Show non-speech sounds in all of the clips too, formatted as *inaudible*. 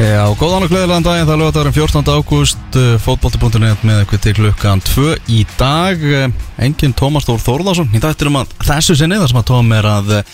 Já, góðan og gleðilegan daginn, það er lögadagarinn 14. ágúst, fótbolti.net með eitthvað til klukkan 2 í dag, Eh, enginn Tómas Þór Þórðarsson, í dættir um að þessu sinni, þar sem að Tóm er að eh,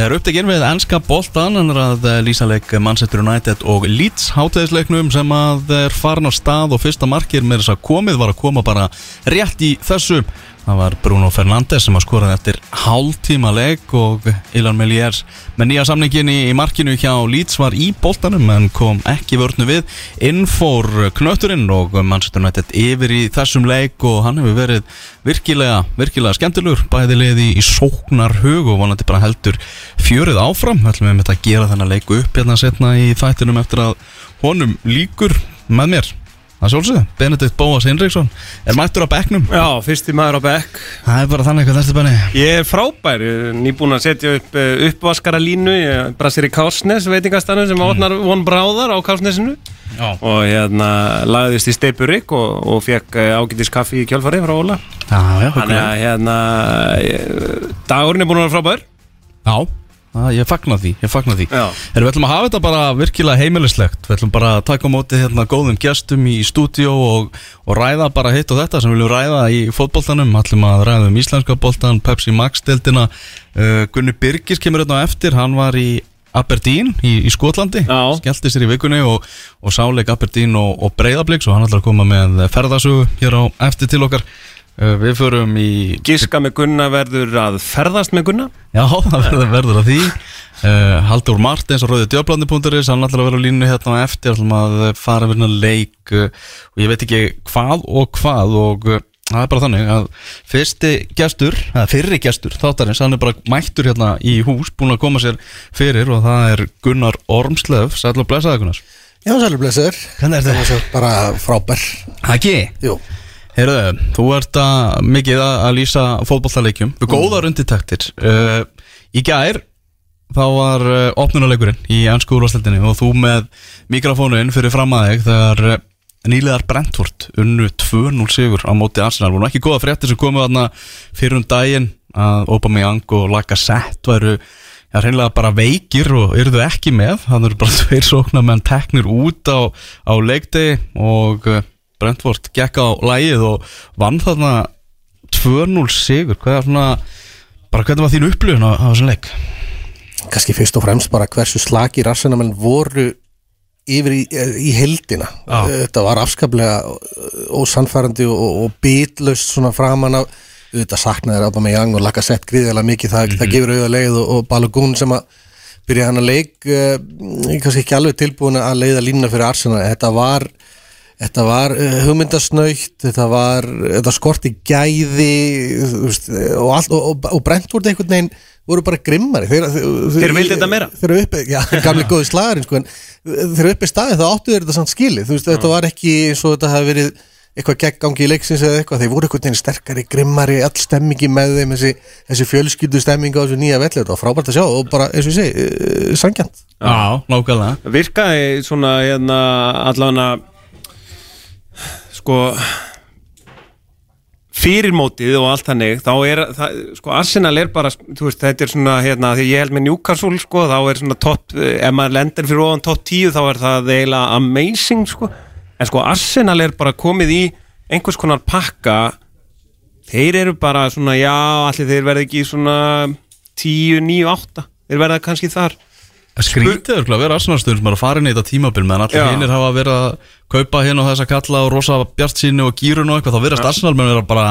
er upptekinn við ennska boltan, hann er að eh, lýsa leik Manchester United og Leeds hátegisleiknum sem að er farin á stað og fyrsta markir með þess að komið var að koma bara rétt í þessu Það var Bruno Fernandes sem að skoraði eftir hálftíma leik og Ilan Meliers með nýja samningin í, markinu hjá Leeds var í boltanum en kom ekki vörnu við. Inn fór knötturinn og Manchester United yfir í þessum leik og hann hefur verið virkilega, virkilega skemmtilegur. Bæði leiði í sóknar hug og vonandi bara heldur fjörið áfram. Við ætlum við að gera þennan leik upp hérna setna í þættinum eftir að honum líkur með mér Það sjálfsögðu, Benedikt Bóas Hinriksson er mættur á bekknum. Já, fyrsti maður á bekk. Það er bara þannig hvað þetta er benni. Ég er frábær, ég er nýbúin að setja upp uh, uppvaskara línu Ég brasir í Kársnes, veitingastanum sem átnar von bráðar á Kársnesinu. Já, Og hérna lagðist í Steipurik og, og fekk uh, ágætis kaffi í kjálfari frá Óla. Já, já, Þannig að hérna, dagurinn er búin að vera frábær. Já. Já, ég fagna því, ég fagna því. Já. Erum við ætlum að hafa þetta bara virkilega heimilislegt. Við ætlum bara að taka á móti hérna góðum gestum í stúdíó og, og ræða bara hitt og þetta sem við viljum ræða í fótboltanum. Ætlum að ræða um íslenska boltan, Pepsi Max-deltina uh, Gunni Birgis kemur hérna á eftir, hann var í Aberdeen í, í Skotlandi. Já. skellti sér í vikunni og, og sáleik Aberdeen og, og Breiðablíks og hann ætlar að koma með ferðasögu hér á eftir til okkar Við förum í Giska með Gunna verður að ferðast með Gunna. Já, *laughs* það verður, verður að því. Uh, Haldur Martins og Rauði Djöflandi.is hann ætlar að vera á línu hérna á eftir ætlum að fara við hérna leik uh, og ég veit ekki hvað og hvað og það er bara þannig að fyrsti gestur, eða fyrri gestur þáttarins, hann er bara mættur hérna í hús búin að koma sér fyrir og það er Gunnar Ormslöf, sæl og blessaði Gunnar Já, sælur blessaður. Hvernig er svo bara frábær. Ekki? Jú, Heyrðu, þú ert að mikið að að lýsa fótballtaleikjum við góðar undirtektir. Uh, Í gær þá var uh, opnunuleikurinn í ennsku úrvarsleldinni og þú með mikrofónuinn fyrir fram að þig þegar uh, nýlegar Brentford unnu 2-0 sigur á móti Arsenal. Voru ekki góða fréttir sem komu þarna fyrir um daginn að Aubameyang og Lacazette væru Já, hreinlega bara veikir og eruðu ekki með. Þannig eru bara *laughs* tveir sóknarmenn teknir út á, á leikdegi og Brentford gekk á lægið og vann þarna 2-0 sigur. Hvað er svona, bara hvernig var þín upplifun á, þessum leik? kannski fyrst og fremst bara hversu slagir arsenamenn voru yfir í, í heldina Já. Þetta var afskaplega ósannfærandi og, og bitlaust svona framan af. Þetta saknaði Rabba með Young og laka sett gríðilega mikið. Það, það gefur auða leið og, og Balogun sem að byrja hann að leik uh, kannski ekki alveg tilbúin að leiða línuna fyrir Arsenal. Þetta var Þetta var uh, hugmyndasnöytt, þetta var, þetta skorti gæði veist, og, allt, og, og, og Brentford einhvern veginn voru bara grimmari. Þeir, Þeir vildu þetta meira. Þeir eru uppi, já, gamli góði slagarinn sko, en þeir eru uppi staðið þá áttu þeir þetta samt skilið, þú veist, þetta var ekki eins og þetta hafi verið eitthvað gegn gangi í leiksins eða eitthvað, þeir voru einhvern veginn sterkari, grimmari, all stemmingi með þeim, þessi, þessi fjölskyldu stemminga á þessu nýja velli, þetta var frábært að sjá og bara, eins og ég segi, uh, sangjant. Já, nákvæmlega virkaði svona hérna allavega sko fyrir mótið og allt þannig þá er, það, sko Arsenal er bara veist, þetta er svona, hérna, því ég held með Newcastle sko, þá er svona topp ef maður lendir fyrir ofan topp 10 þá er það eiginlega amazing, sko. En sko Arsenal er bara komið í einhvers konar pakka. Þeir eru bara svona, já, allir þeir verða ekki svona 10, 9, 8 þeir verða kannski þar Skrítið er að vera Arsenalstöður sem er að fara inn í þetta tímabil meðan allir Já. hinnir hafa verið að kaupa hérna og þess að kalla og rosa bjart sínu og gýrun og eitthvað. Þá verðast Arsenal menn vera bara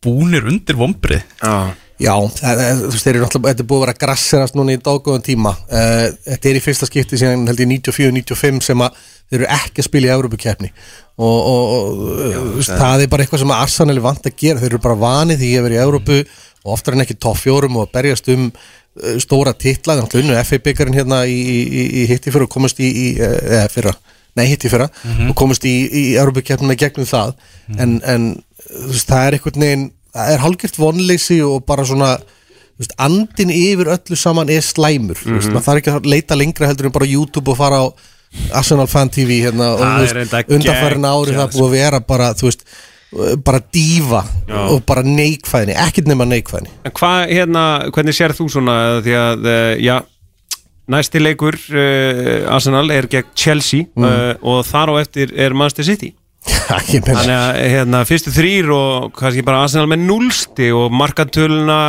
búnir undir vombrið Já, Já, það, það, þú veist, þeir eru náttúrulega, þetta er búið að vera grasserast núna í dágóðan tíma. Uh, Þetta er í fyrsta skipti síðan held ég 94-95 sem að þeir eru ekki að spila í Európa-keppni og, og, og þú veist, það er bara eitthvað sem að Arsenal er vant að gera, þeir eru bara vanið því að vera í Európu og oftar en ekki topp fjórum og að berjast um stóra titla, þannig að unnu FA byggarinn hérna í, í, í, hitti fyrir og komast í, í uh, eða fyrra, nei hitti fyrra og komast í, í Európa-keppnina gegnum það. En, en þú veist, það er einhvern veginn það er hálfgert vonleysi og bara svona þú veist, andin yfir öllu saman er slæmur mm veist, maður þarf ekki að leita lengra heldur en bara YouTube og fara á Arsenal Fan TV hérna, og þú undanfærin ári það búið að vera bara þú veist, bara dífa og bara neikvæðni, ekkert nema neikvæðni. En hvað, hérna, hvernig sér þú svona? Því að, eh, já næsti leikur uh, Arsenal er gegn Chelsea uh, og þar á eftir er Manchester City. Já, ég meina Þannig að hérna, fyrstu þrýr og kannski bara Arsenal með núlsti og markatöluna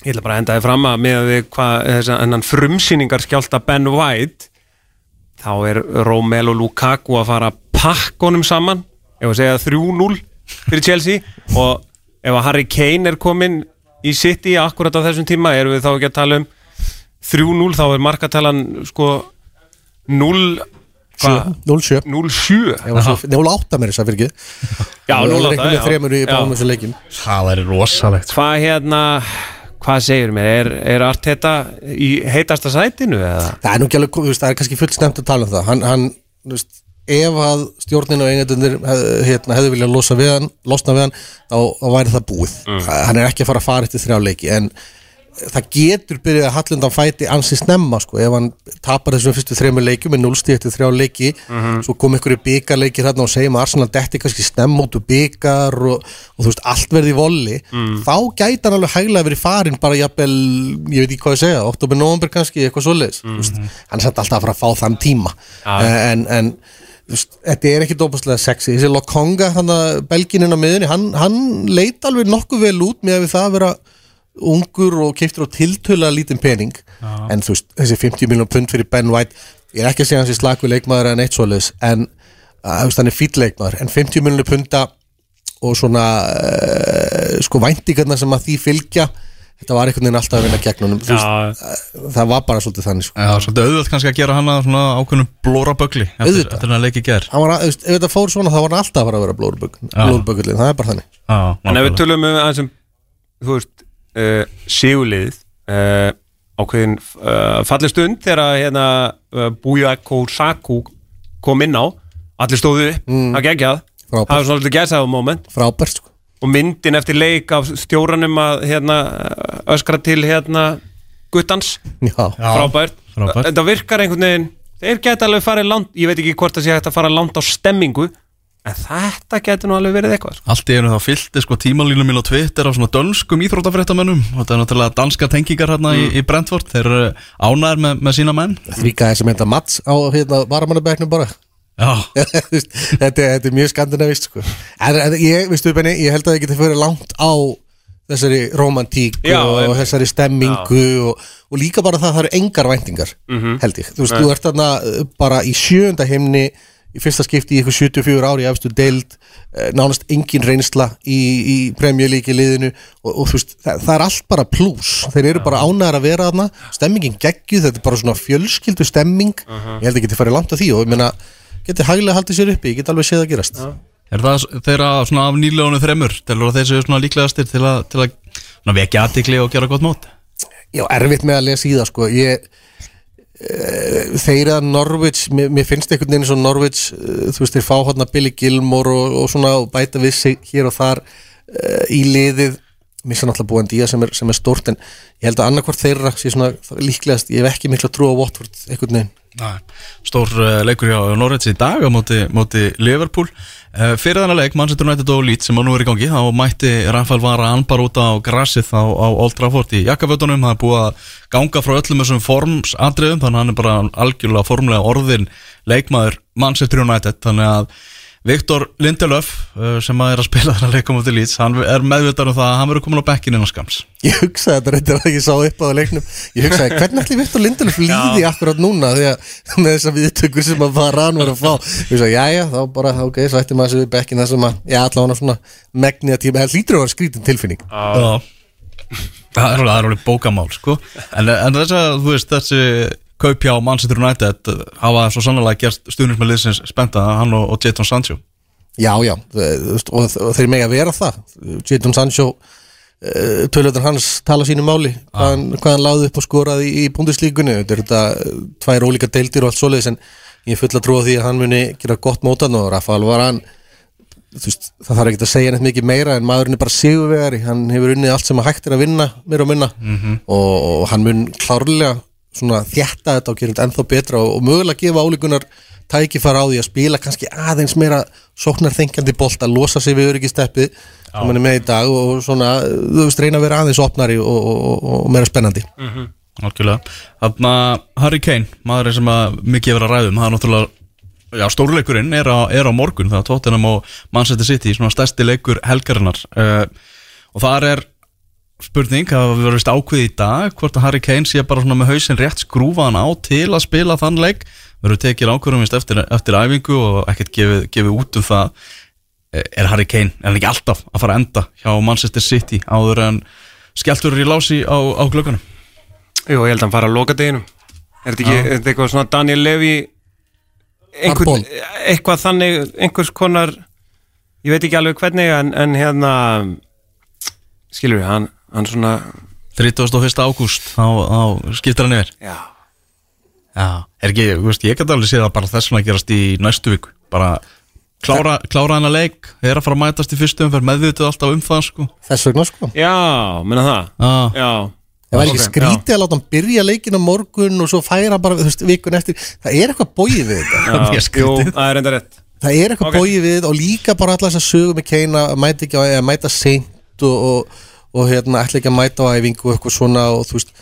ég ætla bara að henda þið fram að með við hvað hennan frumsýningar skjálta Ben White þá er Romelu Lukaku að fara honum saman ef að segja 3-0 fyrir Chelsea og ef að Harry Kane er komin í City akkurat á þessum tíma erum við þá ekki að tala um 3-0 þá er markatalan sko 0 hvað? 0-7 0-7 Ég var svo- 0-8 með þess að fyrir ekki. Já, 0-8, Það er rosalegt. Hvað hérna, hvað segir mér? Er, er Arteta í heitasta sætinu eða? Það er nú ekki alveg, það er kannski fullt snemt að tala um það. Hann, hann veist, ef að stjórnin og engendunir hérna, hefðu viljað losa við hann, losna við hann þá, þá væri það búið. Hann er ekki að fara að fara eftir þrjá leiki en það getur byrjað að Hallundan fæti ansi snemma sko, ef hann tapar þessum fyrstu þremur leikjum með núlstíð eftir þrjá leiki svo kom ykkur í byggarleikir hérna og segjum að Arsenal detti kannski snemma út úr byggar og, og þú veist, allt verði í volli. Þá gæti hann alveg hæglega verið farin bara jafnvel, ég veit ekki hvað ég segja oktober, november kannski, eitthvað svoleiðis. Mm. hann er samt alltaf að fara að fá þann tíma. En, en veist, þetta er ekki dópaslega sexy, þessi Lokonga hann að belgininn á miðunni, hann, hann leit alveg nokkuð vel út með að við það að vera ungur og keiftur á tiltöla lítinn pening. En þú veist, þessi 50 miljón pund fyrir Ben White, ég er ekki að segja hans í slaku leikmaður en eitt svoleiðis, en þú veist, hann er fýll leikmaður, en 50 miljónu punta og svona uh, sko væntingarna sem að því fylgja þetta var einhvern veginn alltaf að vinna gegn honum Þú veist, Já, það var bara svolítið þannig sko. Já, svolítið auðvöld kannski að gera hann að svona ákveðnum blórabögli eftir, hann leiki ger hann var, ef þetta fór svona þá var hann alltaf að vera blóðbökullin, það er bara þannig. En ef við tölum um aðeins um, þú veist, uh, sigurlið, uh, ákveðin uh, falleg stund þegar að, hérna, uh, Bujako Saku kom inn á, allir stóðu upp, mm. það geggjað, Frábært. það var svona lítið gæsaðu moment. Frábært sko. Og myndin eftir leik af stjóranum að hérna, öskra til hérna, guttans, já, frábært. frábært. Þetta virkar einhvern veginn, þeir geta alveg farið langt, ég veit ekki hvort það sé hægt að fara langt á stemmingu, en þetta getur nú alveg verið eitthvað. Sko. Allt í einu þá fylgdi sko tímalínum mín á Twitter á svona dönskum íþróttafréttamönnum og þetta er náttúrulega danska tengingar hérna í, í Brentford þeir eru ánæður með, með sína menn þvíka þessum heita Mats á hérna, varamannabæknum bara *laughs* þetta, er- þetta er mjög skandinavist sko. en, en ég, veistu Benni, ég held að það geti fyrir langt á þessari romantík Já, og, einmitt. þessari stemmingu og, og líka bara það að það eru engar væntingar held ég, þú veist, þú ert þarna uh, bara í sjönda heimni í fyrsta skipti í ykkur 74 ári efstu deild, eh, nánast engin reynsla í, í premjölíki liðinu og, og þú veist, það, það er allt bara plús, þeir eru bara ánæðar að vera þarna. Stemmingin geggjuð, þetta er bara svona fjölskyldu stemming, ég held að geti farið langt á því og ég meina, geti hæglega haldið sér uppi ég get alveg séð að gerast. Er það þeirra svona af nýlegunum þremur telur að þeir séu svona líklegastir til að, til að svona, vekja aðtikli og gera gott mót? Já, erfitt með að lesa í það sko. Ég eh, þeir að Norwich mér, mér finnst einhvern veginn svo Norwich eh, þú veist, þeir fá hodna Billy Gilmore og, og svona og bæta við sig hér og þar uh, í liðið. Missa náttúrulega búin díja sem er, sem er stórt en ég held að annarkvort þeirra sé svona líklegast, ég hef ekki miklu að trúa á Watford einhvern veginn. Nei. Stór uh, leikur hjá Norræts í dag á móti, móti Liverpool. Uh, Fyrir þannig leik, Manchester United og Leeds sem á nú er í gangi, þá mætti Rafael Vara anbar út á grassið á, á Old Trafford í jakkafötunum, það er búið að ganga frá öllum þessum formsatriðum þannig að hann er bara algjörlega formlega orðin leikmaður Manchester United. Þannig að Viktor Lindelöf uh, sem að er að spila þarna leikum út í Leeds, hann er meðvitað um það að hann verður komin á bekkin innan skams Ég hugsaði þetta reyndar að ég sá upp á leiknum. Ég hugsaði hvernig ætli Viktor Lindelöf líði akkurat núna því að með þessa viðtökur sem að fara hann var að fá? Ég hugsaði, jæja, þá bara, ok, svo ætti maður sér við bekkin það sem að, já, allavega svona megni að tíma, það hlýtur að vera skrítin tilfinning. Já. Það er alveg, það er alveg bókamál sko. En, en þess að, þú veist, þessi kaup hjá Manchester United uh, hafa svo sannlega gert stuðnins með liðsins spenta hann og, og Jadon Sancho. Já, já, veist, og, þeir mega vera það. Jadon Sancho uh, tölvöldur hans tala sínu máli hvað, hann, hann láði upp og skoraði í, í búndislíkunni þetta er þetta tvær ólíka deildir og allt svoleiðis en ég full að trúa því að hann muni gera gott mótan og Rafael var hann veist, það þarf ekki að segja neitt mikið meira en maðurinn er bara sigurvegari. Hann hefur unnið allt sem að hægt er að vinna mér og minna. Og, og hann mun klárlega svona þjætta þetta og gera þetta ennþá betra og, og mögulega gefa álíkunar tækifar á því að spila kannski aðeins meira sóknarþengjandi bolt að losa sig við öryggisteppið sem hann er með í dag og svona, þú veist, reyna að vera aðeins opnari og, og, og, og meira spennandi. Algjörlega. Þannig að Harry Kane, maður sem að mikið verið að ræðum, það er náttúrulega Já, stórleikurinn er á, er á morgun það er Tottenham og Manchester City svona stærsti leikur helgarinnar. Uh, og þar er spurning það við verðum vist ákveð í dag hvort að Harry Kane sé bara svona með hausinn rétt skrúfaðan á til að spila þann leik. Verður tekið ákveðum eftir, eftir æfingu og ekkert gefið, gefið út um það. Eh, er Harry Kane, er hann ekki alltaf að fara að enda hjá Manchester City áður en skelltur í lási á, á glöggunum Jú, ég held að hann fara að loka deginum. Er þetta ekki, er þetta eitthvað svona Daniel Levy einhver, eitthvað þannig, einhvers konar ég veit ekki alveg hvernig en, en hérna skilur við, hann, hann svona 31. ágúst þá, þá skiptir hann yfir. Já, Já, er ekki, þú veist, ég gæti alveg séð að bara þess vegna gerast í næstu viku. Bara klára, klára hana leik er að fara að mætast í fyrstu umferð meðvituð alltaf um það sko. Þess vegna sko. Já, menna það. Ah, já, Það var ekki Ok, skrítið að láta hann byrja leikin á morgun og svo færa bara, þú veist, vikun eftir. Það er eitthvað bóið við þetta. Já, jú, það er enda rétt. Það er eitthvað Ok. okay. bóið við og líka bara allar þess að sögum með keina að mæta ekki á, eða mæta seint og, og, og hérna ætla ekki að mæta á æfingu og eitthvað svona og þú veist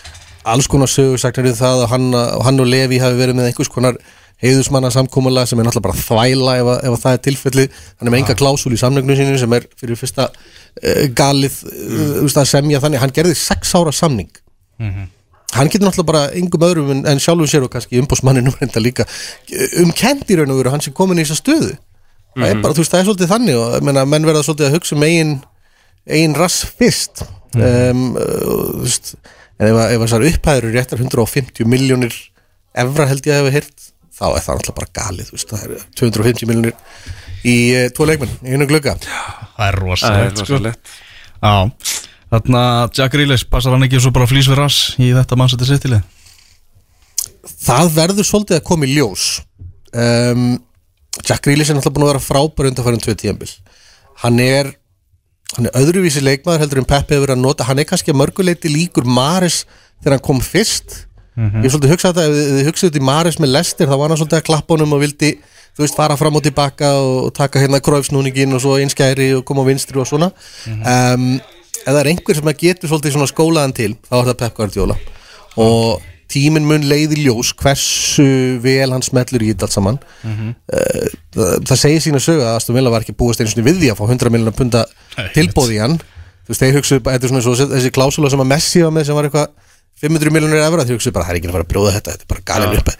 alls konar sögur sagnar við það og hann, og hann og Levi hafi verið með einhvers konar heiðusmanna samkómulega sem er náttúrulega bara þvæla ef, að- ef að það er tilfelli hann er með enga klásúl í samnögnum sínum sem er fyrir fyrsta uh, galið uh, að semja þannig, hann gerði sex ára samning. Hann getur náttúrulega bara yngum öðrum en, en sjálfum sér og kannski umbósmanninu *laughs* reynda líka um kendi raun og veru hann sem komin í þessa stöðu. Það er bara, þú veist, það er svolítið þannig og menn verða svolítið að hugsa um eigin rass fyrst. Um, uh, veist en ef, að- ef þessar upphæður eru réttar 150 miljónir evra held ég að hefa heyrt þá er það náttúrulega bara galið veist, það er 250 miljónir í uh, tvo leikmenn, í einu glugga. Það er það er rosalegt. Sko. Já, þarna Jack Grealish passar hann ekki svo bara flýs við rass í þetta City lið? Það verður svolítið að koma í ljós. Um, Jack Grealish er náttúrulega búin að vera frábær undanfærum tvö tíðanbil hann er hann er öðruvísi leikmaður heldur en Peppi hefur verið að nota. Hann er kannski að mörguleiti líkur Maris þegar hann kom fyrst. Ég hef svolítið hugsað þetta, ef þið- hugsaðu þetta í Maris með Lester þá var hann svolítið að klappa honum og vildi þú veist, fara fram og tilbaka og, og taka hérna krófsnúningin og svo einskæri og koma á vinstri og svona. Um, ef það er einhver sem að getur svolítið svona skólaðan til þá er það Pep Guardiola. Og tíminn mun leiði ljós hversu vel hann smellur í þetta allt saman. Uh, það, það segir sína sögu að Aston Villa var ekki búist einu sinni við því að fá 100 miljonar punda Nei, tilbóð í hann. Þú veist, þeir hugsuðu, bara- þetta er svona svo, þessi klásula sem að Messi var með sem var eitthvað 500 miljonar evra, þeir hugsuðu bara, það er ekki að fara að brjóða þetta þetta er bara galin upp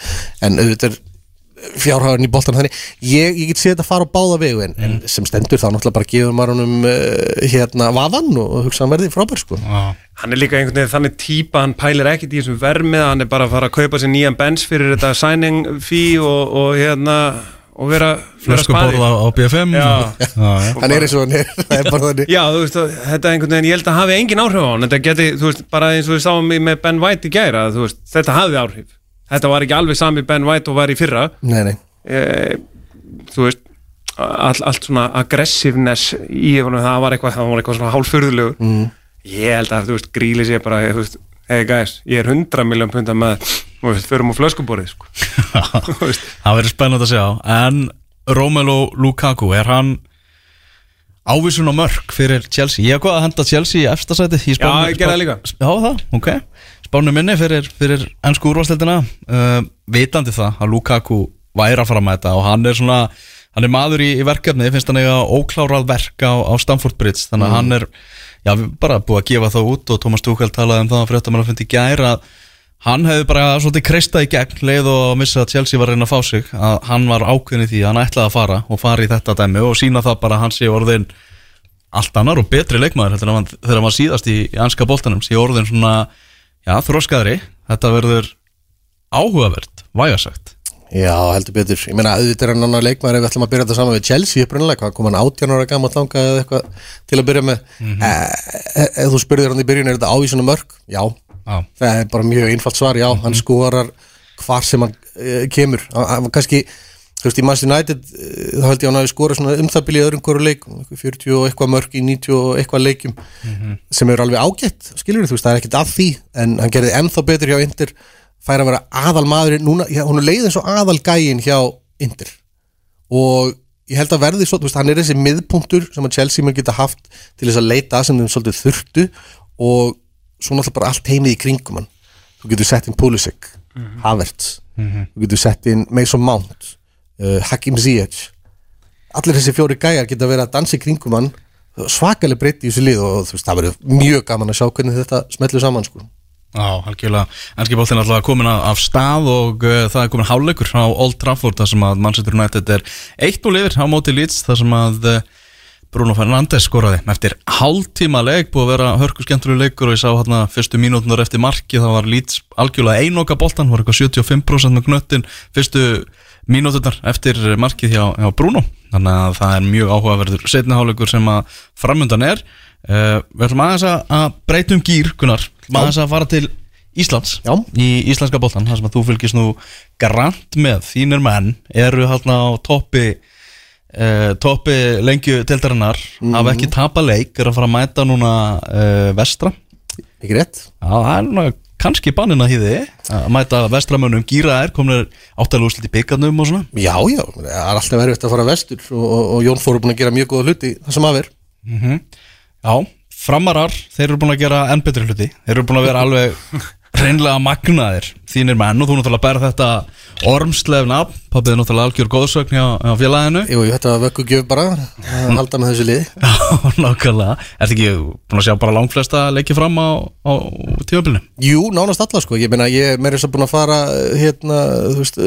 en auðvitað er fjárhæðurinn í boltan þannig. Ég, ég get séð þetta fara á báða vegu en, en sem stendur þá náttúrulega bara gefur maður honum uh, hérna vaðan og hugsa hann verði frábær sko. Já, hann er líka einhvern veginn þannig típa hann pælir ekkert í þessum vermið hann er bara að fara að kaupa sér nýjan bens fyrir þetta signing fee og, og hérna og vera, vera flöskuborð á, á BFM Já. já, já. hann er eins og hann er, *laughs* er Já, þú veist, þetta er einhvern veginn, ég held að hafi engin áhrif á hann, þetta geti, þú veist, bara eins og við sáum með Ben White í gæra, þú veist, þetta hafði áhrif. Þetta var ekki alveg sami Ben White og var í fyrra, nei, nei. e, þú veist, all, allt svona aggressiveness í honum, það var eitthvað, það var eitthvað svona hálfurðulegur. Mm. Ég held að, þú veist, gríli sér bara, þú veist, hei gæs, ég er 100 miljón punta með, þú veist, förum á flöskuborið, sko. *laughs* Það verður spennandi að sjá En Romelu Lukaku, er hann ávísun á mörg fyrir Chelsea? Ég hef hvað að henda Chelsea í efstasæti í Já, ég gerði það líka. Já, það, ok Spánu minni fyrir, fyrir ennsku úrvarsleildina uh, Vitandi það að Lukaku væri að fara með þetta og hann er svona hann er maður í, í verkefni, finnst hann eiga óklárað verk á, á Stamford Bridge þannig að hann er, já, við bara búið að gefa það út og Thomas Tuchel talaði um það að fréttamann að fyndi í gær að hann hefði bara svolítið kreistað í gegn leið og missa að Chelsea var reyna að fá sig að hann var ákveðin í því að hann ætlaði að fara og fara í þetta dæmi og sína það bara að hann sé orðin allt annar og betri leikmaður heldur en þegar hann síðast í, í anska boltanum sé orðin svona, já, þróskaðri þetta verður áhugavert vægasagt Já, heldur betur. Ég meina, auðvitað er hann annar leikmaður ef við ætlum að byrja þetta saman við Chelsea upprunalega, hvað kom hann 18 ára eitthvað til að byrja með. Mm ef þú spurðir hann Já, það er bara mjög einfalt svar, já, hann skorar hvar sem hann uh, kemur. Hann, kannski, þú veist, í Manchester United, uh, þá held ég að hann hafi skorað svona um í öðrum hverju eitthvað 40 og eitthvað mörg í 90 og eitthvað leikum, sem er alveg ágætt, skilur þú veist, það er ekkert að því, en hann gerði ennþá betur hjá Inter, fær að vera aðal maðurinn núna, já, hún er leið eins og aðal gæin hjá Inter. Og ég held að verði svo, þú veist, hann er þessi miðpunktur sem að Chelsea mun geta haft til þess að leita sem þeim svolítið þurftu. Og svo náttúrulega bara allt heimið í kringum hann. Þú getur sett inn Pulisic, Havertz þú getur sett inn Mason Mount uh, Hakim Ziyech. Allir þessi fjóri gæjar geta verið að dansa í kringum hann. Svakalega breytti í þessu lið og þú veist, það verður mjög gaman að sjá hvernig þetta smellir saman sko. Já, algjörlega, ennski bóltinn alltaf komin af, stað og uh, það er komin háleikur á Old Trafford þar sem að Manchester United er eitt og lifir á móti Leeds þar sem að uh, Bruno Fernandes skoraði eftir hálftíma leik búið að vera hörku skemmtilega leikur og ég sá hérna fyrstu mínútunar eftir marki þá var Leeds algjörlega einoka boltan var eitthvað 75% með knöttin fyrstu mínútunar eftir markið hjá, hjá Bruno. Þannig að það er mjög áhugaverður setni háleikur sem að framundan er. Uh, við ætlum aðeins að- að breyta um gýr Gunnar, aðeins að fara til Íslands Já. í íslenska boltan þar sem að þú fylgist nú grant með. Þínir menn eru hérna á toppi uh, toppi lengju tildarinnar hafa ekki tapa leik er að fara að mæta núna uh, vestra. Ekki rétt? Já, það er núna kannski bannin að hýði að mæta vestramönnum. Gýra er komin áttalega úrslit í byggarnum og svona? Já, já, það er alltaf verið að fara vestur og, og, og Jón Fór er búin að gera mjög góða hluti það sem að ver Já, framarar, þeir eru búin að gera enn betri hluti. Þeir eru búin að vera alveg *laughs* reynlega magnaðir. Þínir menn og þú náttúrulega bæra þetta ormslefna Pappið er náttúrulega algjör góðsögn hjá, hjá félaginu. Jú, þetta var vöggu gjöf bara að halda með þessu lið *laughs* Já, nákvæmlega. Ertu ekki búin að sjá bara langflesta leiki fram á, á tímabilinu? Jú, nánast alla sko, ég meina ég er meira þess að búin að fara hérna, þú veist,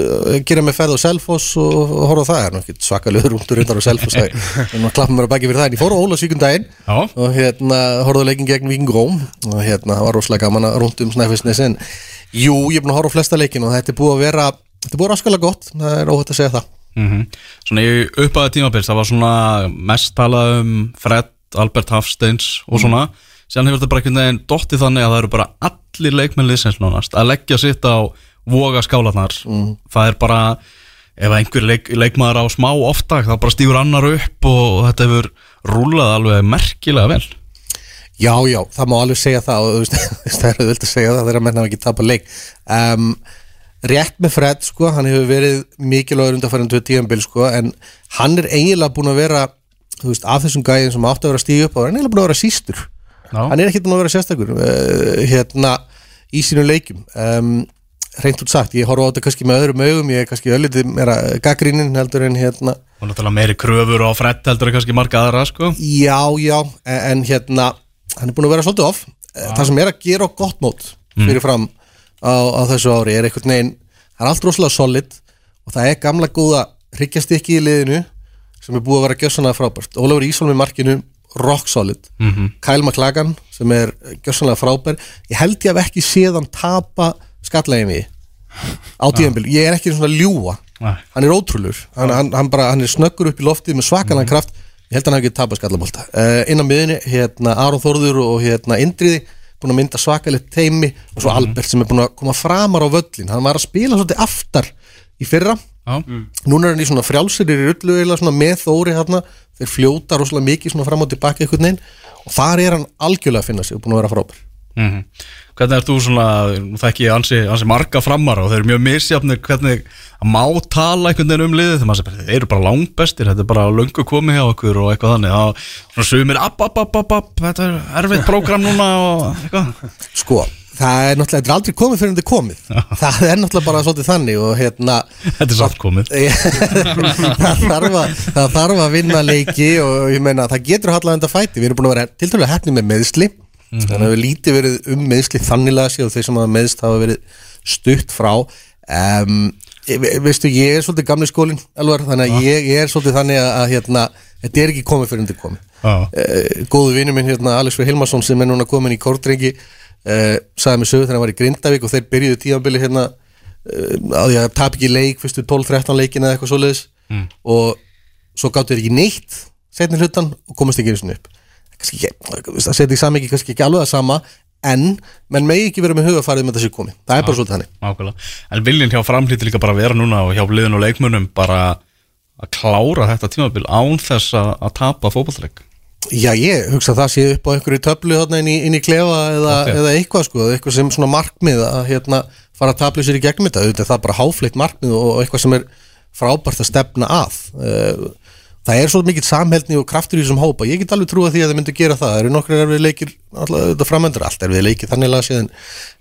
gera mig ferð á Selfoss og, og horfa það, er nú ekki svakalega rúndur undan á Selfoss, er *laughs* að klappa mér að baki fyrir það, en ég fór á Ólasvíkun daginn Já. og hérna horfði á leikin gegn Víking Róm og hérna um en jú, ég er búin að horfa á flesta leikin og þetta er búið að vera, þetta búið raskalega gott, það er óhætt að segja það. Mm Svona í uppaða tímabils það var svona mest talað um Fred, Albert Hafsteins og svona. Síðan hefur þetta bara einhvern veginn dottið þannig að það eru bara allir leikmenn liðsins nánast að leggja sitt á voga skálanar það er bara ef einhver leik, leikmaður á smá oftak þá bara stígur annar upp og þetta hefur rúlað alveg merkilega vel. Já, já, það má alveg segja það og *laughs* það er auðvitað að segja það þegar menn hafa ekki tapað leik. Um, Rétt með Fred, sko, hann hefur verið mikilvægur undanfærin 2 tíðanbil, sko en hann er eiginlega búin að vera veist, af þessum gæðin sem átti að vera stíga upp og hann er eiginlega búin að vera sístur Já. hann er ekkert búin að vera sérstakur uh, hérna í sínum leikjum. Um, reynd út sagt, ég horfa á þetta kannski með öðrum augum ég er kannski öllitið meira gaggrínin heldur en hérna. Og náttúrulega meiri kröfur á Fred heldur en kannski marga aðra sko. Já, já, en, en hérna hann er búin að vera svolítið off. Það sem er að gera á gott mót fyrir fram á, á þessu ári er einhvern veginn, það er allt rosalega solid og það er gamla góða hryggjastykki í liðinu sem er búið að vera gjössanlega frábært. Ólafur Ísholm í markinu, rock solid. -hmm. Kyle McLagan sem er gjössanlega frábær, ég held ég hef ekki séð hann tapa skallegin við á tíðanbíl, ég er ekki svona að ljúa Nei. hann er ótrúlur hann, hann, hann, bara, hann er snöggur upp í loftið með svakalega kraft. Ég held að hann hafi ekki tapað skallabólta uh, inn á miðinni, hérna Aron Þórður og hérna Indriði, búin að mynda svakalegt teimi og svo Albert sem er búin að koma framar á völlin, hann var að spila svolítið aftar í fyrra. Já, núna er hann í svona frjálsirir í rullu svona með Þóri hérna þeir fljóta rosalega mikið svona fram og tilbaka einhvern veginn. Og þar er hann algjörlega að finna sig og búin að vera frábær. Mm Hvernig ert þú svona, nú þekki ég ansi, ansi marga framar og þeir eru mjög misjafnir hvernig að má tala einhvern veginn um liðið. Þegar maður segir, þeir eru bara langbestir þetta er bara löngu komið hjá okkur og eitthvað þannig. Þá svona sumir, app, app, app, app, app þetta er erfitt prógram núna og eitthvað. Sko, það er náttúrulega þetta er aldrei komið fyrir en þetta er komið. Það er náttúrulega bara svolítið þannig og hérna Þetta er satt komið. *laughs* Það, þarf að, það þarf að vinna leiki og ég meina það getur hallega enda fæti. Við erum búin að með meðsli þannig að við lítið verið um meðsli þannilega og þeir sem hafa meðst hafa verið stutt frá. Um, veistu ég er svolítið gamli skólin alvar, þannig að ég, ég er svolítið þannig að, að hérna, þetta er ekki komið fyrir er komið. Já, uh, góðu vinnu minn hérna Alex Frey Hilmarsson sem er núna komin í Kórdrengi uh, sagði mig sögur þegar hann var í Grindavík og þeir byrjuðu tíðanbili hérna uh, á því að tap ekki leik fyrstu 12-13 leikin eða eitthvað svoleiðis. Mm. og svo gáttu þeir ekki neitt setni hlutan og komast ekki eins og upp það setja í sami kannski ekki alveg að sama en menn megi ekki vera með hugafarið með þessi komi það er bara svolítið þannig. nákvæmlega. En viljinn hjá framlíti líka bara vera núna og hjá liðin og leikmunum bara að klára þetta tímabil án þess að, tapa fótballleik Já, ég hugsa að það sé upp á einhverju töflu þarna inn í, inn í klefa eða, Ok. eða eitthvað sko, eitthvað sem svona markmið að hérna fara að tapla sér í gegnum þetta, er það er bara háfleitt markmið og eitthvað sem er frábært að stefna að. Eh, það er svo mikið samhældni og kraftur í þessum hópa. Ég get alveg trúið því að það myndi gera það. Það eru nokkru erfið leikir, alltaf þetta framöndur allt erfið leikir þannig laga síðan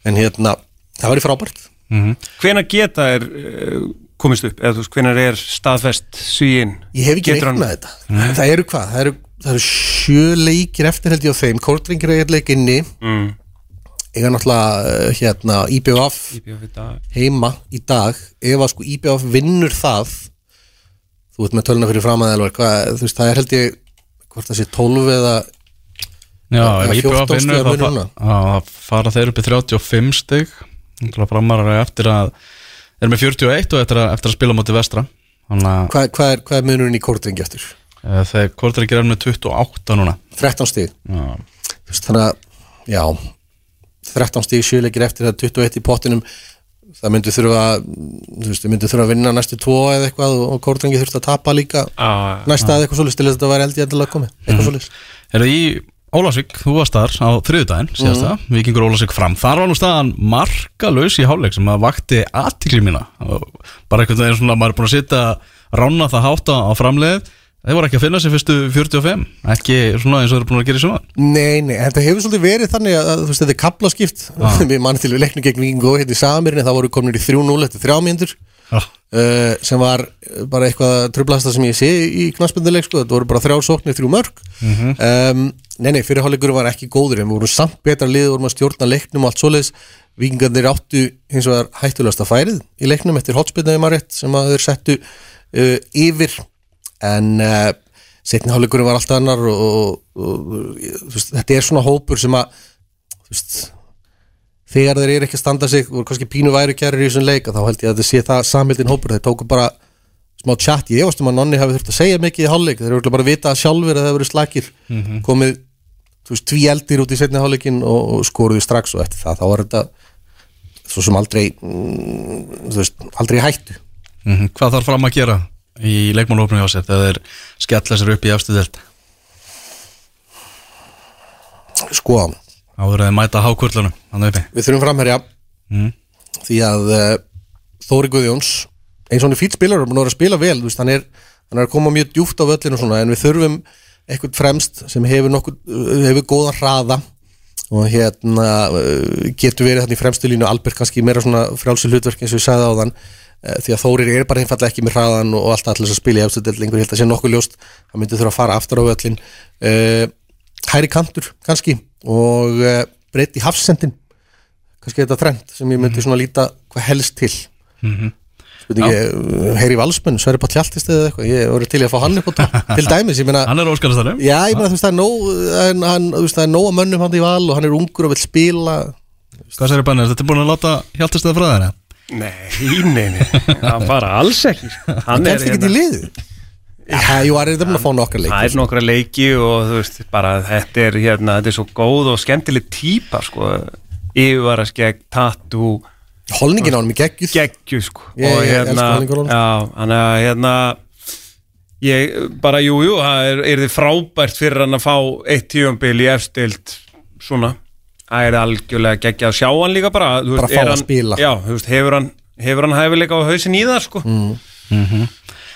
en hérna, það væri frábært. Mm -hmm. Hvena geta er eh, komist upp, eða þú veist, hvenar er staðfest svíinn? Ég hef ekki reynd með þetta. Nei. það eru hvað, það eru, það eru sjö leikir eftir held ég á þeim. Kortringir er leikinni mm. ég er náttúrulega eh, hérna, IBF, IBF í heima í dag. Ef að sko IBF vinnur það þú ert með töluna fyrir fram að þú veist, það er held ég hvort það sé 12 eða Já, ef ég bjóða að vinna upp að, að fara þeir upp í 35 stygg framarar eftir að erum við 41 og eftir að, eftir að spila motið vestra. Hvað hva er, hva er munurinn í kvortringi eftir? Eh, Þegar kvortringi er með 28 núna. 13 stygg Þannig að, já 13 stygg sjöleikir eftir að 21 í pottinum það myndi þurfa þú veist, þið myndi þurfa að vinna næstu tvo eða eitthvað og, og kórtengi þurft að tapa líka ah, næsta eða eitthvað svolítið til þess að þetta væri eldið endilega komið, eitthvað mhm. svolítið Er það í Ólasvík, þú varst þar á þriðdægin síðast það, mm. vikingur Ólasvík fram. Þar var nú staðan markalös í háluleik sem að vakti aðtikli mína. Bara eitthvað svona, maður er búin að setja rána það hátta á framleið Þeir voru ekki að finna sér fyrstu 45, ekki svona eins og þeir eru búin að gera í suman. Nei, nei, þetta hefur svolítið verið þannig að, að þú veist, þetta er kaplaskipt. Ah. *laughs* Við mannum til við leiknum gegn Víkingu og hérna í Samirinni, það voru komin í 3-0 eftir þrjá mjöndur ah. Eh, uh, sem var bara eitthvað tröflasta sem ég sé í knasbunduleik, sko, þetta voru bara þrjá sóknir, þrjú mörg. Mm -hmm. um, nei, nei, fyrirháleikur var ekki góður en við vorum samt betra lið, vorum að stjórna leiknum og allt svoleiðis. Víkingarnir áttu hins vegar hættulegast að færið í leiknum eftir hotspilnaði maður rétt sem að þeir settu uh, yfir en eh, uh, setniháleikurinn var alltaf annar og, og, og, og veist, þetta er svona hópur sem að veist, þegar þeir eru ekki að standa sig og kannski pínu væri kærir í þessum leika þá held ég að þið sé það samhildin hópur þeir tóku bara smá tjatt ég veist um að nonni hafi þurft að segja mikið í hálfleik þeir eru bara að vita sjálfur að það hefur verið slakir mm -hmm. komið tví eldir út í setniháleikin og skoruðu strax og eftir það þá var þetta svo sem aldrei mm, veist, aldrei hættu mm -hmm. Hvað þarf fram að gera? í leikmálófnum hjá sér þegar þeir skella sér upp í afstuðelt Sko Áður að mæta hákurlunum Við þurfum framherja. Mm. því að uh, Þóri Guðjóns eins og hann er fýrt spilar og hann er að spila vel veist, hann, er, hann er að koma mjög djúft á völlinu svona, en við þurfum eitthvað fremst sem hefur, nokkuð, eh, hefur góða hraða og hérna eh, getur verið hérna í fremstilínu Albert kannski meira svona frálsir hlutverk eins og ég sagði á þann Eh, því að Þórir er bara einfallega ekki með hraðan og allt allir svo spil í efstöldelingur, held að sé nokkuð ljóst hann myndi þurfa að fara aftur á völlin eh, hæri kantur kannski og eh, breyti hafsendin kannski þetta trend sem ég myndi mhm. svona líta hvað helst til. Mm -hmm. Herri Valsmenn, Sværi Pallhjaltist eða eitthvað, ég voru til að fá hann upp á það til *laughs* dæmis, ég meina hann er óskalastæðum já, ég meina þú veist það er nóg hann, þú veist það er nóg að mönnum hann í val og hann er ungur og vil spila. Hvað sér er bannir, þetta er búin að láta Hjaltist eða frá það Nei, nei, nei, það bara alls ekki. Hann er ekki til liðu Já, jú, það er hérna nefnilega að fá nokkra leiki. Það er nokkra leiki og þú veist bara þetta er hérna, þetta er svo góð og skemmtileg típa, sko. Yfirvaraskegg, tattu Holningin á hann með geggju Geggju, sko. Ég, og, ég elskar hérna- holningur á hann Já, hann er hérna ég, bara, jú, jú, það er, er þið frábært fyrir hann að fá eitt tífambil í efstild svona. Það er algjörlega geggjað að sjá hann líka bara Bara veist, fá að hann, spila Já, veist, hefur hann, hefur hann hæfileika á hausin í það sko. mm. Mm -hmm.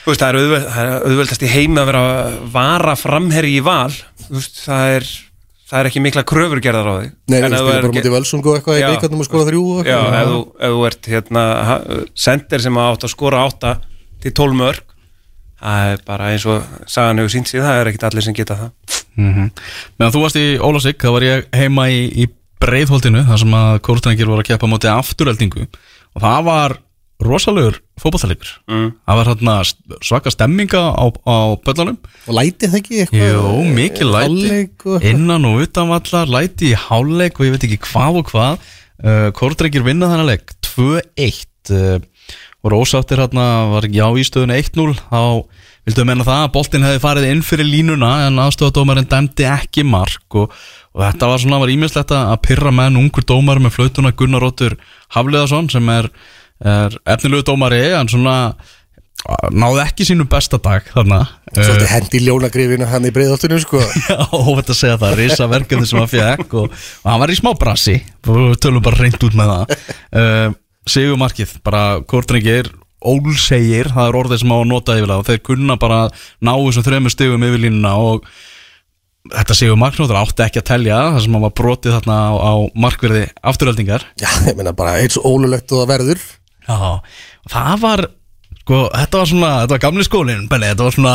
veist, Það er auðveld, auðveldast í heimi að vera að vara framherri í val það er, það er ekki mikla kröfur gerðar á því Nei, við spilum bara mútið völsungu eitthvað í byggatnum og skora þrjú Já, ef þú, ef þú ert hérna, sender sem átt að skora átta til tólmörg það er bara eins og sagan hefur sínt síðan það er ekkit allir sem geta það mm -hmm. Meðan þú varst í Ólasík þá var ég heima í, í breiðholtinu þar sem að kórtrengir voru að keppa moti afturöldingu og það var rosalegur fókbáþalegur mm. það var hérna svaka stemminga á, á böllanum og læti það ekki eitthvað? Jó, mikið eh, læti. innan og utanvallar, læti í háleik og ég veit ekki hvað og hvað. Eh, uh, Kortreikir vinna eh, þannig að legg 2-1 uh, og Rósáttir hérna var já í stöðun 1-0 þá vildum við menna það að boltin hefði farið inn fyrir línuna en aðstofadómarinn dæmdi ekki mark og og þetta var svona, var ímislegt að pyrra menn ungur dómar með flautuna Gunnar Róttur Hafleðarsson sem er, er efnilegu dómari, en svona náði ekki sínu besta dag þarna. Svolítið eh, hendi ljónagrifinu hann í breyðoltunum sko. *laughs* Já, hófett að segja það reysa verkefni sem hann fekk og, og hann var í smá brasi, við tölum bara reynd út með það. Eh, uh, Sigur Markið, bara kortringir ólsegir, það er orðið sem á að nota yfirlega og þeir kunna bara ná þessum þrejum stegum yfir línuna og séu marknóttur átti ekki að telja það sem hann var brotið þarna á, á markverði afturöldingar Já, ég meina bara eins ólulegt og það verður. Já, og það var sko, þetta var svona, þetta var gamli skólinn Benni, þetta var svona,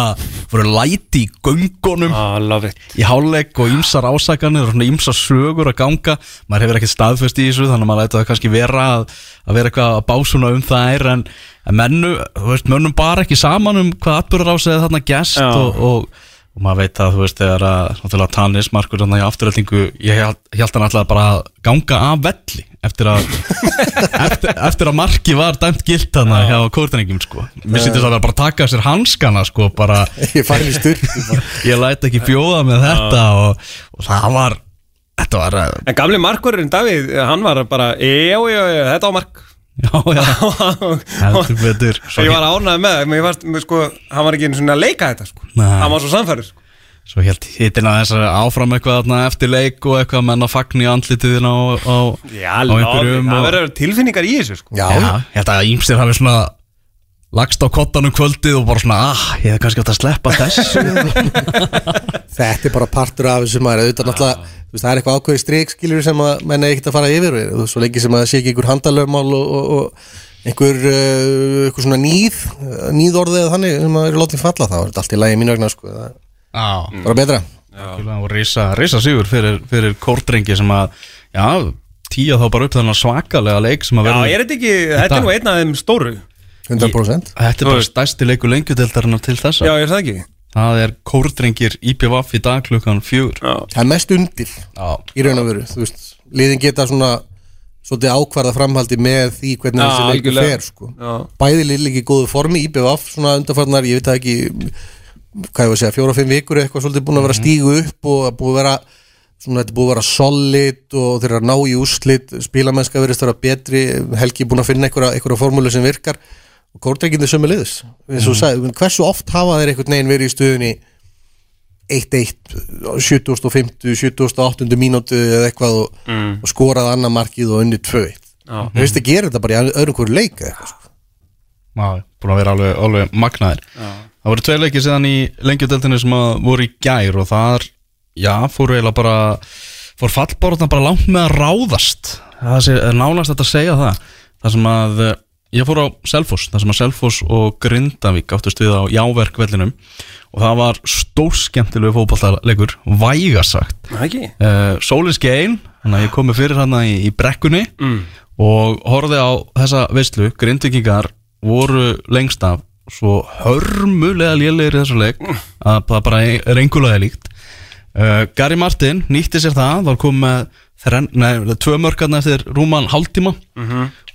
voru læti í göngunum. Ah, love it. Í hálfleik og ýmsar ásakanir og svona ýmsar sögur að ganga. Maður hefur ekkert staðfest í þessu þannig að maður læta það kannski vera að, að vera eitthvað að básuna um það er en, en mennu, þú veist, mönnum bara ekki saman um hvað atbyrður ásæði þarna gest Já. og, og, og maður veit að þú veist, þegar að, Tannis Markur í afturöldingu, ég held, hann alltaf bara að ganga af velli eftir að *laughs* eftir, eftir að marki var dæmt gilt þarna hjá kórdrengum sko, mér sýttist að vera bara taka af sér hanskana sko, bara *laughs* Ég *laughs* ég læt ekki bjóða með þetta og, og það var þetta var, eh, En gamli markurinn Davíð, hann var bara Já, já, já, þetta var mark já, já. *laughs* Heldur betur. Ég var ánægð með það, mér varst, mér, sko, hann var ekki einu svona að leika þetta, sko. Hann var svo samfæður, sko. Svo helt hittin að þess að áfram eitthvað þarna eftir leik og eitthvað menn að fagna í andlitiðin á, á, Já, á einhverjum það og, verður tilfinningar í þessu, sko. Já, já, ég held að ímstir hafi svona lagst á kottanum kvöldið og bara svona ah, ég hef kannski átt að sleppa þessu. *laughs* Þetta er bara partur af þessu maður auðvitað náttúrulega, þú veist, það er eitthvað ákveði strik skilur sem að menn er ekkert að fara yfir þú veist, svo lengi sem að það sé ekki einhver handalöfmál og, og, og einhver, uh, einhver svona nýð nýðorðið eða þannig sem að eru látið falla þá er þetta allt í lagi mínu vegna sko, það Já, bara betra. Og risa, risa sigur fyrir, fyrir kórdrengi sem að já, tíja þá bara upp þennan svakalega leik sem að Já, er þetta ekki, þetta er nú einn af þeim stóru 100% Þetta er bara stærsti leikur lengjudeldarinnar til þessa. Já, er það ekki? Það er kórdrengir IPVF í dag klukkan Já, það er mest undir Já, í raun og veru, þú veist, liðin geta svona svolítið ákvarða framhaldi með því hvernig Já, þessi leikur algjörlega. fer sko. bæði liðin ekki í góðu formi IBVF svona undarfarnar, ég veit það ekki hvað ég var að segja, fjóra-fimm vikur eitthvað svolítið búin að vera að stígu upp og að búið að vera svona, þetta búið að vera solid og þeir eru að ná í úslit spílamennska verðist að vera betri Helgi búin að finna einhverja, einhverja formúlu sem virkar og kórtreikindi sömu liðis eins og þú sagði, hversu oft hafa þeir einhvern veginn verið í stöðunni 1-1 70.50, 70.8 mínútu eða eitthvað og, Mm. og skorað annar markið og unni 2-1 já. Þú veist að gera þetta bara í öðrum hverju leik eða eitthvað sko. já, búin að vera alveg, alveg magnaðir. Það voru tveir leikir síðan í lengjudeldinu sem að voru í gær og þar, já, fóru eiginlega bara fór fallbárna bara langt með að ráðast. Það sé, er nánast þetta að segja það. Það sem að ég fór á Selfoss, það sem að Selfoss og Grindavík áttust við á jáverkvellinum og það var stórskemmtilegu fótballleikur, vægasagt ekki? uh, Sólin skein þannig að ég komi fyrir hana í, í brekkunni Mm. og horfði á þessa veistlu grindvikingar voru lengst af svo hörmulega lélegir í þessu leik að það bara er engulega líkt. Uh, Gary Martin nýtti sér það var komið með tvö mörkarna eftir rúman hálftíma.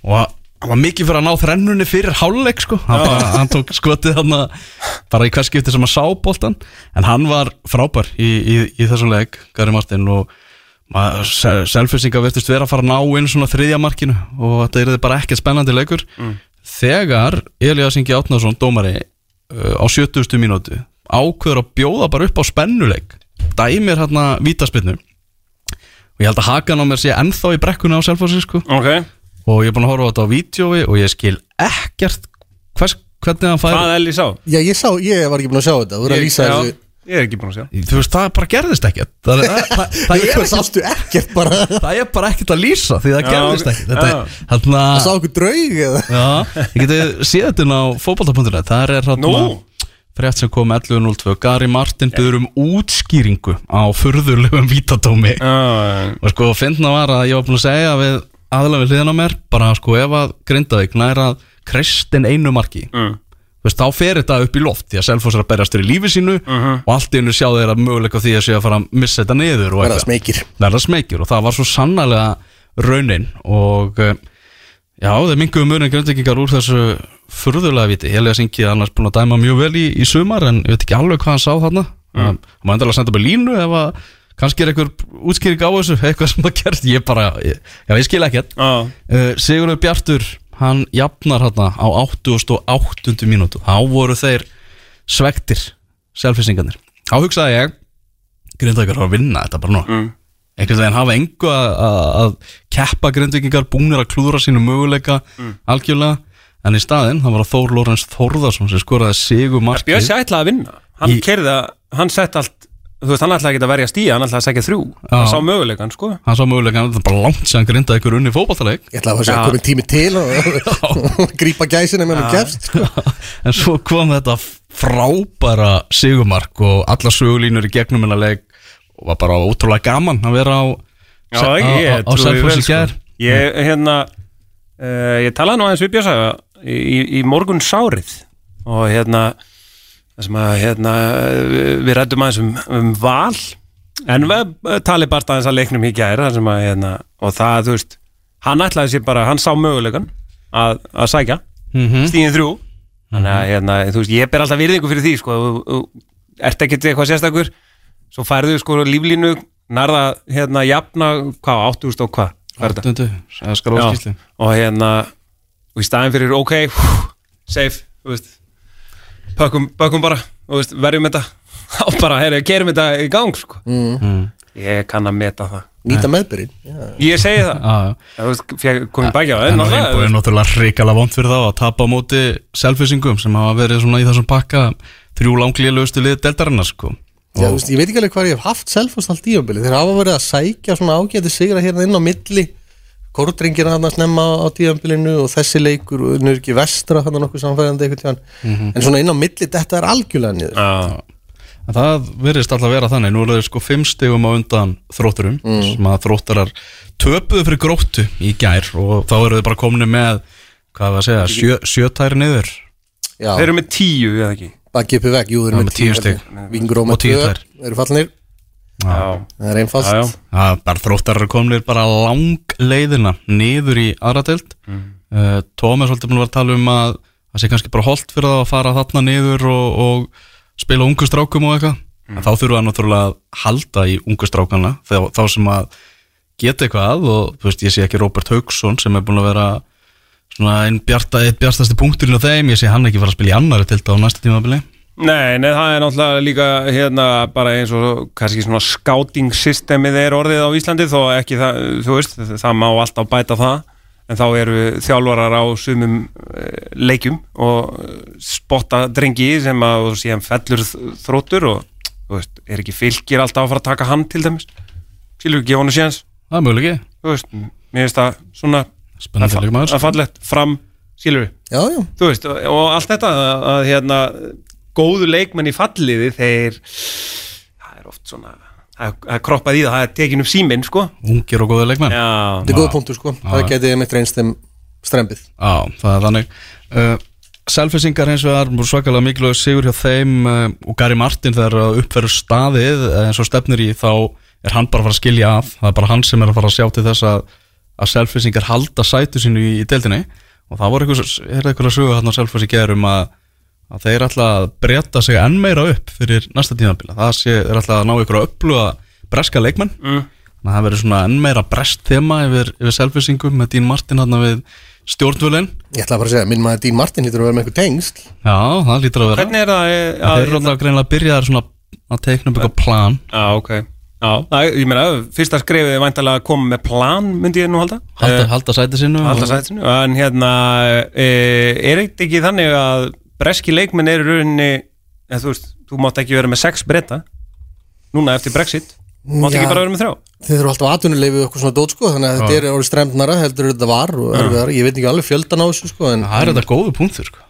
Og hann var mikið fyrir að ná þrennunni fyrir hálfleik sko. Hann, bara, hann tók skotið hann bara í hvers skipti sem að sá boltan en hann var frábær í, í, í þessum leik Gary Martin og selfisinga verðist vera að fara að ná inn svona þriðja markinu og þetta er bara ekkert spennandi leikur. Þegar Elias Ingi Átnarsson dómari uh, á 70. mínútu ákveður að bjóða bara upp á spennuleik dæmir hérna vítaspinnu og ég held að hakan á mér sé ennþá í brekkuna á selfossi sko. Ok, og ég er búin að horfa á þetta á vídjói og ég skil ekkert hvers, hvernig hann fær hvað Elli sá? Já, ég sá, ég var ekki búin að sjá þetta Þú voru að Ég- lýsa já, þessu. Ég er ekki búin að sjá. Þú veist það bara gerðist ekkert. Það, það, það, það, er, *laughs* Hvað ekki, sástu ekkert bara. það er bara ekkert að lýsa því það Já, gerðist ok. ekkert. Þetta Já. er Það sá okkur draug eða? Já, ég geti séð þetta inn á fótbolta.net Það er Nú? frétt sem kom 11.02 Gary Martin byður um útskýringu á furðulegum vítadómi Já, og sko finna var að ég var búin að segja við aðlega við hliðina á mér bara sko ef að Grindavík næra kristin einu marki mm. veist, þá fer þetta upp í loft því að Selfoss er að berjast fyrir lífi sínu og allt í hennu sjá þeir að möguleika því að sé að fara að missa þetta niður og Verða smekir smekjur og það var svo sannarlega raunin og eh, já, þeir minguðu mörgum gröndvikingar úr þessu furðulega viti, ég lega syngi annars búin að dæma mjög vel í, í sumar en ég veit ekki alveg hvað hann sá þarna. Mm. hann má endalega senda bara línu ef að kannski er einhver útskýring á þessu eitthvað sem það gerst, ég bara ég, já, ég skil Já, uh, Sigurður Bjartur, hann jafnar hérna á 88. mínútu. Þá voru þeir svektir selfisingarnir, þá hugsaði ég grindvækjar að vinna þetta bara nú. Mm. einhvern veginn hafa engu að, keppa grindvikingar, búnir að klúðra sínu möguleika algjörlega. En í staðinn, það var að Þór Lórens Þórðarsson sem skoraði sigur markið Björns ætlaði að vinna. Hann Í- kerði að, hann sett allt þú veist, hann ætlaði ekki að verja stíða, hann ætlaði að segja þrjú. Hann sá möguleikan, sko. Hann sá mögulega að það er bara langt sem hann grindaði ykkur unni fótballtaleg Ég ætla að það sé að komin tími til og *laughs* *laughs* grípa gæsina með hann gefst sko. *laughs* En svo kom þetta frábæra sigumark og alla sögulínur í gegnum hennar leik og var bara ótrúlega gaman að vera á Já, ekki, ég á trúi vel, sko. Ég, hérna uh, Ég talaði nú aðeins við Björnsaga í, í, í morgun sárið og hérna það sem að hérna við ræddum aðeins um, um val en við talið bara aðeins að leiknum í gær þar sem að hérna og það, þú veist, hann ætlaði sér bara hann sá möguleikan að, að sækja. Mhm. stíðin þrjú. Þannig að hérna, þú veist, ég ber alltaf virðingu fyrir því sko, þú- ert ekkert eitthvað sérstakur. Svo færðu sko líflínu nærða hérna jafna hvað, 8000 og hvað? Áttundu, það skal Já, óskýsli og hérna og í staðin fyrir ok, hú, safe þú veist, pökkum, pökkum bara þú veist, verjum þetta *laughs* og bara, herri, gerum þetta í gang sko. Mm. ég kann að meta það Nýta meðbyrinn Já. ég segi það, þú veist, komið bækja á það, En reynbóið er náttúrulega hrikalega vond fyrir þá að tapa á móti selfisingum sem hafa verið svona í þessum pakka þrjú langlíðlustu lið deltarinnar sko. Já, veist, ég veit ekki alveg hvað ég hef haft selfast allt tímabili þeir hafa verið að sækja svona ágæti sigra hérna inn á milli Kórdringir hann að snemma á tímabilinu og þessi leikur og nú er ekki vestra þannig nokkuð samfæðandi einhvern tíðan en svona inn á milli þetta er algjörlega niður. En það verðist alltaf vera þannig. Nú er það sko fimm stegum á undan þrótturum sem að þróttarar töpuðu fyrir gróttu í gær og þá eru þau bara komni með hvað var að segja, sjö, sjötæri niður. Já, þeir eru með tíu, eða ekki? Bakki uppi veg, jú, þeir eru með tíu stig. Vingur og með tíu tvö þær. eru fallinir, Já, það er einfalt. Já, já. Það bara þróttarar komnir bara lang leiðina niður í aðra deild. Mm. Tómi er svolítið búin að vera að tala um að það sé kannski bara holdt fyrir það að fara þarna niður og, og spila ungu strákum og eitthvað. En þá þurfa það náttúrulega að halda í ungu strákana. Þá, þá sem að geta eitthvað og þú veist ég sé ekki Robert Haugsson sem er búin að vera svona einn bjarta, eitt bjartasti punkturinn á þeim. Ég sé hann ekki fara að spila í annari til þetta á næsta tímabili Nei, nei, það er náttúrulega líka hérna bara eins og kannski svona scouting systemið er orðið á Íslandi þó ekki það, þú veist, það má alltaf bæta það. En þá eru þjálfarar á sumum eh, leikjum og spotta drengi sem að síðan fellur þróttur og þú veist, er ekki fylgir alltaf að fara að taka hann til dæmis? Skilur ekki, gefa hann séns Það er möguleiki, þú veist, mér finnst það svona spennandi að, fallett fram skilur Já, já, þú veist, og, og allt þetta að, að hérna, góðu leikmenn í falliði þeir það er oft svona það er- það er kroppað í það, það er tekin upp síminn sko. Ungir og góði leikmenn. Já, þetta er góða punktur sko. Það geti einmitt reynst þeim strempið Já, það er þannig. Uh, Selfisingar hins vegar voru svakalega mikilvæg sigur hjá þeim uh, og Gary Martin þegar að uppferður staðið uh, eins og stefnir í þá er hann bara að fara að skilja af það er bara hann sem er að fara að sjá til þess að, að Selfisingar halda sætu sínu í, í deildinni. Og það voru eitthvað, er eitthvað að sögu hann á Selfising gerum að, að þeir ætla að breyta sig enn meira upp fyrir næsta tímabila það sé, er ætla að ná ykkur að uppluga breska leikmenn. Mm. þannig að það verður svona enn meira brest þema yfir, yfir Selfisingum með Dín Martin hann við stjórnvölinn. Ég ætla bara að segja, minn maður Dín Martin lítur að vera með eitthvað tengsl. Já, það lítur að vera. Hvernig er það eh, Það að, eru alltaf greinlega að byrja svona að teikna upp eitthvað plan. Já, ok. Já, það, ég meina, fyrsta skrefið er væntalega að koma með plan, myndi ég nú halda. Halda, Eh, halda sæti sinu halda og- sætinu, en hérna e, er þetta ekki þannig að breski leikmenn eru rauninni eða, þú veist, þú mátt ekki vera með sex breyta núna eftir Brexit. Mátt Já. ekki bara vera með þrjá? Þeir eru alltaf og eitthvað svona dót sko Þannig að þetta er orðið stremnara heldur en þetta var og erfiðara. Ég veit ekki alveg fjöldan á þessu sko En Það er þetta góðu punktur sko.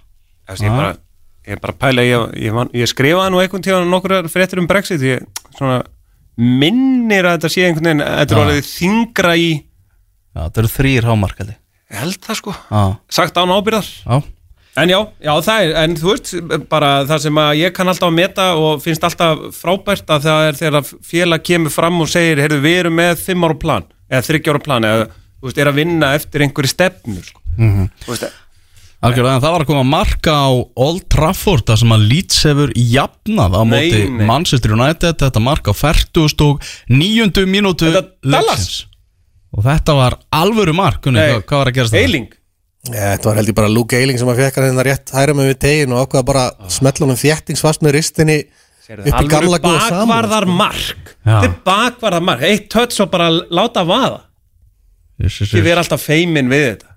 Veist, ég, bara, ég er bara pæla ég, ég, man- ég skrifaði nú einhvern tíðan nokkur fréttir um Brexit ég svona minnir að þetta sé einhvern veginn þetta er orðið þingra í Já, það eru þrýr hámarkali ég. Held það sko, Já, sagt án ábyrðar já, en já, já það er, en þú veist bara það sem að ég kann alltaf að meta og finnst alltaf frábært að það er þegar félag kemur fram og segir heyrðu við erum með fimm ára plan eða þryggja ára plan eða þú veist, er að vinna eftir einhverju stefnu sko. Mhm. þú veist, algjörlega en það var að koma marka á Old Trafford það sem að Leeds hefur jafnað á Nei, móti nei. Manchester United þetta marka á 40 og 9. mínútu Þetta Dallas? leiksins. og þetta var alvöru mark Gunni, Nei. hvað, hvað var að gerast það? Eiling þetta var held ég bara Luke Eiling sem að fekk hann hérna rétt hæra með við tegin og ákvaða bara Ah. smetla honum þjættingsfast með ristinni upp í gamla góða saman bakvarðar mark. Þetta er bakvarðar mark. Eitt tött svo bara láta vaða. Yes, yes, ég yes. verð alltaf feimin við þetta.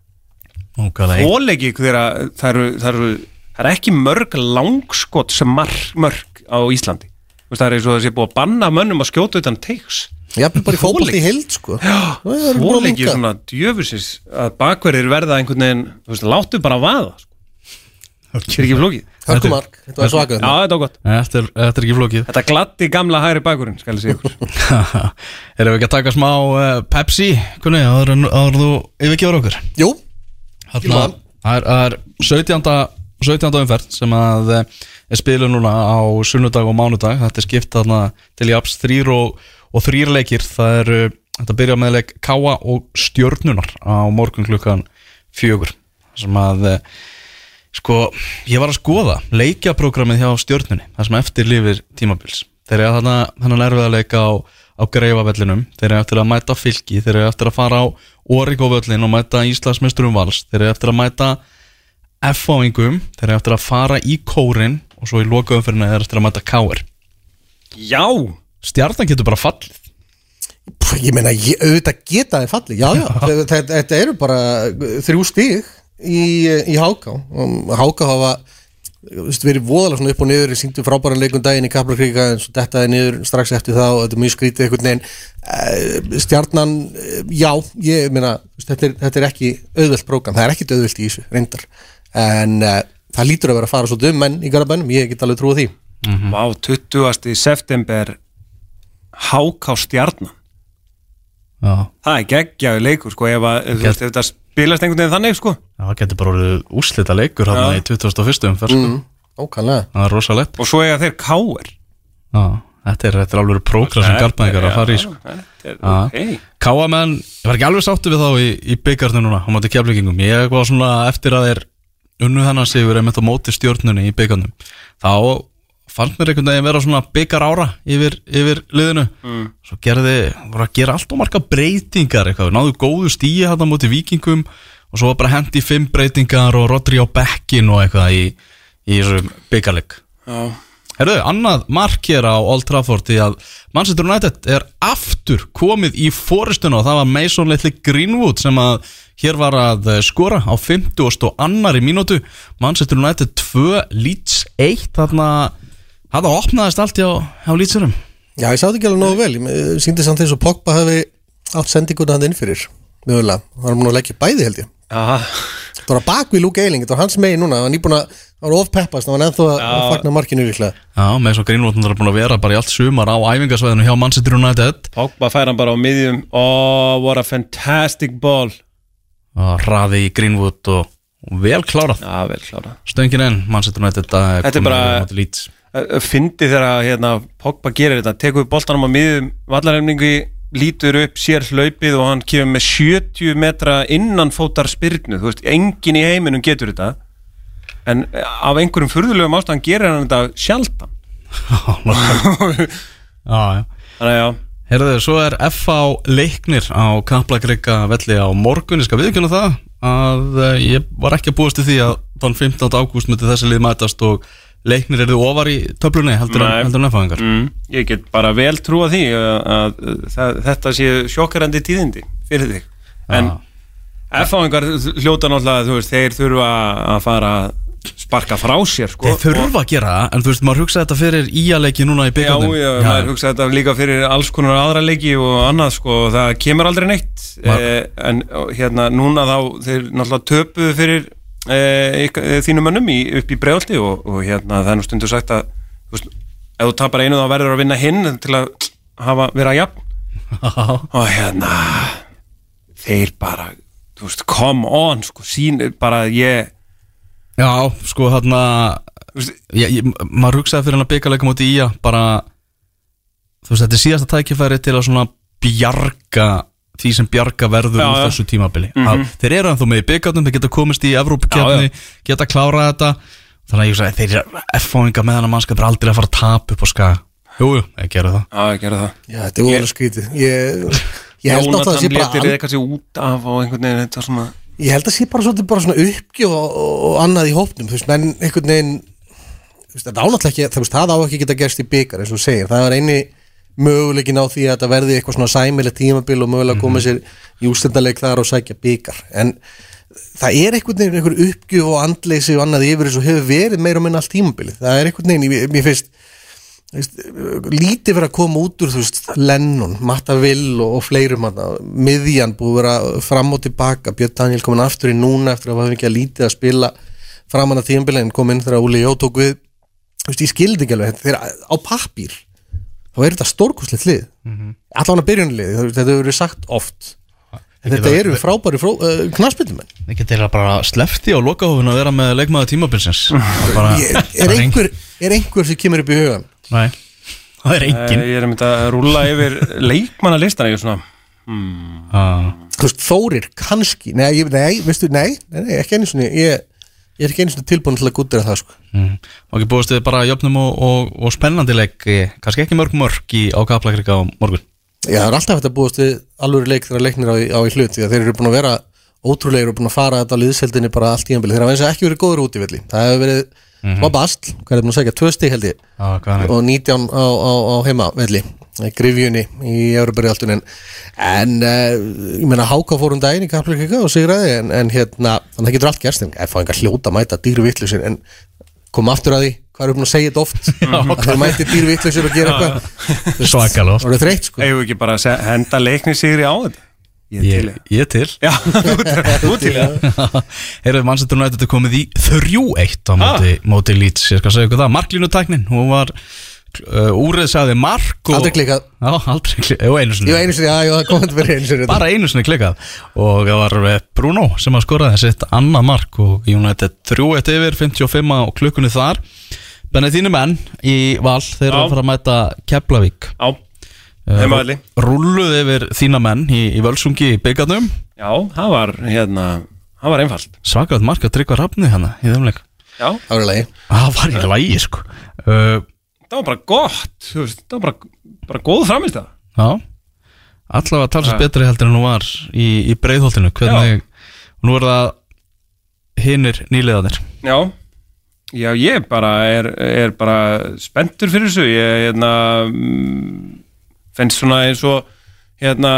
Ókvæðlega, Fólegi þegar það eru, það eru það er ekki mörg langskot sem mark, mörg á Íslandi. Þú veist, það er eins og það sé búið að banna mönnum að skjóta utan teiks Jafnir bara í fótbolt í heild sko. Já, það er að svona djöfusins að bakverðir verða einhvern veginn Þú veist, láttu bara vaða sko. Það er ekki flókið? Hörkumark, þetta var svakað Já, þetta var gott. Þetta er, þetta er ekki flókið. Þetta glatti gamla hægri bakurinn, skal ég segja ykkur. *laughs* Erum við ekki að taka smá uh, Pepsi Kunni, áður áður þú yfirgefur okkur? Jú, Þarna, það. er, það er 17. 17. umferð sem að eh, er spiluð núna á sunnudag og mánudag. Þetta er skipt þarna til japs þrýr og, og þrýr leikir það er, eh, þetta byrja með leik Káa og Stjörnunar á morgun klukkan fjögur sem að eh, sko, ég var að skoða leikjaprógramið hjá Stjörnunni það sem eftir lifir tímabils. Þeir eru þarna þannig erfið að leika á, á greifavellinum, þeir eru eftir að mæta fylki þeir eru eftir að fara á Origovöllin og mæta Íslandsmeisturum vals þeir eru eftir að mæta F-fáingum þeir eru eftir að fara í kórin og svo í lokaumferðinu er eftir að mæta Káir Já, stjarnan getur bara fallið. Ég meina, ég, auðvitað geta þið falli Já, já, *laughs* þetta, þetta- eru bara þrjú stig í, í Háká og Háká hafa verið voðalega svona upp og niður síndu frábæran leikum daginn í Kaplakrika en svo þetta er niður strax eftir það og þetta er mjög skrítið einhvern veginn. Eh, stjarnan, eh, já, ég meina þetta er, þetta er ekki auðvelt prógram. Það er ekkit auðvelt í þessu, reyndar. En uh, það lítur að vera að fara svo dum menn í Garabænum, ég get alveg trúið því. Vá, 20. september Háká stjarnan. Já, Það er geggjaði leikur sko ef, að, ef, veist, ef þetta spilast einhvern veginn þannig sko. Það getur bara orðið úslita leikur hann í 2001. umferð sko. mm, það er rosalegt. Og svo eiga þeir káir Já, þetta er, er alveg prógram sem garpæðingar að fara í sko. Þetta er Já. ok. Káamenn, ég var ekki alveg sáttu við þá í, í byggarnu núna á móti keflingum ég var svona eftir að þeir unnu þennan sigur einmitt á móti stjórnunni í byggarnum þá fannst mér einhvern veginn vera svona byggar ára yfir, yfir liðinu mm. svo gerði, voru að gera allt og marga breytingar eitthvað, náðu góðu stíi á móti vikingum og svo var bara hendi fimm breytingar og Rodri á bekkin og eitthvað í, í byggarleik Já. Herðu, annað mark hér á Old Trafford því að Manchester United er aftur komið í fóristuna og það var Mason Little Greenwood sem að hér var að eh, skora á 50 og annari mínútu Manchester United 2, Leeds 1 þarna, þarna opnaðist allt hjá, hjá Leedsurum Já, ég sá þetta ekki alveg nógu vel, ég síndi samt eins og Pogba hafi átt sendinguna hann inn fyrir mögulega, hann er múin að leggja bæði held ég. Já, Það var bak við Luke Eiling, þetta var hans megin núna, hann er nýbúin að, hann var ofpeppast, hann var ennþá að, að fagna markinu líklega. Já, Mason Greenwood er búin að vera bara í allt sumar á æfingasvæðinu hjá Manchester United. Pogba fær hann bara á miðjum. Oh, what a fantastic ball. Og raði í Greenwood og, og vel klárað. Já, vel klára stöngin enn Manchester United að Þetta er bara- á móti Leeds Fyndi þegar hérna, Pogba gerir þetta Tekur við boltanum á miðjum vallarhemningu Lítur upp, sér hlaupið og hann kemur með 70 metra innan fótar spyrnu. Þú veist, engin í heiminum getur þetta. En eh, af einhverjum furðulegum ástæðan gerir hann þetta sjaldan. *laughs* Já, já. Þannig að já. Herðu, svo er FH leiknir á Kaplakrika velli á morgun, ég skal viðkjöna það að eh, ég var ekki að búast til því að þann 15. ágúst myndi þessi lið mætast og leiknir eru ofar í töflunni heldur en, FH-ingar mm, Ég get bara vel trúa því að, að, að þetta sé sjokkarandi tíðindi fyrir þig. En F-áingar hljóta náttúrulega, veist, þeir þurfa að fara sparka frá sér sko. Þeir þurfa að gera það, en þú veist, maður hugsa þetta fyrir íaleiki núna í Já, byggjandum já, maður hugsa þetta líka fyrir alls konar aðra leiki og annað sko, það kemur aldrei neitt. Eh, en hérna núna þá þeir náttúrulega töpuðu fyrir ykkar- eh, þínum mönnum í, upp í bregðaldi og, og hérna það er nú stundu sagt að þú veist, ef þú tapar einu þá verður að vinna hinn til að hafa, vera jafn. *laughs* Og hérna þeir bara, þú veist, come on sko, sín, bara ég Já, sko, ég, maður hugsaði fyrir hann að byggjarleika móti ía bara þú veist, þetta er síðasta tækifæri til að svona bjarga því sem bjarga verður Já, úr þessu tímabili. Mhm. að þeir eru ennþá með í byggjarnum, þeir geta komist í Evrópukefni, geta klárað þetta. Þannig að ég hugsaði, þeir eru F-fáinga með hann að mannskap er aldrei að fara að tapa upp á skaga. Jú, jú, ég gerði það. Já, ég gerði það. Já, þetta er úrlega skrítið. Ég, ég held náttúrulega að það sé Jónatan bara, letir eða kannski út af og einhvern veginn þetta svona ég held að sé bara svolítið bara svona uppgjöf og, og annað í hópnum, þú veist, menn einhvern veginn, þú veist, þetta ánáttúrulega ekki, það á ekki geta gerst í byggar, eins og þú segir, það er eini möguleikin á því að þetta verði eitthvað svona sæmileg tímabil og mögulega koma sér í úrstendarleik þar og sækja byggar, en það er einhvern veginn einhver uppgjöf og andleysi og annað yfir þessu hefur verið meira og minna allt tímabilið, það er einhvern veginn, ég, mér finnst veist, lítið fyrir að koma út úr þú veist, Lennon, Matta Vill og, og fleirum hann, miðjan búið að vera fram og tilbaka, Björn Daniel komin aftur í núna eftir að hafa ekki að lítið að spila framan að tímbilin, kom inn þegar Úli Jó tók við, þú veist, ég skildi ekki alveg. Þetta er á pappír þá er þetta stórkuslegt lið. Allan að byrjunlið, þetta hefur verið sagt oft. En þetta eru frábæri fró, uh, knarsbyttumenn Ekki til að bara slefti á lokahófin að vera með leikmaður tímabilsins. Það bara, *laughs* er, er, einhver, er einhver sem kemur upp í hugan Nei, það er Eh, engin Ég er að mynda að rúlla yfir leikmannalistan er svona. Ah. þú veist, Þórir kannski nei, ég, nei, veistu, nei, nei, nei ekki einu sinni. Ég, ég er ekki einu sinni tilbúin til að gútira það sko. mm. Og ekki búist þið bara jöfnum og, og, og spennandi leik eh, Kannski ekki mörg mörg í ákaplakrika á morgun Já, það er alltaf hægt að búast við alveg leik þegar leiknir á, á í hlut því að þeir eru búin að vera ótrúlegir og búin að fara þetta liðseldinni bara allt í ennbili þeir hafa eins og ekki verið góður út í villi það hefur verið mm -hmm. bast, hvað er það að segja, tvö stig held ég hvað er og 19 á, á, á heima velli grifjunni í Európa-riðaltunin en uh, ég meina Háka fór um daginn í Kaplíkika og sigraði en, en hérna, þannig að það getur allt gerst en það fá enga hljóta að mæta dýrvittlusir en kom aftur að því, hvað er uppn að segja þetta oft? *laughs* Að þeir mæti dýrvittlusir og gera eitthvað. *laughs* Svakalóft það eru þreytt sko. Við ekki bara að henda leikni sigri á þetta? Ég er til Ég, ég er til. Já, *laughs* þú er til það. Heyrðu, Manchester United er komið í 3-1 á móti, móti Leeds, ég skal segja ykkur það. Marklínutæknin, hún var uh, úrið sagði mark og, aldrei klikkað, Já, aldrei klikkað, jú einu sinni. Jú einu sinni, já, já, það komið verið einu sinni. Bara einu sinni klikkað. Og það var eh, Bruno sem að skoraði sitt annað mark og United 3-1 yfir 55 á klukkunni þar. Benni þínu menn í val þeir eru Já. að fara að mæta Keflavík. Já, heimavelli Rúlluð yfir þína menn í, í Völsungi í byggarnum. Já, það var hérna Það var einfalt. Svakað mark að tryggva rafni hana í þeim leik. Já, það var í lagi. Það var í lægi sko. Uh, það var bara gott veist, Það var bara, bara góð framist það Já. Allavega talsast betri heldur en hún var í, í breiðholtinu Hvernig, nú er það hinnir nýliðanir Já, já ég bara er, er bara spenntur fyrir þessu. Ég hérna mm, finnst svona eins og hérna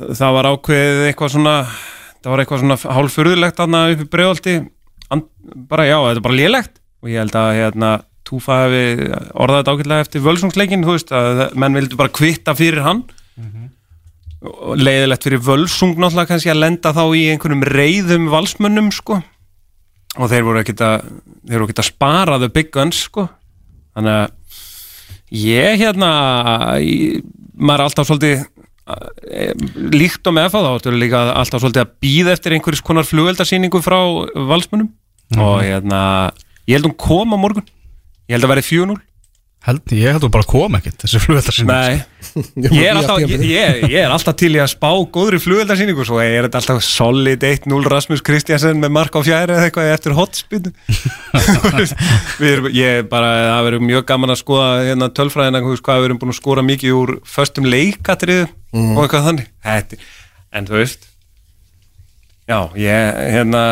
það var ákveðið eitthvað svona það var eitthvað svona hálfurðulegt þarna upp í bregðaldi bara já, þetta er bara lélegt. Og ég held að hérna Túfa hefði orðað þetta ágætlega eftir völsungsleikin, þú veist, að menn vildu bara kvitta fyrir hann. Og leiðilegt fyrir völsung náttúrulega kannski að lenda þá í einhverjum reyðum valsmönnum, sko. Og þeir voru ekkert að þeir voru ekkert að spara the big guns sko. Þannig að ég hérna ég, maður er alltaf svolítið eh, líkt og með það þá ertu líka alltaf svolítið að býða eftir einhverjus konar flugveldarsýningu frá valsmunum og hérna ég held hún kom á morgun ég held að verði 4-0 Held, Ég held að bara kom ekkert þessi flugveldar sinni Nei, *laughs* ég er, alltaf, ég, ég, ég er alltaf til í að spá góðri flugveldarsýningu svo er þetta alltaf solid 1-0 Rasmus Kristjansen með mark á fjæri eða eitthvað eftir hotspinn *laughs* ég er bara, það verður mjög gaman að skoða hérna tölfræðina, þú hvað við erum búin að skora mikið úr föstum leikatrið og eitthvað þannig. Þetta, en þú veist já, ég hérna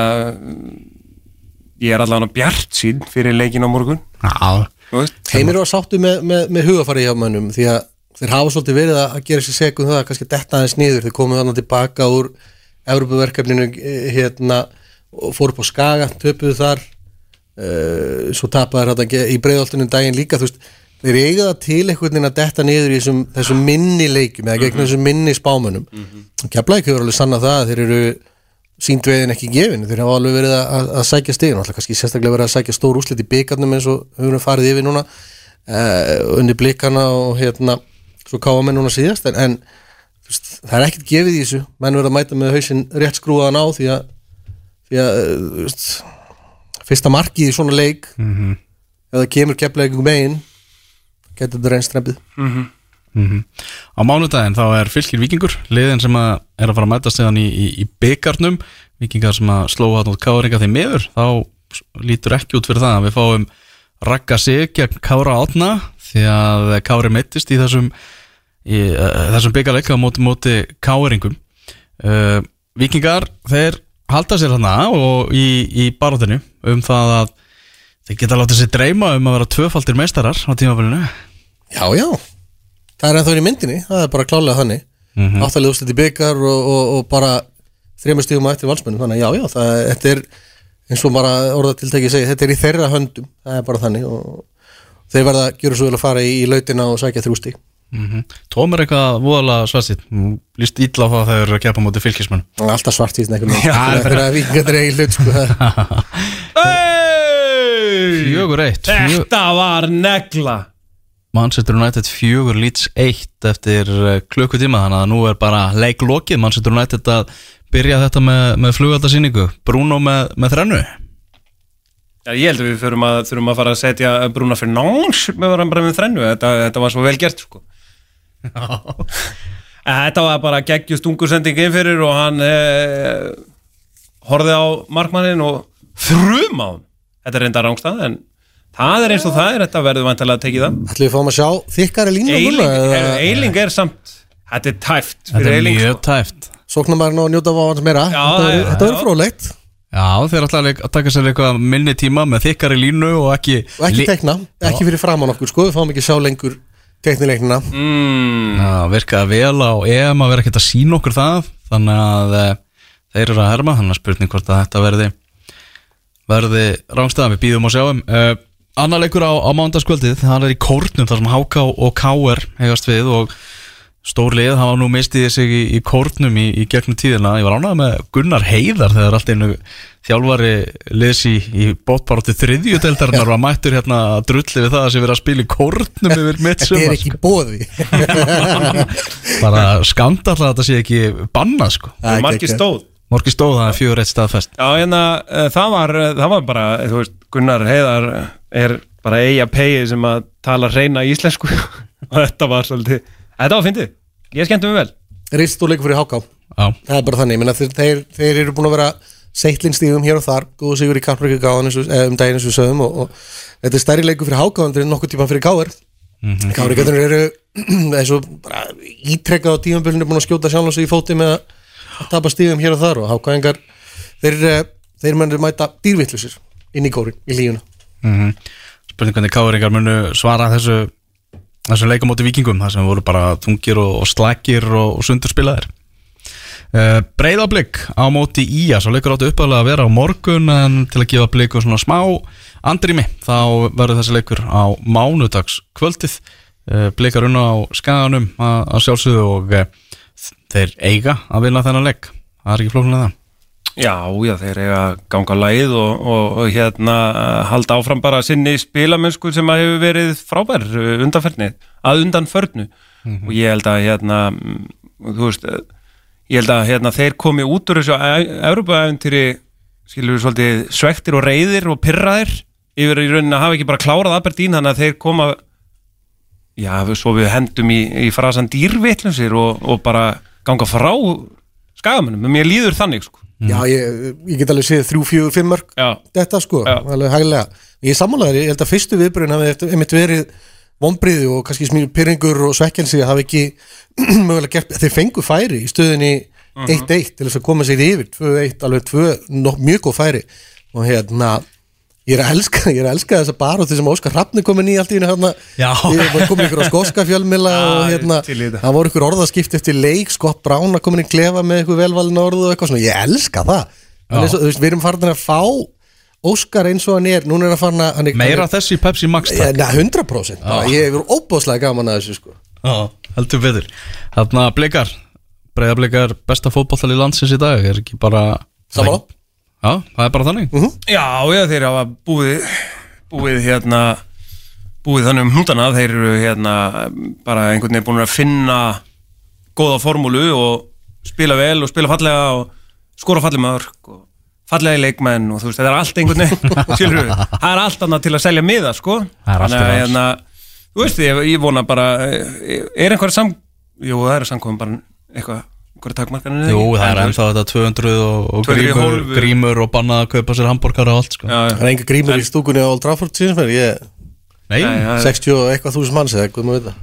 ég er allavega bjart sín fyrir leikin á morgun. þú Heimir var sáttu með, með, með hugafari hjá mönnum því að þeir hafa svolítið verið að gera sér segum það að kannski detta aðeins niður. Þeir komið þannig tilbaka úr Európaverkefninu eh, hérna og fóru upp á Skaga, töpuðu þar. Uh, svo tapaði þetta í breiðoltunum daginn líka þú veist, þeir eiga það til einhvern veginn að detta niður í þessum, þessum minni leikum eða gegn þessum minni spámönnum. Mm -hmm. Keflæk hefur alveg sannað það að þeir eru sínt veiðin ekki gefin. Þeir hafa alveg verið að, að sækja stigin. Alltaf kannski sérstaklega verið að sækja stór úslit í byggarnum eins og við höfum farið yfir núna uh, undir blikana og hérna svo káa menn núna síðast. En, en veist, það er ekkert gefið í þessu. Menn verið að mæta með hausinn rétt skrúaðan á því að, því að þú veist, fyrsta markið í svona leik Mhm. ef það kemur keflaugum megin getur þetta reynst strempið Mhm. Á mánudaginn þá er fylgir vikingur liðin sem að er að fara að mæta síðan í, í, í byggarnum vikingar sem að slóa hann út káringa þeim meður þá lítur ekki út fyrir það að við fáum rakka sig gegn kára átna því að kári meittist í þessum uh, þessum byggarleika móti, móti káringum uh, vikingar þeir halda sér hana og í, í baróttinu um það að þeir geta látið sér dreyma um að vera tvöfaldir meistarar á tímafélinu Já, já, það er ennþá inn í myndinni það er bara klálega þannig. Mm -hmm. áttalega úrslit í byggar og, og, og bara þremur stíðum á eftir valsmennum þannig að já, já, það, þetta er eins og bara orðatiltæki segja, þetta er í þeirra höndum það er bara þannig og þeir verða að gjöra svo vel að fara í, í lautina og sækja þrjústi Tóm er eitthvað voðalega svarsitt Lýst illa á það þegar þeir eru að keppa mútið fylgismenn alltaf svart í einhvern veginn. Þegar að vikingarnir eigi hlut sko. *laughs* Fjögur eitt Þetta var negla Manchester United fjögur lýts eitt eftir eh, klukkutíma þannig að nú er bara leik lokið. Manchester United að byrja þetta með, með flugaldarsýningu Bruno með, með þrennu. Já, ég held að við þurfum að, þurfum að fara að setja Bruna fyrir náns með varum bara með þrennu. Þetta, þetta var svo vel gert sko. *laughs* En Þetta var bara geggjust ungursending inn fyrir og hann eh, horfði á markmannin og þrum á hann Þetta er reynda rángstað en það er eins og það er þetta verður vantilega að tekið það. Ætlum við fáum að sjá þykkari línu Eiling, er, Eiling er samt Þetta er tæft Þetta er Eiling mjög sko. tæft. Sóknarmærin og njóta á hans meira. Já, þetta verður- verður já. þeir ætla að taka sér eitthvað minni tíma með þykkari línu og ekki og ekki tekna, ekki fyrir framann okkur sko, við fáum ekki að sjá lengur teknileiknina mm, Já, virkaði vel á EM að vera ekkert að sína okkur það þannig að e, þeir eru að herma þannig að spurning hvort að þetta verði verði rángstæðan, við býðum að sjáum. E, Annar leikur á, á mándaskvöldið það er í kórnum þar sem HK og KR hegast við og stór lið hafa nú mistiði sig í, í kórnum í, í gegnum tíðina, ég var ánægð með Gunnar Heiðar þegar allt einu þjálfari liðs í, í bótbaróttu þriðjudeldarinnar var mættur hérna að drulli við það að sé verið að spila í kórnum yfir mitt þetta er ekki bóði *laughs* bara skandall að þetta sé ekki bannað sko. Marki stóð. Morgi stóð það er fjögur eitt staðfest. Já, hérna, uh, það var, uh, það var bara, eh, þú veist, Gunnar Heiðar eh, er bara eiga pegi sem að tala reyna íslensku. *laughs* Og þetta var svolítið, þetta var fyndið, ég skemmti mig vel. rist og leikur fyrir háká? Já, það er bara þannig, Minna, þeir, þeir, þeir eru búin að vera seitlinstíðum hér og þar. Góðu sigur í Kampríku gáðan um daginn eins og sögum og, og þetta er stærri leikur fyrir hákáðandur en nokkuð tíma fyrir káir mm -hmm. káringatunir eru *clears throat* eins og bara ítrekkað á tímabölinu búin að skjóta sjálf í fóti með að tapa stíðum hér og þar og hákáðingar þeir, eh, þeir mennur mæta dýrvittlusir inn í kórin, í lífuna mm spurning hvernig káringar munu svara þessu þessu leikamóti vikingum það sem voru bara þungir og, og slækir og, og sundur spilaðir. Uh, Breiðablík á móti Ía svo leikur áttu uppalega að vera á morgun en til að gefa blíku svona smá andrými þá verður þessi leikur á mánudags kvöldið uh, blíkar unna á skaganum að, sjálfsögðu og uh, þeir eiga að vinna þennan leik. Það er ekki flóknulega það Já, já, þeir eiga að ganga læð og, og, og hérna halda áfram bara sinni spilamennsku sem að hefur verið frábær uh, undanferðni, að undanförnu. Og ég held að hérna, mm, þú veist, uh, ég held að hérna þeir komi út úr þessu Európa-æfintýri, skilur við svolítið svektir og reyðir og pirraðir yfir í rauninni að hafa ekki bara klárað Aberdeen, þannig að þeir koma já, svo við hendum í, í frasan dýrvitlusir og, og bara ganga frá skagamennum, mér líður þannig sko. Já, ég, ég get alveg séð þrjú, fjögur, fimm mörg Já. þetta sko, Já. alveg hæglega ég sammálaður, ég held að fyrstu viðbröðin hafi einmitt verið vonbriði og kannski smíður pyrringur og svekkelsi hafi ekki *clears throat* mögulega gert, þeir fengu færi í stöðinni 1-1 til þess að koma sér yfir 2-1, alveg 2, nok, mjög góð færi og hérna ég er að elska, er að elska þess að bara þessum Óskar Hrafni komin í allt í *laughs* hérna komin ykkur á skoska fjölmila og hérna, í það voru ykkur orðaskipti eftir leik, Scott Brown að komin í klefa með ykkur velvalin orðu og eitthvað svona, ég elska það. Þannig, þú veist, við erum farin að fá Óskar eins og hann er, núna er hann að hann er, meira þessi í Pepsi Max ja, takk. na, 100% bara, ég hefur óbáslega gaman að þessu sko. Já, heldur betur. Þarna blikar, breyða blikar besta fótbollali landsins í dag. Er ekki bara Sammála. Já, það er bara þannig. Já, já, þeir hafa búið búið hérna búið þannig um hnútana, þeir eru hérna bara einhvern veginn búin að finna góða formúlu og spila vel og spila fallega og skora fallega mörg og fallega leikmenn og þú veist, þetta er allt einhvern veginn *laughs* skilur við, það er allt annað til að selja miða sko, Það er allt Þannig að, hérna, þú veist, ég, ég vona bara eh, er einhver sam jú, það er samkominn bara eitthvað, einhverja takmarkanir Jú, það er ennþá þetta 200 og, og 200 í grímur, hólfu. grímur og bannað að kaupa sér hambúrkar og allt sko. Já, já. það er enga grímur í stúkunni á Old Trafford síðan fyrir, ég Nei, Nei, já, 60 og eitthvað þúsund manns eða hvað maður veit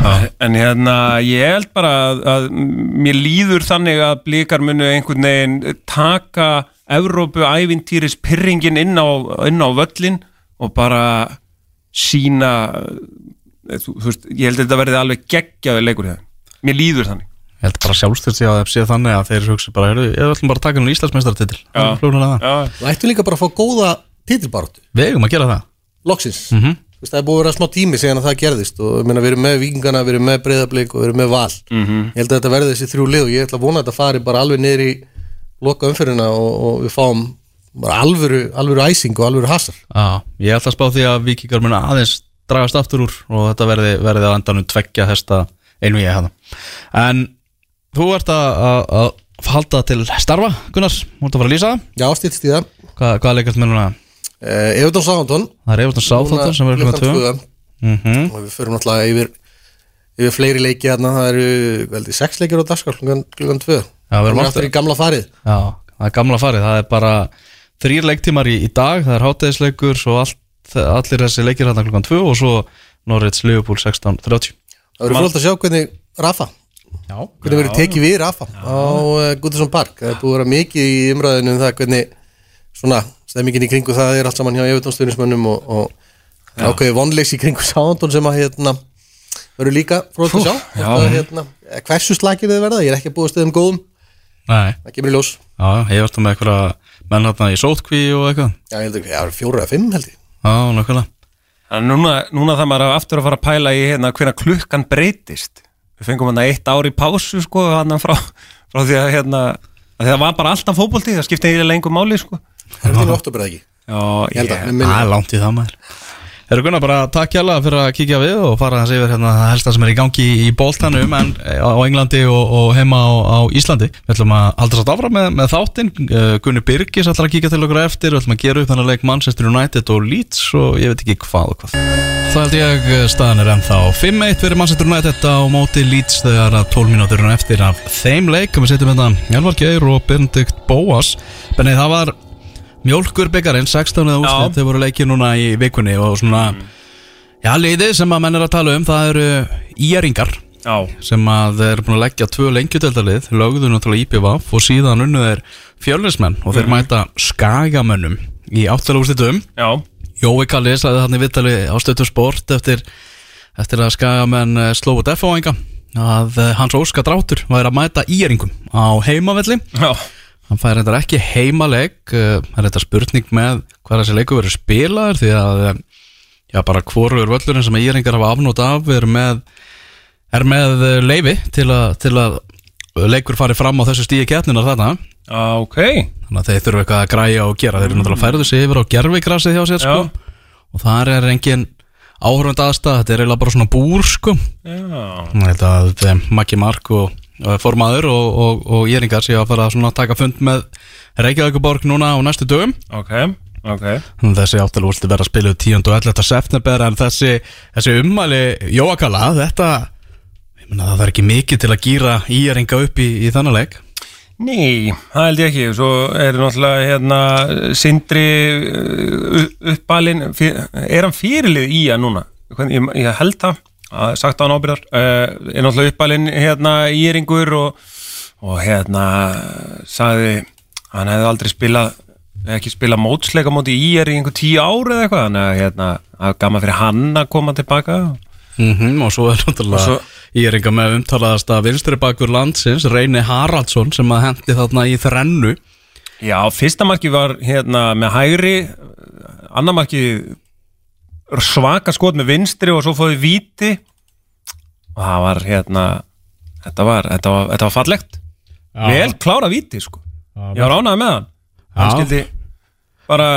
það En hérna, ég held bara að, að mér líður þannig að blíkar munu einhvern veginn taka Evrópu ævintýris pyrringin inn á, inn á völlin og bara sína þú, þú veist, ég held að þetta verði alveg geggjaði leikur hér. Mér líður þannig. Ég held bara sjálfstyrst ég að þeim sé þannig að þeir hugsa bara, heyrðu, ég ætlum bara að taka nú Íslandsmeistartitil það. Og ættu líka bara að fá góða titilbaráttu. Við eigum að gera það. Loksins, Mhm. Þú veist, það er búið að vera smá tími síðan að það gerðist og ég meina við erum með vikingana, við erum með breyðablík og við erum með val. Mhm. ég held að þetta verði þessi þrjú lið og ég ætla að vona að þetta fari bara alveg niður í loka umfyrirna og, og við fáum bara alvöru, alvöru æsing og alvöru hasar. Já, ég ætla að spá því að vikingar mun aðeins dragast aftur úr og þetta verði, verði að endanum tveggja hesta einu ég hefða En þú ert að, halda til starfa, Gunnar, þú ert að fara að lýsa? Já, stýttst í það Hvað, hvað leikast með núna? uh, Evertón Sáhantón Það er Evertón Sáþáttur sem verður klukkan 2 Mhm. og við förum náttúrulega yfir yfir fleiri leiki hérna, það eru veldi, sex leikir á dagskar klukkan, 2 Já, við erum aftur. í gamla farið. Já, það er gamla farið, það er bara þrýr leiktímar í, í dag, það er hátæðisleikur svo allt, allir þessi leikir hérna klukkan 2 og svo Norrids Liverpool 16.30 Það verður frólt að sjá hvernig Rafa Já, hvernig verður tekið við Rafa á uh, Guttersson Park? Það er búið að vera mikið í umræðinu um það hvernig svona stemmingin í kringu það er allt saman hjá Evertónstöðnismönnum og, og ákveði vonleys í kringu Sándón sem að hérna verður líka frólt að sjá. já. Að, hérna, eh, hversu slakir þið verða, ég er ekki að búið stöðum góðum. Nei, það kemur í ljós. Já, ég varst með eitthvað menn hérna í sótkví og eitthvað. Já, ég held ekki, það er fjóra eða fimm held ég. Já, nákvæmlega. Þannig núna, núna það maður aftur að fara að pæla í hérna hvernig klukkan breytist Við fengum hann eitt ár í pásu sko hann frá, frá því að hérna að það var bara alltaf fótbolti, það skipti eiginlega lengur máli sko það er til eða ekki Já, ég held að. Það er langt í það maður Erum Gunnar bara takk hjá fyrir að kíkja við og fara þessi yfir hérna helsta sem er í gangi í bóltanum en á Englandi og, og heima á, á Íslandi. Við ætlum að halda satt áfram með, með þáttinn. Uh, Gunni Birgis ætlar að kíkja til okkur eftir. Við ætlum að gera upp þannig að leik Manchester United og Leeds og ég veit ekki hvað og hvað. Það held ég staðan er ennþá 5-1 fyrir Manchester United á móti Leeds þegar að 12 mínútur eftir af þeim leik. Við setjum þetta Elvar Geir og Benedikt Bóas. Benni það var Mjólkur byggarinn, 16. úrslit, þau voru leikið núna í vikunni og svona Já, liðið sem að menn er að tala um, það eru íringar já, sem að þeir eru búin að leggja tvö lengjutildalið, lögðu náttúrulega IPVAF og síðan unnu þeir fjörlismenn og þeir mæta skagamönnum í áttalega úrslitum Jói Kalli sagði þannig viðtali á stötu sport eftir, eftir að skagamenn eh, slóðu defáinga að eh, hans óska dráttur væri að mæta íringum á heimavelli. Já, Hann fær reyndar ekki heimaleg Það er þetta spurning með hvað þessi leiku verður spilaður? Því að uh, já, bara hvorur völlurinn sem íringar hafa afnót af er með, er með uh, leifi til, a, til að leikur fari fram á þessu stíi keppninar þarna. Já, ok. Þannig að þeir þurfa eitthvað að græja og gera. Þeir eru náttúrulega færðu sig yfir á gerfigrasið hjá sér sko. og þar er engin áhörfund aðstæð, þetta er eiginlega bara svona búr sko. Já, að um, Maggi Mark og formaður og, og, og Jeringar séu að fara að taka fund með Reykjavíkuborg núna á næstu dögum ok, ok Þannig að þessi áttalúr vilti vera að spila 10. og 11. september en þessi, þessi ummæli Jóakala, þetta ég meina það er ekki mikið til að gýra Jeringa upp í, í þannig leik Nei, það held ég ekki Svo er náttúrulega hérna Sindri uh, uppalinn Er hann fyrirlið í að núna? Ég, ég held það að sagt á hann ábyrðar uh, Er náttúrulega uppalinn hérna íringur og, og hérna sagði hann hefði aldrei spilað ekki spilað mótsleika móti í er í einhver tíu ár eða eitthvað. Þannig að hérna, er gaman fyrir hann að koma tilbaka. Mm og svo er náttúrulega Og svo- Jeringa með umtalaðasta vinstri bakur landsins Reyni Haraldsson sem að hendi þarna í þrennu. Já, fyrsta marki var hérna með hægri annar marki svaka skot með vinstri og svo fóði víti. Og það var hérna þetta var, þetta var, þetta var fallegt. Vel klára víti sko. Ég var ánægð með hann. Hann Já. skildi bara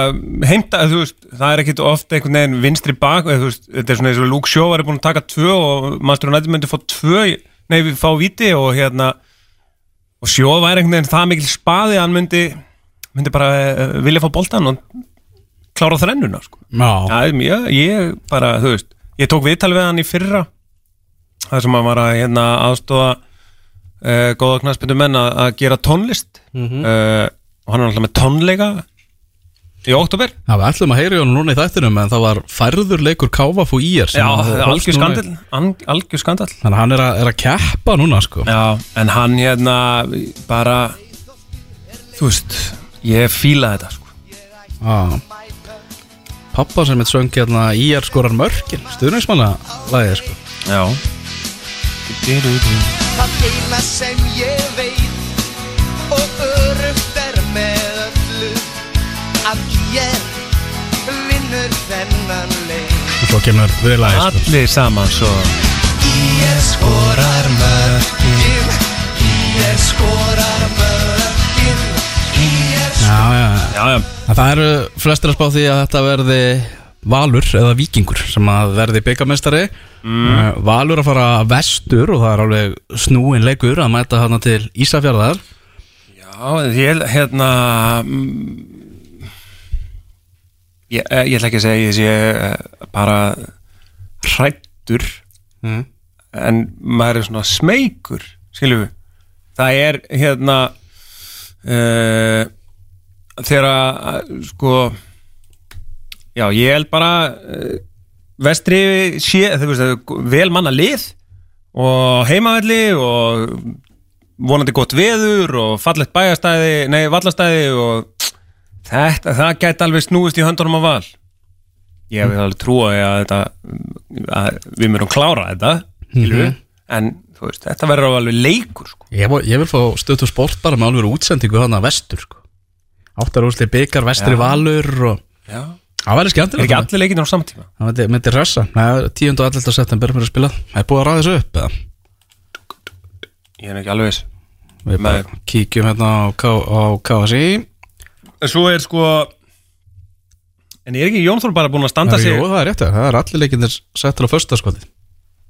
heimta, þú veist, það er ekkit ofta einhvern veginn vinstri bak, veist þetta er svona eins og Luke Shaw var búin að taka tvö og Master United myndi fá tvö, nei við fá víti og hérna og Shaw var einhvern veginn það mikil spaði að hann myndi myndi bara uh, vilja fá boltan og klára þrennuna sko. Ég, ég bara, þú veist ég tók viðtal við hann í fyrra það sem hann var að hérna, aðstóða uh, góða knaspindu menn að, að gera tónlist. Uh, og hann er alltaf með tónleika í oktober Já, við ætlum að heyri honum núna í þættinum en það var færður leikur Káfaf og Ír Já, algjör skandal an- algjör skandal Þannig að hann er að, er að keppa núna sko. Já, en hann hérna bara þú veist, ég fíla þetta sko. Já Pappa sem mitt söng hérna Ír skorar mörkin. Stuðningsmanna lagið sko. Já. Það eina sem ég veit og örugt er með öllu að ég vinnur þennan leik. Svo kemur viðlagi sko. Allir saman svo. Ír skorar mörkin. Ír skorar mörkin Já, Það eru flestir að spá því að þetta verði Valur eða Víkingur sem að verði byggamestari mm. Valur að fara vestur og það er alveg snúin leikur að mæta hana til Ísafjörðar Já, ég, hérna mm, ég, eh, ég ætla ekki að segja ég sé eh, bara hrættur Mm. en maður er svona smeykur skilju það er hérna uh, þegar að sko já, ég held bara uh, vestri sé, veist, vel manna lið og heimavelli og vonandi gott veður og fallegt bæjastæði, nei vallastæði og þetta, það gæti alveg snúist í höndunum á val ég hef alveg trúa að þetta að við myndum klára þetta mm en þú veist, þetta verður alveg leikur sko. Ég, vil- ég vil fá stötu sport bara með alveg útsendingu hana vestur sko. Áttar úrsli byggar, vestri. Valur og Já. það væri er skemmtilegt ekki allir leikinu á saman tíma Það myndi, rössa Það er 10. og 11. september fyrir að spila Það er búið að ræða þessu upp eða? ég er ekki alveg viss Við bara Nei. kíkjum hérna á, K- á KSI en svo er sko en er ekki Jón Þór bara búin að standa sig Jú, það er rétt Það er allir leikindir settur á första skoti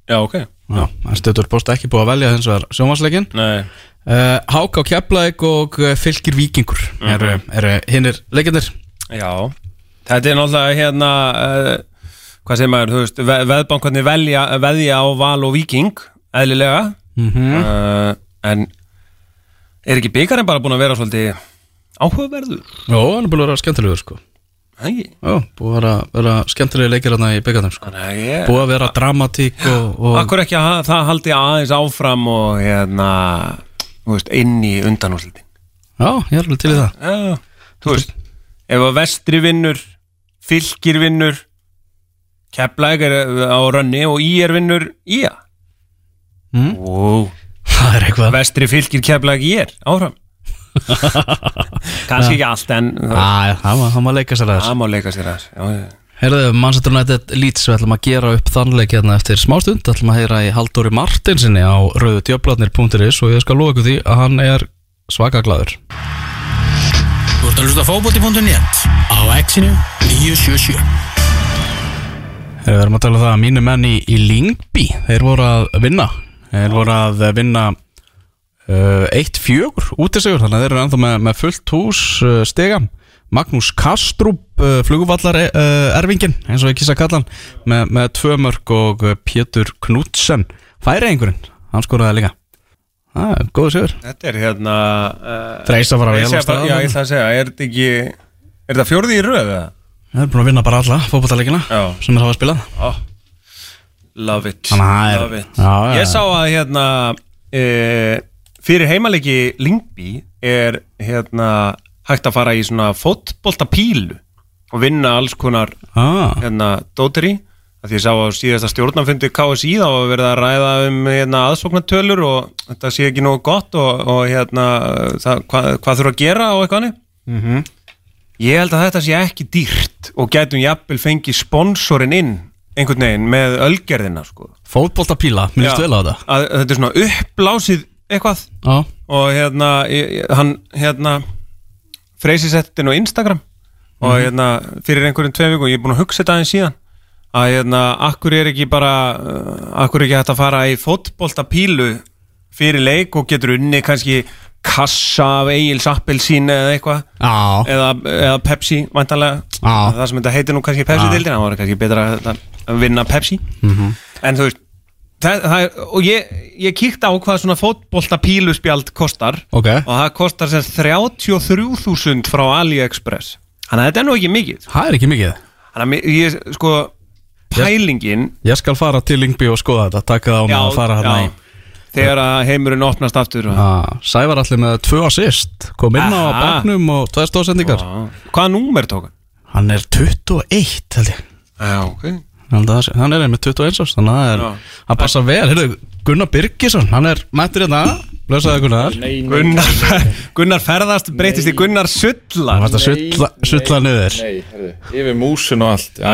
já, ok Já, en stöður post ekki búið að velja hins vegar sjómasleikin Nei. Uh, Hák á Keflæk og uh, Fylgir Víkingur eru, eru hinnir leikindir já, þetta er náttúrulega hérna uh, hvað segir maður, þú veist ve veðbankarnir velja, veðja á Val og Víking eðlilega. Mm uh, en er ekki byggarinn bara búin að vera svolítið áhugaverður? Jó, hann er búin að vera skemmtilegur sko. Jó, búið að vera, skemmtilegi leikir hérna í byggarnum sko. Þannig að vera dramatík og, og Akkur ekki að það haldi aðeins áfram og hérna, veist, inn í undanúslitin. Já, ég er alveg til í það Já, þú veist, ef að vestri vinnur, fylgir vinnur, keplæk er á rönni og í er vinnur í að. Mm. Wow. Það er eitthvað Vestri fylgir keplæk í er, áfram. *laughs* Kanski ekki allt, en það má leika sér aðeins það má leika sér aðeins. Já, já. Heyrðu, Manchester United Leeds, við ætlum að gera upp þannleik hérna eftir smástund, ætlum að heyra í Halldóri Martinsinni á rauðutjöflarnir.is og ég skal ykkur því að hann er svaka glaður. Þú ert að hlusta á fótbolti.net á exinu 977 Heyrðu, við erum að tala um það að mínu menn í, í Lingby, þeir voru að vinna, þeir voru að vinna uh, 1-4 útisegur, þannig að þeir eru ennþá með, með fullt hús uh, stegam. Magnús Kastrup, uh, flugvallar uh, erfingin, eins og ég kýsa að kalla hann, með, með tvö mörg og uh, Pétur Knudsen, færi einhverjum, hann skoraði líka. Það er góðu sigur. Þetta er hérna... Uh, Freysa var að vel á Freysa bara- stað. Já, ég ætla að segja, er þetta ekki... Er þetta fjórði í röð, eða? Það er búin að vinna bara alla fótballtaleikina Já. sem er hafa spilað. Oh, love it Þannig er- Love it Já, já, Ég sá að hérna e, fyrir heimalegi Lingby er hérna hægt að fara í svona fótboltapílu og vinna alls konar Ah, hérna dóteri að því ég sá á síðasta stjórnanfundi KSI þá var verið að ræða um hérna, aðsóknartölur og þetta sé ekki nógu gott og, og hérna það, hvað, hvað þurfa að gera og eitthvað hannig Mhm. Ég held að þetta sé ekki dýrt og gætum jafnvel fengið sponsorinn inn einhvern veginn með ölgerðina sko. líst Já. vel á þetta. að þetta er svona uppblásið eitthvað Já, og hérna ég- hann hérna freysi settin á Instagram og Mhm. hérna fyrir einhverjum tveim viku ég er búin að hugsa þetta aðeins síðan að hérna akkur er ekki bara uh, akkur er ekki hægt að fara í fótboltapílu fyrir leik og getur unni kannski kassa af Egil's Appelsín eða eitthvað já, eða, eða Pepsi væntanlega Já. það sem þetta heitir nú kannski Pepsi-dildin það var kannski betra að vinna Pepsi Mhm. en þú veist það, það er, og ég, ég kíkti á hvað svona fótbolta píluspjald kostar ok. og það kostar sem 33.000 frá AliExpress þannig að þetta er nú ekki mikið Það er ekki mikið. þannig að ég sko pælingin Ég skal fara til Lingby og skoða þetta, taka það á mig að fara hérna í. þegar að heimurinn opnast aftur Ah, Sævar allir með tvö assist, kom inn á Aha. baknum og tvær stóðsendingar. Hvaða númer tók hann? Hann er 21 held ég. Já, ok Að Hann er einmitt 21 árs, þannig að það er, hann passa vel. Heyrðu, Gunnar Birgisson, hann er mættur hérna, blösaði Gunnar. Gunnar, Gunnar ferðast breytist í Gunnar að sulla, sulla niður. Nei, yfir músin og allt já,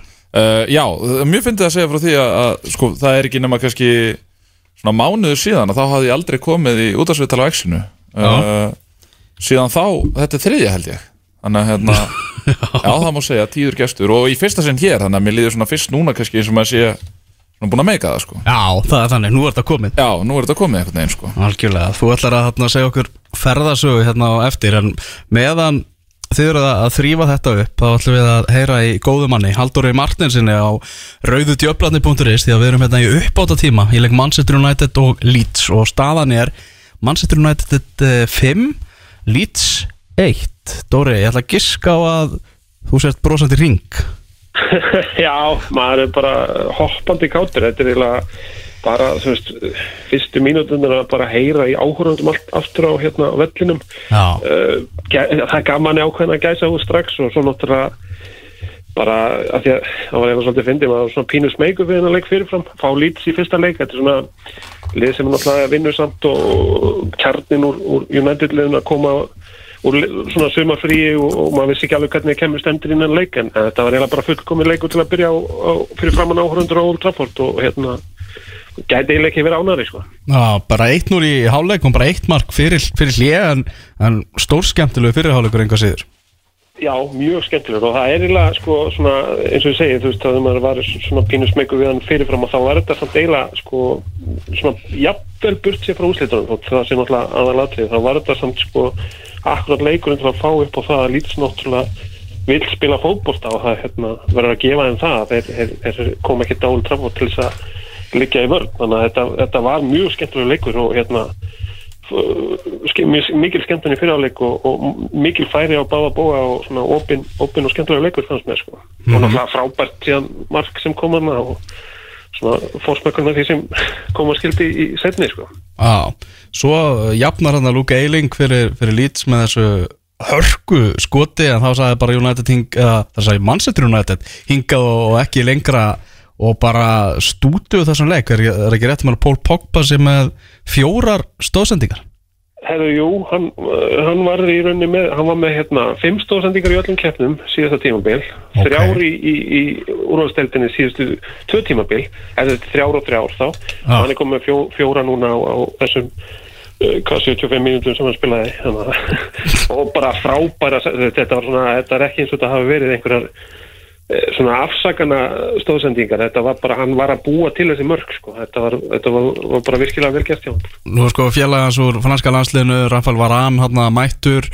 hérna Já, Já, Já, Já, Já, uh, hérna já mjög fyndið að segja frá því að, að sko, það er ekki nema kannski svona mánuður síðan að þá hafði ég aldrei komið í útvarsviðtala á X-inu. Uh, síðan þá, þetta er þriðja held ég. Þannig að hérna *laughs* já. það má segja tíður gestur. Og í fyrsta sinn hér þannig að mér líður svona fyrst núna kannski eins og maður sé svona búin að meika það sko. Já, það er þannig, nú er þetta komið. Já, nú er þetta komið einhvern veginn sko. Algjörlega, þú ætlar að þarna, segja okkur ferðasögu hérna á eftir en meðan þið eru að þrýfa þetta upp þá ætlum við að heyra í góðu manni Halldóri Martinsinni á rauðudjöflarni.is því að við erum hérna í uppbóta tíma í leik Manchester United og Leeds og staðan er Manchester United eh, 5 Leeds 1 Dóri, ég ætla að giska á að þú sért brosandi ring *laughs* Já, maður er bara hoppandi kátur, þetta er eiginlega bara, þú veist, fyrstu mínútur að bara heyra í áhörundum allt aftur á hérna á vellinum. Uh, það gaf manni ákveðin að gæsa úr strax og svo náttúrulega bara að því að það var eitthvað svolítið fyndið, maður var svona pínu smeyku við hennar leik fyrirfram, fá líts í fyrsta leik þetta er svona lið sem er náttúrulega vinnur samt og kjarnin úr, úr United liðin að koma úr svona sumarfríi og, og maður vissi ekki alveg hvernig það kemur stendur innan leik en, þetta var eiginlega bara fullkomið leikur til að byrja á, á, fyrir framann áhörundur á Old Trafford og hérna gæti eiginlega ekki verið ánari sko. Já, bara 1-0 í háleik og bara eitt mark fyrir, fyrir hlið en, en stór skemmtilegu fyrirháleikur enga síður. Já, mjög skemmtilegur og það er eiginlega sko svona eins og ég segi, þú veist, að maður var svona pínu smekku við hann fyrirfram og þá var þetta samt eiginlega sko svona jafnvel burt sér frá úslitunum og það sé náttúrulega aðalatrið, þá var þetta samt sko akkurat leikurinn til að fá upp á það að lítið náttúrulega vil spila fótbolta og það hérna, verður að gefa þeim það þeir, þeir, þeir kom ekki dáli trafn til þess að liggja í vörn þannig að þetta, þetta var mjög skemmtilegur leikur og hérna mikil skemmtunni fyriráleik og, og mikil færi á báða bóa og svona opin, opin og skemmtulega leikur fannst mér sko. og náttúrulega frábært síðan mark sem kom hana og svona fórsmökkur með því sem kom að skildi í setni sko. Já, svo jafnar hann að Luke Eiling fyrir, fyrir Leeds með þessu hörku skoti en þá sagði bara United hing, eða, það sagði Manchester United hingað og ekki lengra og bara stútu þessum leik er, er ekki rétt með Paul Pogba sem með fjórar stóðsendingar Herru, jú, hann, hann var í rauninni með, hann var með hérna fimm stóðsendingar í öllum keppnum síðasta tímabil, Ok. þrjár í, í, í úrvalsteldinni síðustu tvö tímabil, eða þrjár og þrjár þá, Já. hann er komið með fjó, fjóra núna á, á þessum uh, hvað 75 mínútum sem hann spilaði. *laughs* Og bara frábæra þetta var svona, þetta er ekki eins og þetta hafi verið einhverjar svona afsakana stóðsendingar, þetta var bara hann var að búa til þessi mörg sko, þetta var, þetta var, var bara virkilega vel gert hjá hann Nú sko félagans úr franska landsliðinu Rafael Varane hann mættur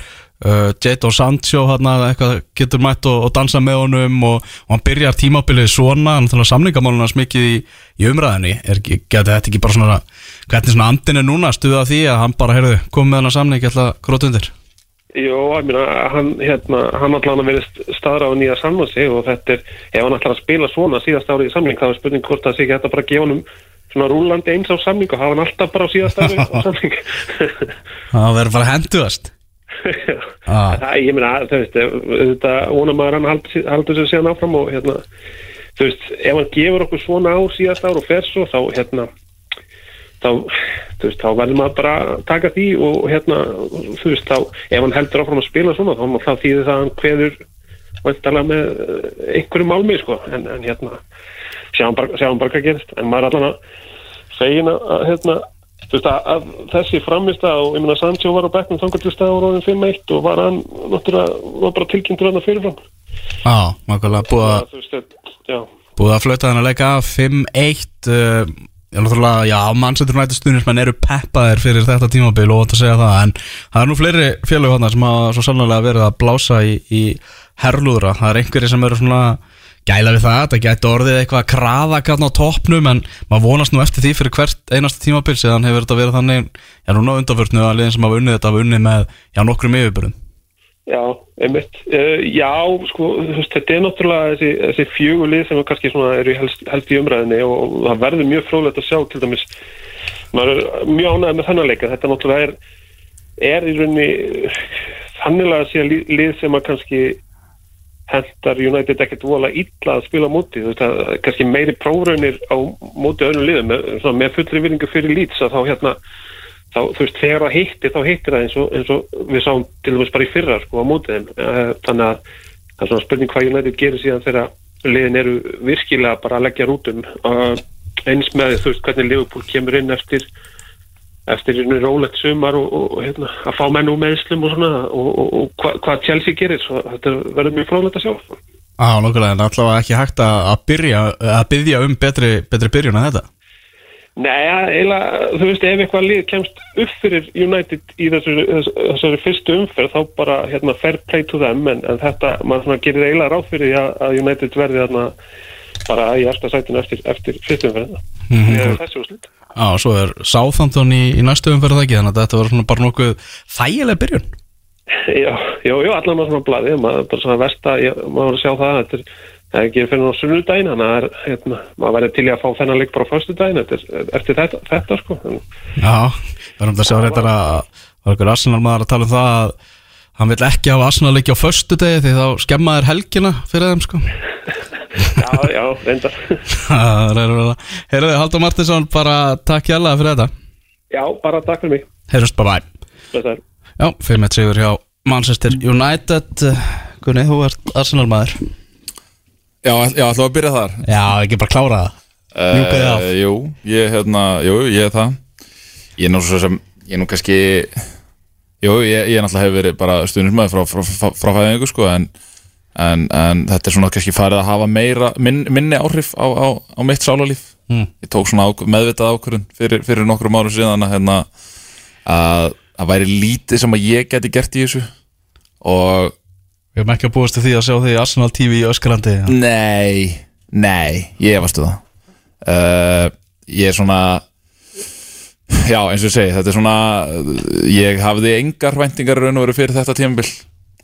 uh, Jadon Sancho hann eitthvað getur mætt og, og dansa með honum og, og hann byrjar tímabilið svona hann þannig að samningamálunars mikið í, í umræðinni er, geti þetta ekki bara svona hvernig svona andin er núna stuða því að hann bara heyrðu komið með hann að samning ég ætla að gróta undir Jó, ég meina, hann, hérna, hann allan að verið staðra á nýja sanna sig og þetta er, ef hann ætlar að spila svona síðast árið í samling, þá er spurning hvort það sé ekki hægt að bara gefa hann svona rúlandi eins á samling og hafa hann alltaf bara á síðast árið á *laughs* samling. það verður bara henduast *laughs* Ah. það, ég meina, þú veist, þetta maður að hann haldi sér síðan áfram og hérna, þú veist, ef hann gefur okkur svona á síðast ár og fer svo, þá, hérna, þá, þú veist, þá verður maður bara að taka því og hérna, þú veist, þá, ef hann heldur áfram að spila svona, þá, þá þýðir það að hann kveður væntalega með eh, einhverju málmi, sko, en, en hérna, sjáum bara, sjáum bara hvað gerist, en maður er allan að fegin að, að, hérna, þú veist, að, að þessi framista og, ég meina, Sancho var á bekknum þangar til staður orðin 5-1 og var hann, náttúrulega, var bara tilkynntur hann að fyrirfram. Já, makkulega búið að Þú veist, já. Búið að flauta þennan leika 5-1 Ég náttúrulega, já, Manchester United stuðnismenn eru peppaðir fyrir þetta tímabil og að segja það, en það er nú fleiri félög hann sem hafa svo sannlega verið að blása í, í herlúðra, það er einhverjir sem eru svona gæla við það, þetta gæti orðið eitthvað að krafa gætna á toppnum, en maður vonast nú eftir því fyrir hvert einasta tímabil, síðan hefur þetta verið þannig, já, núna undanförnu að liðin sem hafa unnið þetta hafa unnið með, já, nokkrum yfirbyrðum Já, einmitt. Uh, já, sko, þetta er náttúrulega þessi, þessi fjögulið sem er kannski svona eru helst, helst í umræðinni og, og það verður mjög frólægt að sjá til dæmis, maður er mjög ánægð með þennan leika, þetta náttúrulega er, er í rauninni þannilega að sé lið, sem að kannski hendar United ekkert vola illa að spila móti, þú veist, að kannski meiri prófraunir á móti öðrum liðum með, með fullri virðingu fyrir lýts að þá hérna þá, þú veist, þegar það hittir, þá hittir það eins og, eins og við sáum til dæmis bara í fyrra sko á mótið Eh, þannig að það er svona spurning hvað United gerir síðan þegar liðin eru virkilega bara að leggja rútum. Uh, eins með þú veist hvernig Liverpool kemur inn eftir eftir einu rólegt sumar og, og, hérna, að fá menn úr meðslum og svona og, og, hva, hvað Chelsea gerir svo þetta verður mjög frólægt að sjá Á, nokkulega, en allavega ekki hægt að byrja að byggja um betri, betri byrjun að þetta Nei, eiginlega, þú veist, ef eitthvað lið kemst upp fyrir United í þessari, þess- þessari fyrstu umferð þá bara hérna, fair play to them en, en þetta, maður svona gerir eiginlega ráð fyrir að, að United verði þarna bara í eftir sætinu eftir, eftir fyrstu umferð mm -hmm. þessi úrslit. Já, og svo er Southampton í, í næstu umferð ekki? Þannig að þetta var svona bara nokkuð þægileg byrjun. *laughs* Já, já, já, allan maður svona blaði maður bara svona versta, ég, maður var að sjá það þetta er, það er ekki fyrir á sunnudaginn þannig að það hérna, maður verður til í að fá þennan leik bara á föstudaginn eftir, eftir þetta, þetta sko. En, Já, við erum að sjá reyndar að það var einhver Arsenal maður að tala um það að hann vil ekki hafa Arsenal leiki á föstu degi því þá skemma þér helgina fyrir þeim sko. *laughs* Já, já, reyndar. *laughs* Það að Heyrðu, Haldur Martinsson, bara takk hjálpa fyrir þetta. Já, bara takk fyrir mig. Heyrðust bæ Blessaður. Já, fyrir með sigur hjá Manchester United. Gunni, þú ert Arsenal maður Já, já, við að byrja þar. Já, ekki bara klára það. Mjúkaði af. Eh, Jú, ég, hérna, jú, ég er það. Ég er nú svo sem, ég er nú kannski Jú, ég, ég náttúrulega hef verið bara stuðnismæður frá, frá, frá, frá fæðingu sko, en, en, en þetta er svona kannski farið að hafa meira, minn, minni áhrif á, á, á mitt sálarlíf. Mm. Ég tók svona ák, meðvitað ákvörðun fyrir, fyrir nokkrum árum síðan að, hérna, að að væri lítið sem að ég geti gert í þessu. Og Við erum ekki að búast til því að sjá því Arsenal TV í Öskalandi Nei, nei, ég vastu það. Uh, Ég er svona Já, eins og ég segi, þetta er svona Ég hafði engar væntingar í raun og veru fyrir þetta tímabil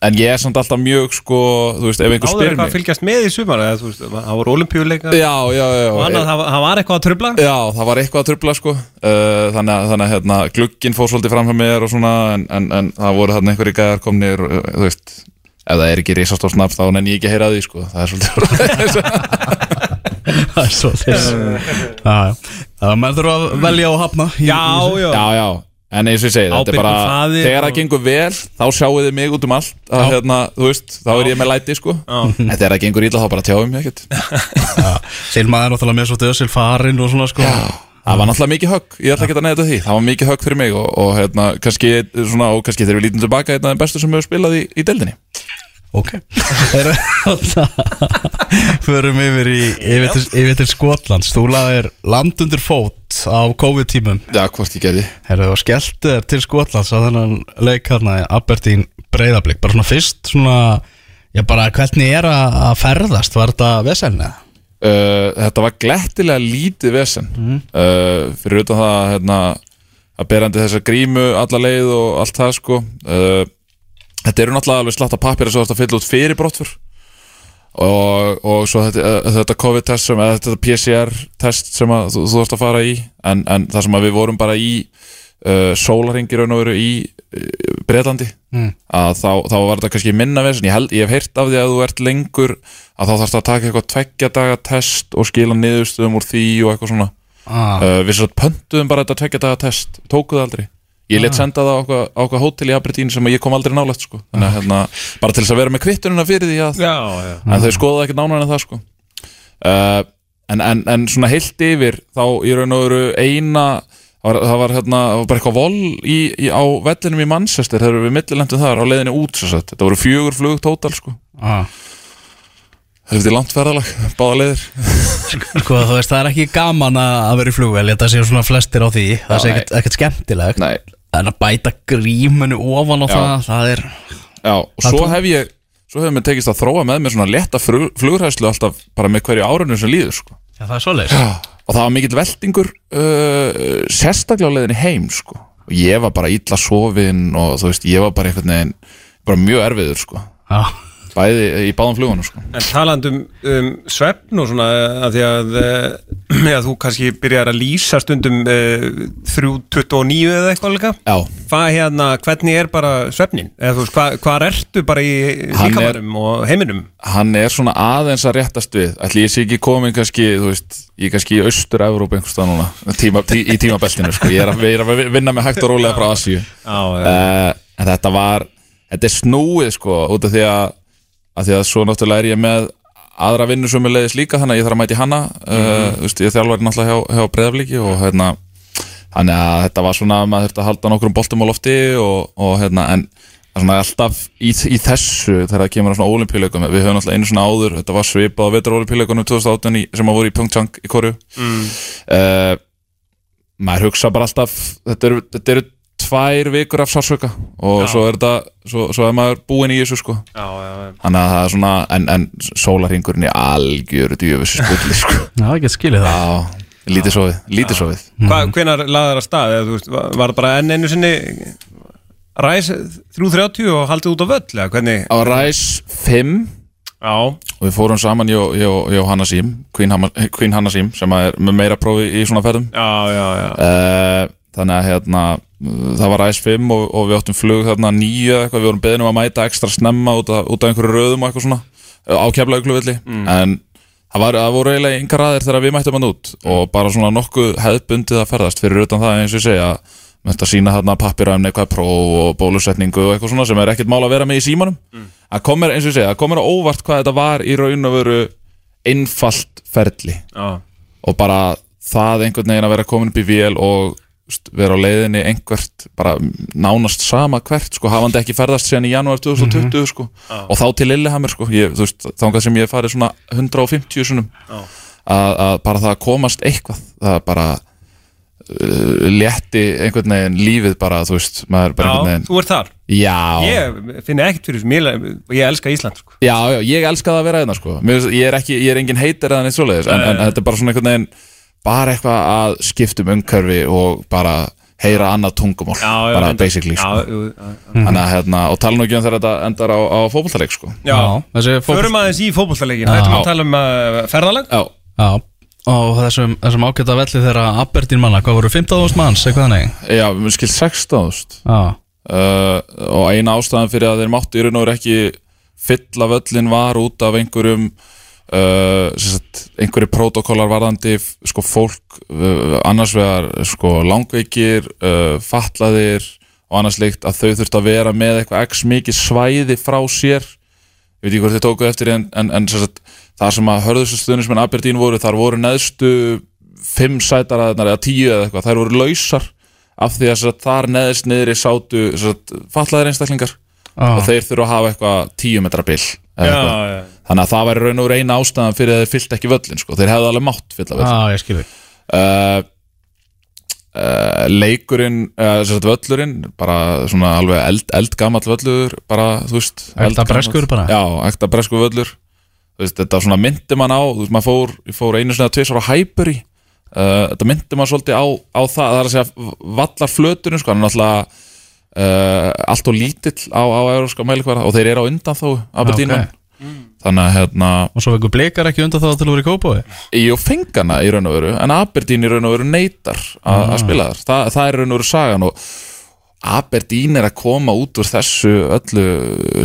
En ég er samt alltaf mjög sko Þú veist, ef einhver Áður spyr eitthvað að mig. fylgjast með í sumar eða, þú veist, það voru olimpíuleika Já, já, já og annað, það, það var eitthvað að trubla Já, það var eitthvað að trubla sko. Uh, Þannig að, þannig að hérna, glugginn fór svolítið fram hjá mér og svona En, en, en það voru þarna einhverjir gæðar komnir uh, Þú veist, ef það er ekki risastór snapp Þá nenni ég ekki að heyra því sko. Það er svolítið *laughs* Það er svo þess Það er maður þurfa að velja og hafna í- Já, já, Já, já, en eins og ég segi Þetta er bara, faðir þegar það og- gengur vel Þá sjáu þið mig út um allt að, hérna, Þú veist, þá er ég með læti sko. En þegar það gengur illa þá bara tjáum ég ekkert. Silma er náttúrulega með svo döðsil farin og svona sko Það var náttúrulega mikið högg, ég ætla ekki að neða því. Það var mikið högg fyrir mig og, og hérna, kannski, svona, og kannski þegar við lítum tilbaka af þeim bestu sem hefur spilað í, í deildinni. Ok. *laughs* *laughs* Förum yfir í yfir til, til Skotlands. Þú laðir land undir fót á COVID-tímum. Já, hvort ég gerði. Herðu og skelltu þér til Skotlands á þennan leik hérna í Aberdeen breyðablík bara svona fyrst svona já bara hvernig er að að ferðast? Var þetta veselni? Uh, Þetta var glettilega lítið vesen. Uh, Fyrir utan það hérna, að berandi þessa grímu alla leið og allt það sko. Uh, Þetta eru náttúrulega alveg slatta pappir að fylla út fyrir brottfur og, og svo þetta, þetta COVID-test sem, eða þetta PCR-test sem að þú, þú ert að fara í. En, en það sem við vorum bara í sólaringi raun og veru í Breitlandi Mm. að þá, þá var þetta kannski minna vesen ég, held, ég hef heyrt af því að þú ert lengur að þá þarfst að taka eitthvað tveggja daga test og skila niðurstöðum úr því og eitthvað svona Ah, uh, við svo pöntuðum bara þetta tveggja daga test tókuð aldrei ég let senda það á okkar, hótel í Aberdeen sem ég kom aldrei nálægt sko. þannig að hérna, bara til þess að vera með kvittununa fyrir því að já, já. en þau skoðaði ekki nánar en það sko. uh, en, en, en svona heilt yfir þá í raun og veru eina var, það var, hérna, var bara eitthvað vol í, í, á vellinum í Manchester þegar við millilendum þar á leiðinni út þetta voru fjögur flug tótal sko. ah. það er langt ferðalag, báða leiðir Sko þú veist það er ekki gaman að vera í flugvel Þetta séu svona flestir á því Það nei. ekkert, ekkert skemmtilegt Nei. En að bæta grímunu ofan á Já. það Það er Já, og svo hef ég svo hefur mér tekist að þróa með mér svona letta flug, flugræslu alltaf bara með hverju árunum sem líður sko. Já það er svoleiðis og það var mikill veltingur uh, sérstaklega á leiðinni heim sko. og ég var bara illa sofin og þú veist, ég var bara einhvern veginn bara mjög erfiður sko Já, bæði í báðum flugunum sko En talandi um, um svefn og svona að því að eh, *clears throat* já, þú kannski byrjar að lýsa stundum uh, 3.29 eða eitthvað líka Já, Hvað hérna, hvernig er bara svefnin? Eða þú veist, hvað, hvað ertu bara í líkamarum og heiminum? hann er svona aðeins að réttast við ætli ég sé ekki komin kannski þú veist, ég er kannski í austur-Európa einhverstað núna tíma, tí, í tímabeltinu sko. ég er að, ég er að vinna með hægt og rólega frá Asíu uh, en þetta var þetta er snúið sko út af því að, að því að svo náttúrulega er ég með aðra vinnu sem er leiðis líka þannig að ég þarf að mæti hana uh, þú veist, ég þjálfari náttúrulega hjá, hjá breyðaflíki og hérna þannig að þetta var svona, maður þurfti að halda nokkrum boltum á lofti og, og hérna en svona alltaf í, í þessu þegar það kemur á svona olimpíuleikum við höfum alltaf einu svona áður, þetta var svipað á vetur olimpíuleikunum 2018 í, sem að voru í Pyeongchang í Koru mm. maður hugsa bara alltaf þetta eru, þetta eru tvær vikur af sársöka og svo er þetta svo, svo er maður búinn í þessu sko já, já, já. þannig að það er svona en, en sólarhingurinn í algjöru djöfis spulli sko *laughs* já, ekki skilið það já, lítið sofið, lítið sofið Hva, hvenar laðar að stað? Eða, þú veist, var, það bara enn einu sinni ræs 3.30 og haldið út á völl? Eða hvernig? á ræs 5 Já, og við fórum saman hjá, Hanna Sím Queen, Hanna Sím sem er með meira prófi í svona ferðum já, já, já. uh, þannig að hérna það var ræs 5 og, og við áttum flug þarna nýju eða eitthvað, við vorum beðnum að mæta ekstra snemma út af, út af einhverju röðum og eitthvað svona uh, á keflaugluvilli en það, var, það voru eiginlega yngar raðir þegar við mættum hann út. Og bara svona nokkuð hefðbundið að ferðast. Fyrir utan það eins og ég segja að sína þarna pappiræfni eitthvað próf og bólusetningu og eitthvað svona sem er ekkert mál að vera með í símanum. Að komir, eins og ég segja, að komir óvart hvað þetta var í raun og veru einfalt ferli. Já. og bara það einhvern veginn að vera komin upp í vél og vera á leiðinni einhvert bara nánast sama hvert sko, hafandi ekki ferðast síðan í janúar 2020 sko, og þá til Lillehammer sko, ég, veist, þangað sem ég hef farið svona 150 sunum að, að bara það að komast eitthvað það bara uh, létti einhvern veginn lífið bara, þú veist, maður bara einhvern já veginn þú ert þar. Já, Ég finn ekkert fyrir þessum, ég, ég elska Ísland sko. Já, já, ég elska það að vera hérna sko. Ég, er ekki, ég er engin heitir eða neitt svoleiðis en, en þetta er bara svona einhvern veginn bara eitthvað að skiptum umhverfi og bara heyra annað tungumál bara reyndar. basically sko. já, jú, já, já. Þannig að hérna, og tala nú ekki um þegar þetta endar á, á fótboltaleik sko já. fólk Förum aðeins í fótbolltaleikin Já. Það ætlum að tala um uh, ferðalag Já, Já, og þessum, þessum ágæta velli þeirra Aberdeen manna, hvað voru 15.000 manns, eitthvað þannig já, mér skil 16.000 Já, uh, og eina ástæðan fyrir að þeir máttu í raun og veru ekki fylla völlin var út af einhverjum uh, sem sagt, einhverju protokólar varðandi sko fólk uh, annars vegar sko langveikir uh, fatlaðir og annars leikt að þau þurft að vera með eitthvað x mikið svæði frá sér. Ég veit ekki hvort þið tókuð eftir en, en, en sem sagt, það sem að hörðustu stuðnismenn Aberdeen voru, þar voru neðstu fimm sætaraðnar eða tíu eða eitthvað, þær voru lausar af því að sem sagt, þar neðist niðri sátu sem sagt, fatlaðir einstaklingar. Og já, þeir þurfa að hafa eitthvað tíu metra bil. eða Já, já. þannig að það væri raun og raun eina ástæðan fyrir að þeir fyllt ekki völlin sko. þeir hefðu alveg mátt fylla völlin já, ég skilði uh, uh, leikurinn uh, völlurinn bara svona alveg eld, eldgamall völlur bara veist eldgamall. breskur bara? já, ekta breskur völlur veist, þetta svona myndi mann á þú veist, maður fór, fór einu sinni að tvisar á Hæburi uh, þetta myndi mann svolítið á, á það það er að segja vallar flöturinn sko, hann er náttúrulega uh, allt og lítill á, á euróska mælikvara og þeir eru á undan þó Aberdeen Ok. okay. þannig að hérna Og svo veikur blikar ekki undan þá til að vera í kópói Jú, fengana í raun og veru en Aberdeen í raun og veru neytar að að spila þar, Þa, það er í raun og veru sagan og Aberdeen er að koma út úr þessu öllu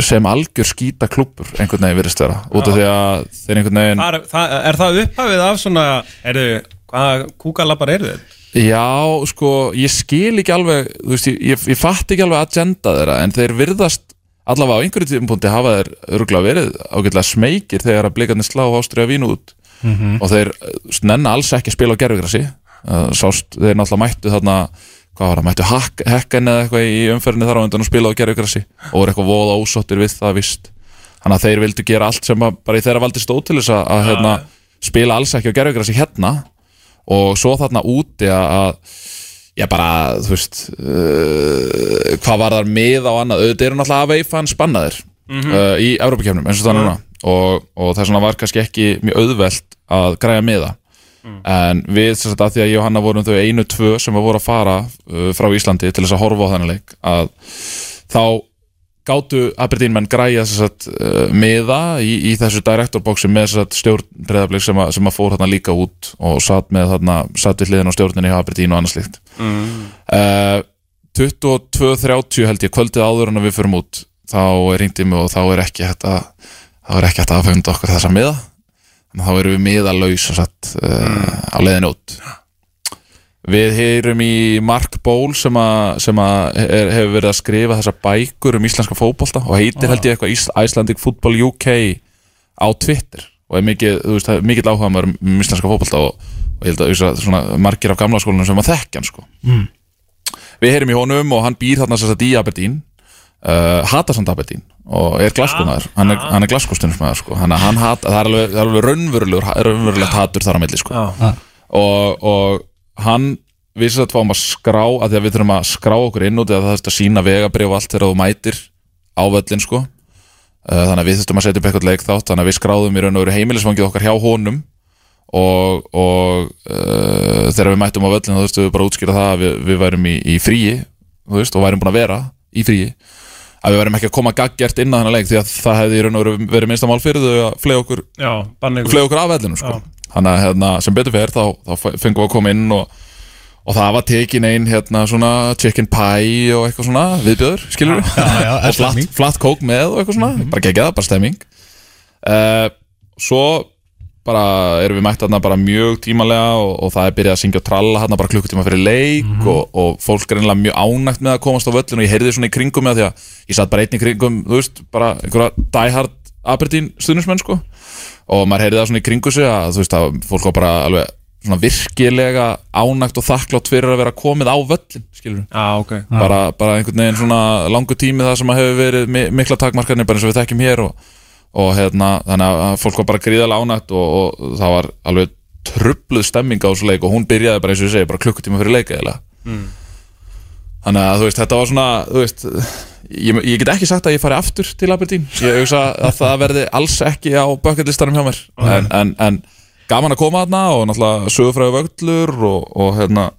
sem algjör skýta klúpur einhvern veginn virðist vera út af því að þeir einhvern veginn er, það, er það upphafið af svona Erðu, hvaða kúkalabbar eru þið? Já, sko, ég skil ekki alveg þú veist, ég, ég, ég fatt ekki alveg agenda þeirra en þeir virðast allavega á einhverju tímpunkti hafa þeir örgulega verið ágætlega smekir þegar að blikarnir slá ástriða vín út. Og þeir snenna alls ekki spila á gerfugrassi uh, sást, þeir náttúrulega mættu þarna hvað var það, mættu hekkan eða eitthvað í umferðinni þar á undan og spila á gerfugrassi og voru eitthvað voða ósóttir við það vist þannig að þeir vildu gera allt sem að, bara í þeirra valdi stóð til þess að, að hérna, spila alls ekki á gerfugrassi hérna og svo þarna úti að, já bara, þú veist uh, hvað var þar með á annað auðvitað eru náttúrulega að veifan spannaðir uh, í Európa-kefnum eins og það núna. Og, og þess vegna var kannski ekki mjög auðvelt að græja miða. En við sagt að því að ég og Hanna vorum þau einu tvö sem að voru að fara uh, frá Íslandi til þess að horfa á þennan leik að þá gátu Aberdeen menn græja að uh, miða í, í þessu direktorboksi með að stjórn breyðablik sem, sem að fór þarna líka út og satt með þarna, satt við hliðin á stjórninni hjá Aberdeen og annað slíkt. Uh, 22.30 held ég kvöldið áður en við förum út þá ringdi mig og þá er ekki að þá er ekki hægt að afhengja okkur þessa miða. Þá erum við miða laus satt, uh, á leiðin út Við heyrum í Mark Ból sem, a, sem a er, hefur verið að skrifa þessar bækur um íslenska fótbolta og heitir held ég eitthvað Icelandic Football UK á Twitter og er mikið, veist, það er mikið áhuga maður um íslenska fótbolta og, og ég held að, þú veist, að svona, margir af gamla skólanum sem að þekkja hann sko. Mm. Við heyrum í honum og hann býr þarna að í Aberdeen uh, hatar samt Aberdeen og er glaskónaður hann er, hann er glaskóstunismæður sko. hann, hann hat, það er alveg, það er alveg raunverulegur raunverulegt hatur þar á milli sko. Já. og, og hann við sem þetta fáum að skrá að því að við þurfum að skrá okkur inn eða það þurft að sína vegabrif og allt þegar þú mætir á völlin sko. Uh, þannig að við þurftum að setja upp eitthvað leik þátt þannig að við skráðum í raun og veru heimilisvangið okkar hjá honum. Og, og uh, þegar við mættum á völlin þá þurftum við bara að útskýra það að við, við værum í, í fríi veist, og værum búin að vera í fríi. Að við værum ekki að koma gaggert inn á þennan leik því að það hefði í raun og veru verið minnsta mál fyrir þau að flega okkur, Já, okkur af vellinu sko. Þannig að hérna, sem betur fer þá, þá fengum við að koma inn og, og það var tekin ein hérna svona chicken pie og eitthvað svona viðbjöður, skilur við já, já, *laughs* og stemming. flatt kók með og eitthvað svona bara gegja það, bara stemming. Uh, svo bara erum við mætt þarna bara mjög tímalega og, og það er byrjað að syngja og tralla hérna bara klukkutíma fyrir leik og, og fólk er einlega mjög ánægt með að komast á völlin og ég heyrði svona í kringum með því að ég satt bara einn í kringum, þú veist, bara einhverja diehard Aberdeen stuðnismenn sko og maður heyrði það svona í kringu sig að þú veist að fólk var bara alveg svona virkilega ánægt og þakklátt fyrir að vera komið á völlin skilur Já, ok. Bara, bara einhvern veginn svona langu tími það sem að hefur verið mi mikla takmarkarnir bara eins og við þekkjum hér og, og hérna, þannig að fólk var bara gríðalega ánægt og, og það var alveg trubluð stemming á þessu leik og hún byrjaði bara eins og ég segi, bara klukkutíma fyrir leika eða þannig að þú veist, þetta var svona þú veist, ég, ég get ekki sagt að ég fari aftur til Aberdeen, ég hugsa að það verði alls ekki á bucketlistanum hjá mér. En, en, en gaman að koma þarna og náttúrulega sögufræðu vöglur og, og hérna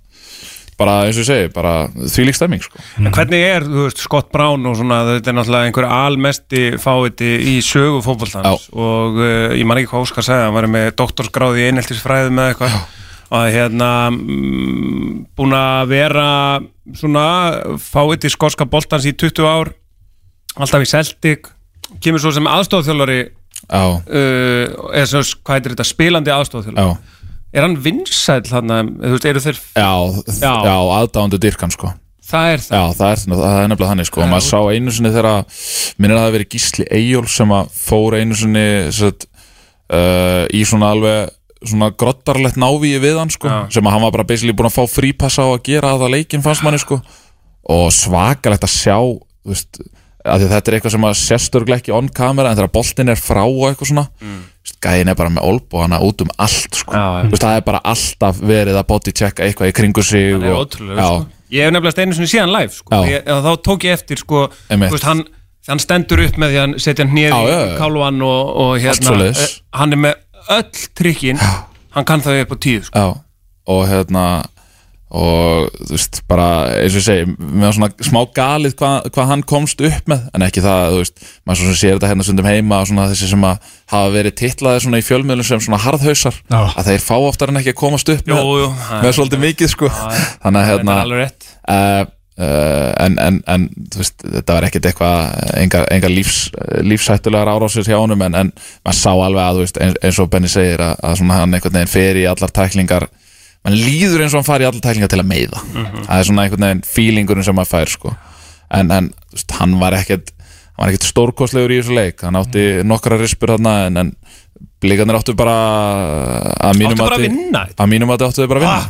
bara eins og ég segi, bara þvílík stemming sko. En hvernig er, þú veist, Scott Brown og svona, þetta er náttúrulega einhver almesti fáiði í sögu fótbolltans og uh, ég man ekki hvað Óskar sagði, hann var með doktorsgráði í einheltisfræði með eitthvað og hérna mm, búin að vera svona fáiði skotska boltans í 20 ár alltaf í Celtic kemur svo sem aðstofþjólari uh, eða svo, hvað heitir þetta, spilandi aðstofþjólari er hann vinsæll hann, eru þeir já, Já. já aðdándu dyrkan sko. Það er það, Já, það er, það er nefnilega þannig sko. Maður sá einu sinni þegar minnir að það verið Gísli Eyjól sem að fór einu sinni uh, í svona alveg svona grottarlegt návíi við hann sko sem að hann var bara basically búin að fá frípassa á að gera það leikinn fannst manni sko og svakalegt að sjá veist, að þetta er eitthvað sem að sérstörglega ekki on camera en þegar boltin er frá og eitthvað svona mm. gæðin er bara með olbúana út um allt sko. Já, veist, það er bara alltaf verið að body checka eitthvað í kringu sig og, ótrúlega já, sko. ég hef nefnilega einu sinni síðan live sko. Ég, þá tók ég eftir sko, veist, hann, hann stendur upp með því að setja hann já, í já. kálvan og, og hérna eh, hann er með öll trikkin hann kann það upp á tíu sko. Já, og hérna og þú veist, bara eins og ég segi, með svona smá galið hvað hva hann komst upp með, en ekki það þú veist, maður svo sem sér þetta hérna stundum heima og svona þessi sem að hafa verið titlaði svona í fjölmiðlum sem svona harðhausar Já. að þeir fá oftar en ekki að komast upp Jú, með, jú, með svolítið mikið sko þannig að hérna uh, en, en, en veist, þetta var ekkert eitthvað engar, engar lífs, lífsættulegar árásir hjá honum en, en maður sá alveg að veist, eins, eins og Benny segir að, að svona hann einhvern veginn fer í allar tæklingar mann líður eins og hann fari í allar tæklingar til að meiða. Það er svona einhvern veginn feelingurinn sem maður fær sko. en, veist, hann var ekkert hann var ekkert stórkostlegur í þessu leik. Hann átti nokkra rispur þarna en, en blikarnir áttu bara að mínum Áttu bara að vinna að að áttu þau bara að vinna. Ah.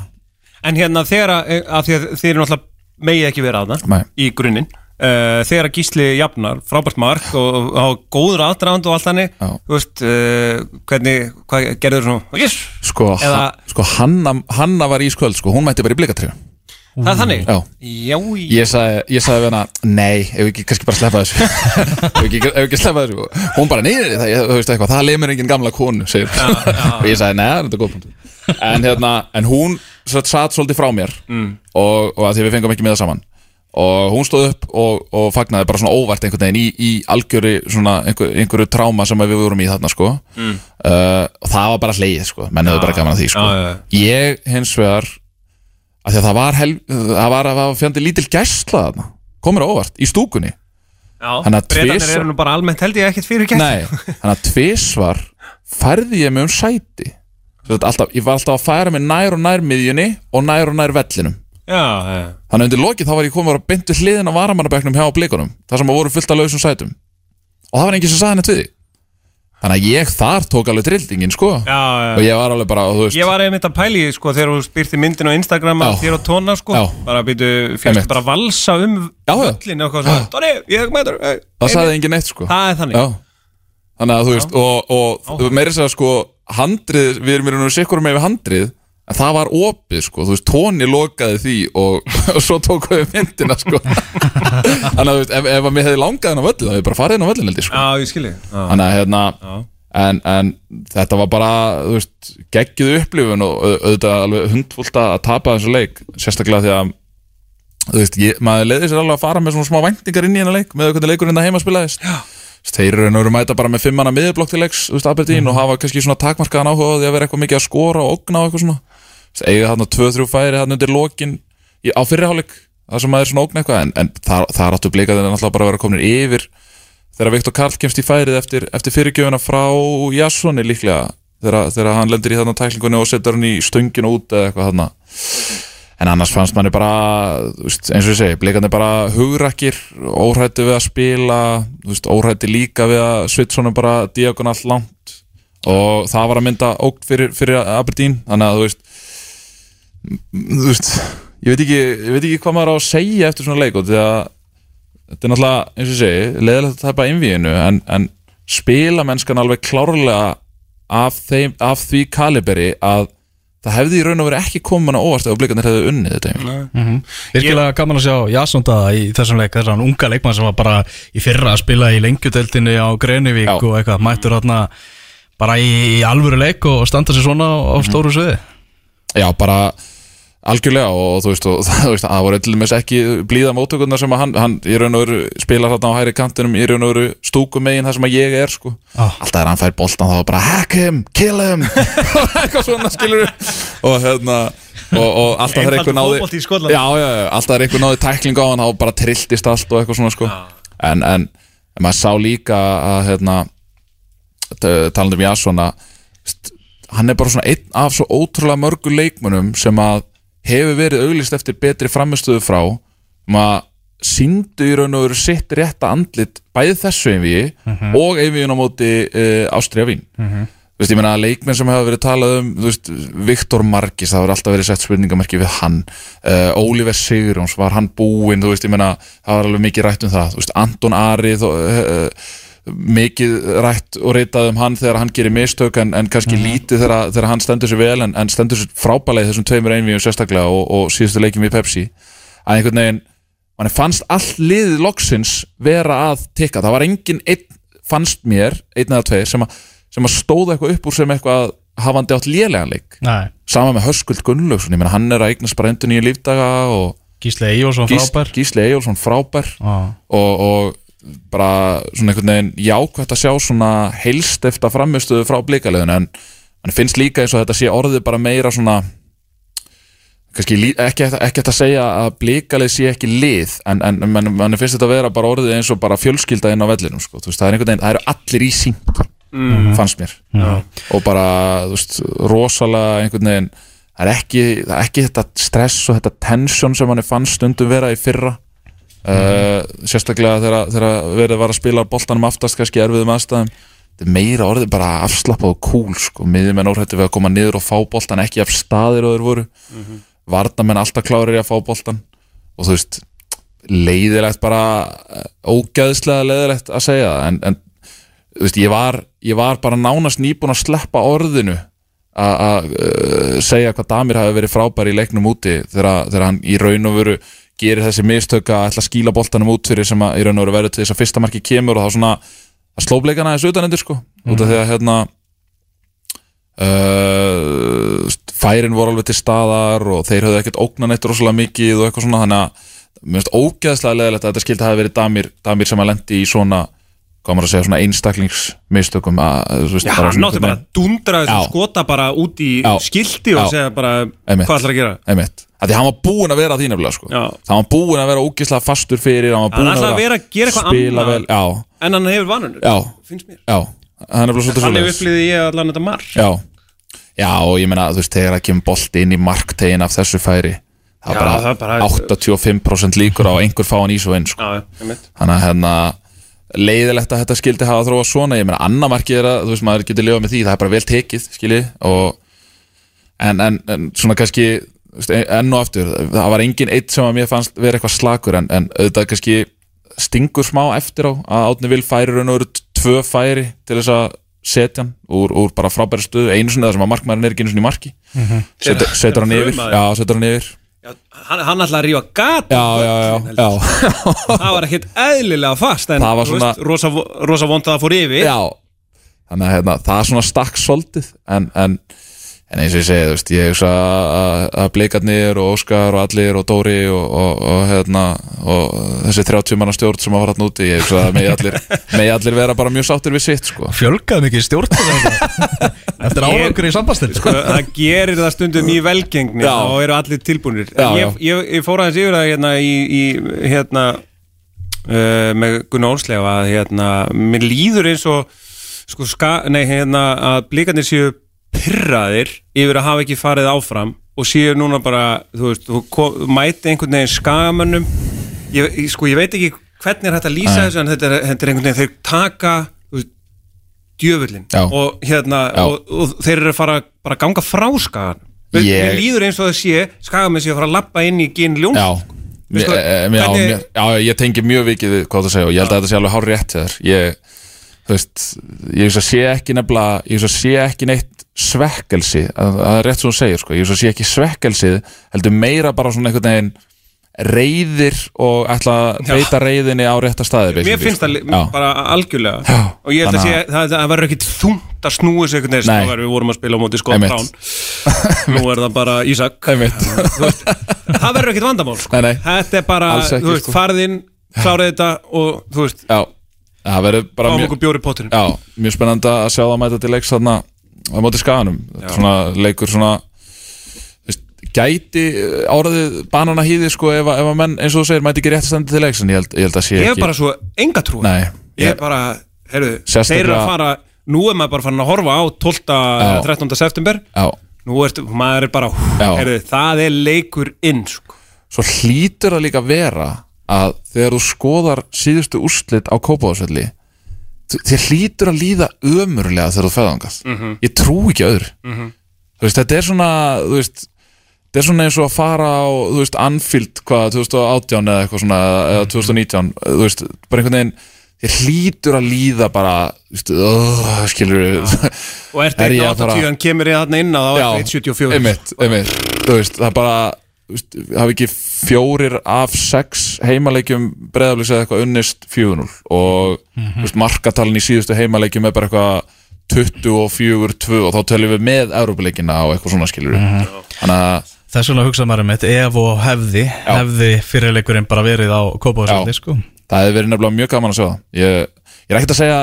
en hérna þegar að, að að þeir eru náttúrulega megið ekki vera að það í grunninn. Uh, þegar að Gísli jafnar, frábært mark og, og góður aðdraðand og allt hannig Já. þú veist, uh, hvernig hvað gerður svona, yes, sko, Eða- sko Hanna, Hanna var ísköld sko, hún mætti bara í blikatrið það er þannig? Já. já, Ég sagði, ég sagði við hana, nei, ef ekki kannski bara sleppa þessu? *laughs* Ef ekki, ef ekki sleppa þessu? Hún bara, nei, það, ég- þú eitthvað, það lemur engin gamla konu segir *laughs* og ég sagði, nei, það er þetta góð punktur en, hérna, en hún satt, satt svolítið frá mér Mm. og, og að því við fengum ekki með það saman. Og hún stóð upp og, og fagnaði bara svona óvart einhvern veginn í, í algjöru svona einhver, einhverju tráma sem við vorum í þarna sko. Mm. uh, og það var bara hleið sko, menn hefur bara gaman að því sko. Já, já. ég hins vegar að því að það var, hel, það var, var fjandi lítil gæsla þarna. Komur óvart í stúkunni. Já, Þannig að breytanir tvisvar- eru nú bara almennt held ég ekkert fyrir gæst Nei, þannig að tvisvar færði ég mig um sæti alltaf, ég var alltaf að færa mig nær og nær miðjunni og nær og nær vellinum. Já, já, Þannig að undir lokið þá var ég komið að við hliðin á varamannabæknum hjá blikunum þar sem að voru fullt af lausum sætum. Og það var enginn sem sagði henni við því Þannig að ég þar tók alveg trilltingin sko. Og ég var alveg bara, Ég var einmitt að pæli sko, þegar þú spyrti myndin á Instagram Já. þér og tóna, sko. Bara býtu, fyrst bara að valsa um völlin og eitthvað svona. Tóni, ég hef með þér það sagði enginn neitt sko. Það er þannig. Já Þannig að þú veist, og, og meiri segja sko handrið, við erum raun og sikkur með við handrið en það var opið sko, þú veist, tóni lokaði því og, *laughs* og svo tók við myndina sko. *laughs* Þannig að þú veist, ef, ef að mér hefði langað henn á völlin þá hefði ég bara farið henn á völlin held ég sko. Já, ég skilji Þannig að hérna en, en þetta var bara, þú veist, geggjuð upplifun og au- auðvitað alveg hundfullt að tapa þessu leik sérstaklega því að þú veist, ég, maður leiði sér alveg að fara með svona smá væntingar inn í hennar leik með hvernig leikurinn það heima spilaðist. Þeir eru nú mæta bara með fimmana miðurblokk til leiks, þú veist, Aberdeen og hafa kannski svona takmarkaðan áhuga á því að vera eitthvað mikið að skora og ogna og eitthvað svona. Þú veist, eiga þarna 2-3 færi þarna undir lokin í, á fyrriháleik það sem maður er svona ógn eitthvað en, en það, það áttu blikaðin náttúrulega bara að vera komin yfir þegar Viktor Karl kemst í færið eftir, eftir fyrirgjöfuna frá Jassoni líklega þegar, þegar hann lendir í þarna tæklingunni og setur hann í stönginu út eða eitthvað þarna en annars fannst manni bara veist, eins og ég segi, blikandi bara hugrakkir óhrætti við að spila óhrætti líka við að Svitsson er bara diagonalt langt. Og það var að mynda ógt fyrir, fyrir Aberdeen þannig að þú veist þú veist ég veit ekki, ég veit ekki hvað maður á að segja eftir svona leik og því að þetta er náttúrulega, eins og ég segi, leðilegt að tapa innvíðinu en, en spila mennskan alveg klárlega af, þeim, af því kaliberi að það hefði í raun og verið ekki komin á óvart ef blikarnir hefði unnið þetta Virkilega gaman að sjá Jasson Daða í þessum leik þessar unga leikmann sem var bara í fyrra að spila í lengjudeldinni á Greinivík Já. og eitthvað mættur þarna bara í, í alvöru leik og standa sér svona á, á stóru sviði. Já, bara algjörlega og þú veist, og, *laughs* þú veist það voru til dæmis ekki blíða móttökurnar sem hann, hann í raun og veru spilar þarna á hæri kantinum í raun og veru stúkum megin þar sem að ég er sko. Ah. alltaf er hann fær boltan þá bara hack him, kill him *laughs* eitthvað svona skilur og hérna og, og alltaf þegar einhver náði já, já, já, alltaf þegar einhver náði tækling á hann þá bara trilltist allt og eitthvað svona sko. en, en maður sá líka að hérna t- talandi um Jason að hann er bara svona einn af svo ótrúlega mörgu leikmönnum sem að hefur verið auglist eftir betri framistöðu frá um að síndu í raun og veru sitt rétta andlit bæði þessu einvíi og einvíin á móti uh, Ástriða Vín. Þú veist, ég meina leikmenn sem hafa verið talað um þú veist, Viktor Margis, það hafa alltaf verið sett spurningamerki við hann. Uh, Oliver Sigurjóns, var hann búinn? Þú veist, ég meina, það var alveg mikið rætt um það. Þú veist, Anton Ari þó, uh, mikið rætt og reytað um hann þegar hann gerir mistök en, en kannski lítið þegar, þegar hann stendur sér vel en, en stendur sér frábælega í þessum tveimur einvíum sérstaklega og, og síðustu leikjum í Pepsi að einhvern veginn, mann fannst all liðið loksins vera að tikka, það var engin einn, fannst mér, einn eða tveir sem að, sem að stóða eitthvað upp úr sem eitthvað hafandi átt lélegan leik. Nei, sama með Höskuld Gunnlaugsson, ég meina hann er að eignast bara endur nýju lífdaga og Gísli Eyjólfsson Gís, frábær. Gísli Eyjólfsson frábær. Ah. og, og bara svona einhvern veginn jákvæmt að sjá svona heilstifta framistuðu frá blíkaliðinu en hann finnst líka eins og þetta sé orðið bara meira svona kannski ekki, hægt að segja að blíkalið sé ekki lið en, en mann man finnst þetta að vera bara orðið eins og bara fjölskylda inn á vellinum sko. Veist, það er einhvern veginn, það eru allir í sínt fannst mér. Og bara, þú veist, rosalega einhvern veginn það er ekki, það er ekki þetta stress og þetta tension sem hann fannst stundum vera í fyrra uh, sérstaklega þegar, þegar verið var að spila boltanum aftast kannski erfiðum aðstæðum. Þetta er meira orðið bara afslappað og cool sko, miðjumenn óhættu við að koma niður og fá boltan ekki af staðir og þeir voru. Mm varnamenn alltaf klárir í að fá boltan og þú veist leiðilegt bara eh, ógæðslega leiðilegt að segja það. En, en þú veist, ég var, ég var bara nánast nýbúin að sleppa orðinu að að, uh, segja hvað Damir hafi verið frábær í leiknum úti þegar, þegar hann í raun og veru gerir þessi mistök að ætla að skíla boltanum út fyrir sem að í raun og veru verður til þess að fyrsta marki kemur og þá svona að slóbleikana þessu utanendur sko út af því að hérna uh, færin voru alveg til staðar og þeir höfðu ekkert ógnan eitt rosalega mikið og eitthvað svona þannig að mér finnst ógeðslega leðilegt að þetta skildi hafi verið damir, damir sem að lendi í svona hvað maður að segja, svona einstaklingsmistökum að, þú veist, Já, bara svona átti bara að dundra þessu Já. skota bara út í Já. skilti og Já. segja bara hvað ætlar að gera einmitt, að hann var búinn að vera því nefnilega sko. Það var búinn að vera ógeðslega fastur fyrir hann var búinn ætlaði að vera að gera eitthvað annað. vel, en hann hefur vanunur, já, já. Hann er bara svolítið Þannig svoleiðis. upplýði ég allan þetta marg Já, já og ég meina þú veist, þegar það kemur bolti inn í marktegin af þessu færi það er bara, það bara- 85% líkur á að einhver fá hann í svo inn sko. Já, þannig að hérna leiðilegt að þetta skildi hafa þróa svona. Ég meina annar markið er að þú veist maður getur lifað með því það er bara vel tekið skilji og en, en, en svona kannski enn og aftur það var engin eitt sem að mér fannst vera eitthvað slakur en, en auðvitað kannski stingur smá eftir á að Átni vil færi raun og veru tvö færi til þess að setja hann úr, úr bara frábæri stöðu. Einu sinni þar sem að markmaðurinn er ekki einu sinni í marki. Setur, setur hann yfir. já, setur hann yfir. Já, hann, hann ætlaði að rífa gat já, já, já, já, það var ekkert eðlilega fast en Það svona- veist, rosa, rosa vond að það fór yfir. Já. Þannig að hérna, það er svona stakk soldið en, en, en eins og ég segi þú veist, ég hugsa að, að Bleikarnir og Óskar og Allir og Dóri og, og, og, hérna, og þessi 30 manna stjórn sem að fara hann úti ég hugsa að megi allir, *laughs* megi allir vera bara mjög sáttir við sitt sko. Fjölgaði mikið stjórn *laughs* Eftir Ég- árangur í sambastil Sko, það gerir það stundum í velgengni Já. og eru allir tilbúinir Já, ég, já. ég, ég fór aðeins yfir það hérna í, í hérna uh, með Gunnar Olslega að hérna, mér líður eins og sko, ska, nei, hérna, að blíkarnir séu pyrraðir yfir að hafa ekki farið áfram og séu núna bara, þú veist, þú mæti einhvern veginn skagamönnum ég, ég- sko, ég veit ekki hvernig er hægt að lýsa Nei. þessu en þetta er, þetta er einhvern veginn, þeir taka þú djöfullin og hérna og, og þeir eru að fara bara að ganga frá skagan Mér Ég- líður eins og það sé skagamenn sé að fara að lappa inn í gin ljón Já. E, já, hvernig- mér, já, ég tengi mjög vikið við hvað það segja og ég held að þetta sé alveg hár rétt ég, þú veist, ég sé ekki nefnilega, ég sé ekki neitt svekkelsi, að- það er rétt sem þú segir sko, ég hugsa sé ekki svekkelsið heldur meira bara svona einhvern veginn reyðir og ætla að beita reyðinni á rétta staði Mér finnst það sko. Já. bara algjörlega Já, og ég held að sé, það, það verður ekkit þungt að snúi sig einhvern veginn Nei. sem við vorum að spila á móti Scott. Brown nú er það bara Ísak *laughs* það verður ekkit vandamál sko. Nei, nei. þetta er bara, ekki, þú veist, sko. farið inn kláraði þetta og þú veist Já, það verður bara mjög mjög spennandi að sjá það mæta til leiks þarna á móti skaganum svona leikur svona veist, gæti áraðið banana hýði sko ef, að- ef að menn eins og þú segir mæti ekki rétt standi til leiks en ég held, ég held að sé ég hef ekki bara svo enga trú ég ég- er bara, heyrðu, þeir eru að fara nú er maður bara farin að horfa á 12. Já. 13. september Já, nú er maður er bara, heyrðu, það er leikur inn sko. svo hlýtur það líka vera að þegar þú skoðar síðustu úrslit á Kópavásvelli þér hlýtur að líða ömurlega þegar þú feðangast Mhm. ég trú ekki öðru. Þú veist, þetta er svona þú veist, þetta er svona eins og að fara á þú veist, Anfield, hvað, 2018 eða eitthvað svona, eða 2019 þú veist, bara einhvern veginn þér hlýtur að líða bara þú veist, oh, skilur og ert *laughs* Er ég ekki að fara- 80 hann kemur í þarna inn að er 174 einmitt, einmitt. Þú veist, það er bara hafi ekki fjórir af sex heimaleikjum breyðaflis eða eitthvað unnist 4-0 og mm veist, markatalin í síðustu heimaleikjum er bara eitthvað 24-2 og þá töljum við með Európa-leikina og eitthvað svona skilur þannig að Þess vegna hugsaði maður um þetta ef og hefði hefði fyrirleikurinn bara verið á Kópavásvelli sko. það hefði verið nefnilega mjög gaman að það. Ég, ég er ekkert að segja,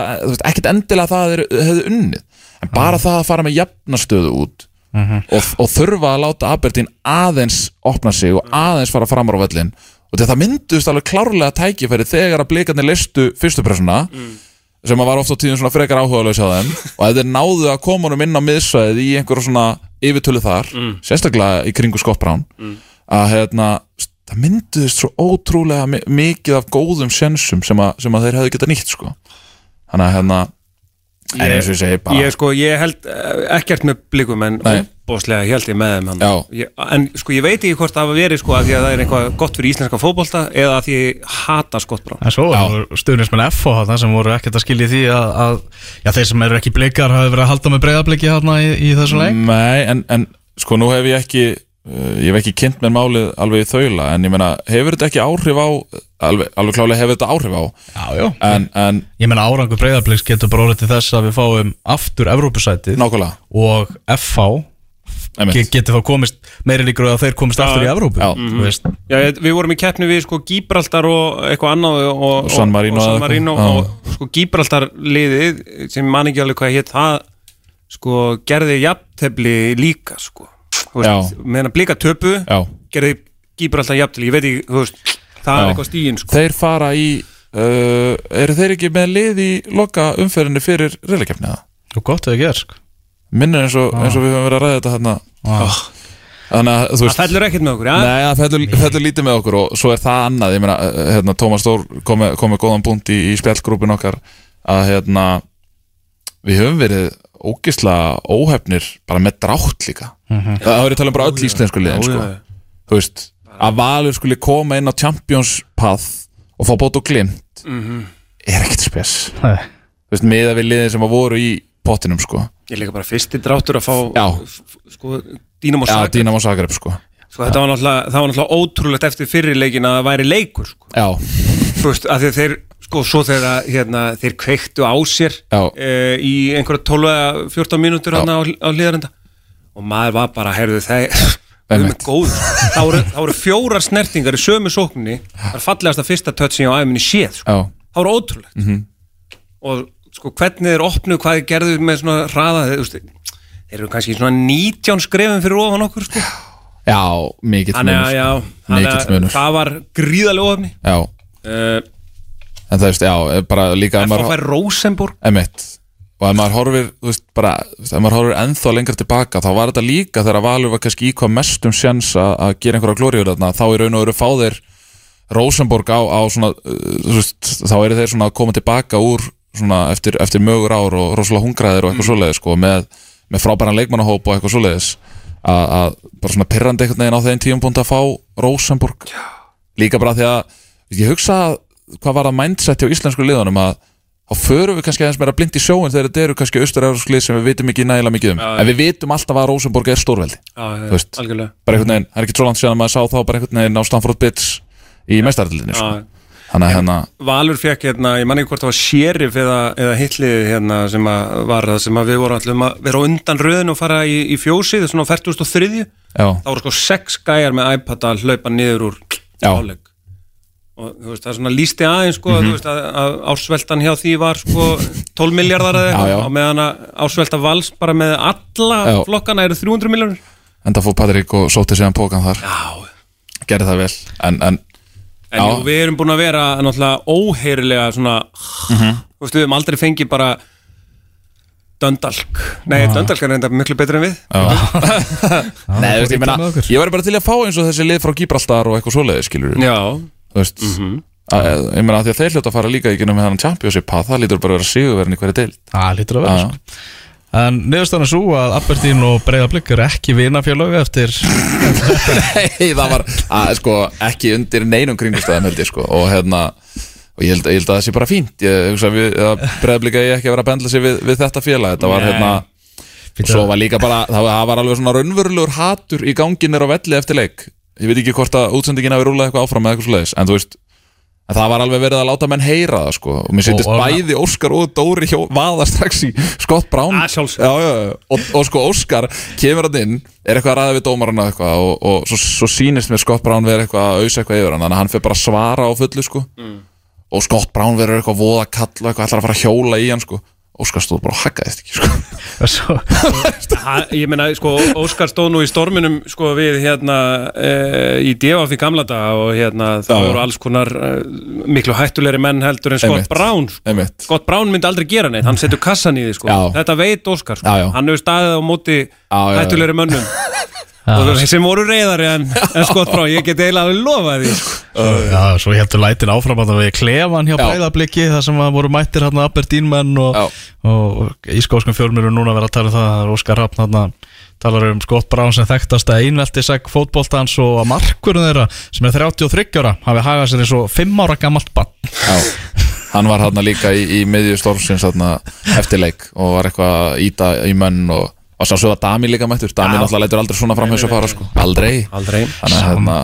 ekkert endilega að það hefði unnið, en bara það að fara með jafnastöðu út og, og þurfa að láta Aberdeen aðeins opna sig og aðeins fara framar á vellin og þetta mynduðist alveg klárlega tækifæri þegar að blikarnir listu fyrstu pressuna sem að var oft á tíðum svona frekar áhugaðlega hjá þeim. *laughs* Og þeir náðu að koma honum inn á miðsvæðið í einhverja svona yfirtölu þar sérstaklega í kringu Scott Brown að hérna, það mynduðist svo ótrúlega mi- mikið af góðum sjensum sem, að- sem að þeir hefðu getað nýtt sko. þannig að hérna en eins og ég segi bara ég, sko, ég held eh, ekkert með blikum en Nei. bóðslega held ég með þeim hann. Já. ég, en sko ég veit ekki hvort það hafa verið sko að því að það er eitthvað gott fyrir íslenska fótbolta eða að því ég hata skottbrá En svo stuðnismenn FH þarna sem voru ekkert að skilja í því að, að já, þeir sem eru ekki blikar hafi verið að halda með breyðabliki hérna í, í þessu leik Nei, en, en sko nú hef ég ekki ég hef ekki kynnt mér málið alveg í þaula en ég meina, hefur þetta ekki áhrif á alveg, alveg klálega hefur þetta áhrif á? Já, já. En, en Ég menna árangur breyðabliks getur bara orðið til þess að við fáum aftur Evrópusætið nákvæmlega. og FH Einmitt. Ge- geti þá komist meiri líkur að þeir komist aftur í Evrópu Já. Þú veist, Já, ég- við vorum í keppni við sko Gibraltar og eitthvað annað og, og, San Marino og, San eða Marino eitthvað. og sko Gibraltar liðið sem man ekki alveg hvað hétt það sko gerði jafntefli líka sko meðan að blika töpu Já. gerði Gibraltar jafntefli, ég veit ekki þú veist, það Já. er eitthvað stíðin sko Þeir fara í uh, Eru þeir ekki með lið í loka umferðinni fyrir reylakefni það? og gott hefur gerð sko. Minnir eins og, eins og við höfum verið að ræða þetta hérna ah. Þannig að þú það veist fellur ekkert með okkur, já Nei, það fellur, fellur lítið með okkur og svo er það annað, ég meina, uh, hérna, Tómas Stór kom með, góðan búnt í, í spjallgrúpin okkar að hérna við höfum verið ógisla óhefnir bara með drátt líka það hefur ég talað um bara öll íslensku liðin Já, sko. já. þú veist, að Valur skuli koma inn á Champions Path og fá bót og glimt Mhm. er ekkert spes þú veist, miða við liðin sem að voru í pottinum sko, Ég líka bara fyrsti dráttur að fá Já. sko, Dínam og já, Saga Dínam og Zagreb sko, sko, var það var náttúrulega ótrúlegt eftir fyrri leikin að það væri leikur sko. já, þú veist, að þeir sko, svo þegar hérna, þeir kveiktu á sér e, í einhverja 12-14 mínútur á, á hlýðarenda og maður var bara, heyrðu þeir *laughs* Einmitt. góð, voru, það voru fjórar snertingar í sömu sókninni. Það er fallegasta fyrsta touchin á æminni séð sko. það voru ótrúlegt. Mhm. og sko hvernig þeir opnu hvað þeir gerðu með svona hraða þeir, veist, þeir eru kannski svona 19 skrefin fyrir ofan okkur sko. já, mikill að munur. þannig að það var gríðalega ofni já, uh, en það veist, já, bara líka ef maður- fær Rosenborg Emitt og ef maður horfir, þú veist, bara ef maður horfir ennþá lengra tilbaka þá var þetta líka þegar Valur var kannski í hvað mestum sjans að gera einhverja glóriður þarna þá í raun og veru fá þeir Rosenborg á, á svona uh, þú veist, þá eru þeir svona að koma tilbaka úr svona eftir, eftir mögur ár og rosalega hungraðir og eitthvað svoleiðis sko, með, með frábæran leikmannahóp og eitthvað svoleiðis að, bara svona pirrandi einhvern veginn á þeim tíum búin að fá Rosenborg líka bara því að ég hugsa að hvað var það mindset hjá íslensku liðunum að þá förum við kannski aðeins meira blind í sjóin þegar þetta eru kannski austur lið sem við vitum ekki nægilega mikið um Já, en við vitum alltaf að Rosenborg er stórveldi Þú veist. algjörlega bara einhvern veginn, það er ekki svo langt síðan að maður sá þá bara einhvern veginn á Stamford Bits í meistaraldinni sko. Þannig að hérna Valur fekk hérna, ég man ekki hvort það var Sheriff eða, eða hitlið hérna sem að var það sem að við vorum allum að vera undan röðin og fara í, í fjósið svona á 43. já, þá voru sko sex gæjar með iPad að hlaupa niður úr Já. Og þú veist það er svona lísti aðeins sko, þú veist að, að ásveltan hjá því var sko 12 miljardar eða eitthvað og meðan að ásvelta vals bara með alla Já. flokkana eru 300 miljardur enda fór Patrik og sóti síðan pókan þar. Já, gerði það vel en, en En jú, við erum búin að vera náttúrulega óheyrilega svona Mhm. Þú veist, við hefum aldrei fengið bara Döndalk Nei, Döndalk er reynda miklu betur en við. *laughs* Nei, þú veist, ég, okkur. ég væri bara til að fá eins og þessi lið frá Gibraltar og eitthvað svoleiði skilur Já, þú veist að, ég meina að því að þeir hljóta að fara líka í genum með hann championship path, það lítur bara að vera sigurverðin í hverju deil Það lítur að vera sko. En niðurstaðan er svo að Aberdeen og Breiðablík eru ekki vinafjölög eftir Nei, það var að, sko, ekki undir neinum kringustæðum held ég sko. Og hérna og ég held, ég held að það sé bara fínt. Hugsa að, að ég ekki að vera að bendla sig við, við þetta félag, þetta var hérna og svo var líka bara, það var, það var alveg svona raunverulegur hatur í ganginir á velli eftir leik ég veit ekki hvort að útsendingin hafi rúlað eitthvað áfram eða eitthvað svoleiðis, en þú veist en það var alveg verið að láta menn heyra það sko. Og mér og- bæði Óskar og Dóri hjá vaða strax í Scott Brown. Sjálfsögðu. já, já, já. Og, og sko Óskar kemur hann inn er eitthvað að ræða við dómarana eitthvað og, og svo, svo sýnist mér Scott Brown verið eitthvað að ausa eitthvað yfir hann þannig að hann fyrir bara að svara á fullu sko. Og Scott Brown verður eitthvað voða kall og eitthvað ætlar að fara að hjóla í hann sko Óskar stóð bara og haggaðist ekki sko *laughs* svo, ha, ég meina, sko, Óskar stóð nú í storminum sko við hérna e, í DFF í gamla daga og hérna það Já, voru alls konar e, miklu hættulegri menn heldur en Scott. Brown sko. Scott Brown myndi aldrei gera neitt, hann setur kassan í því sko. Þetta veit Óskar, sko. Já, já. hann hefur staðið á móti Já, já, já. hættulegri mönnum *laughs* og sem voru reyðari en, en Scott Brown, ég get eiginlega alveg lofað því sko. já, svo heldur lætin áfram að það við klefan hjá Já. Breiðablíki þar sem að voru mættir hérna Aberdeen menn og, og, og ískóskum fjölmur núna verið að tala um það það er Óskar Raffn hérna talar um Scott Brown sem þekktast að einveltisegg fótboltans og að markurinn þeirra sem er 33 ára hafi hagað sér eins og 5 ára gammalt bann Já, hann var hann líka í, í miðju stormsins þarna eftir leik og var eitthvað að íta í menn og og svo svo að Dami líka mættur. Dami náttúrulega lætur aldrei svona fram að fara sko. aldrei. Aldrei. Þannig að hérna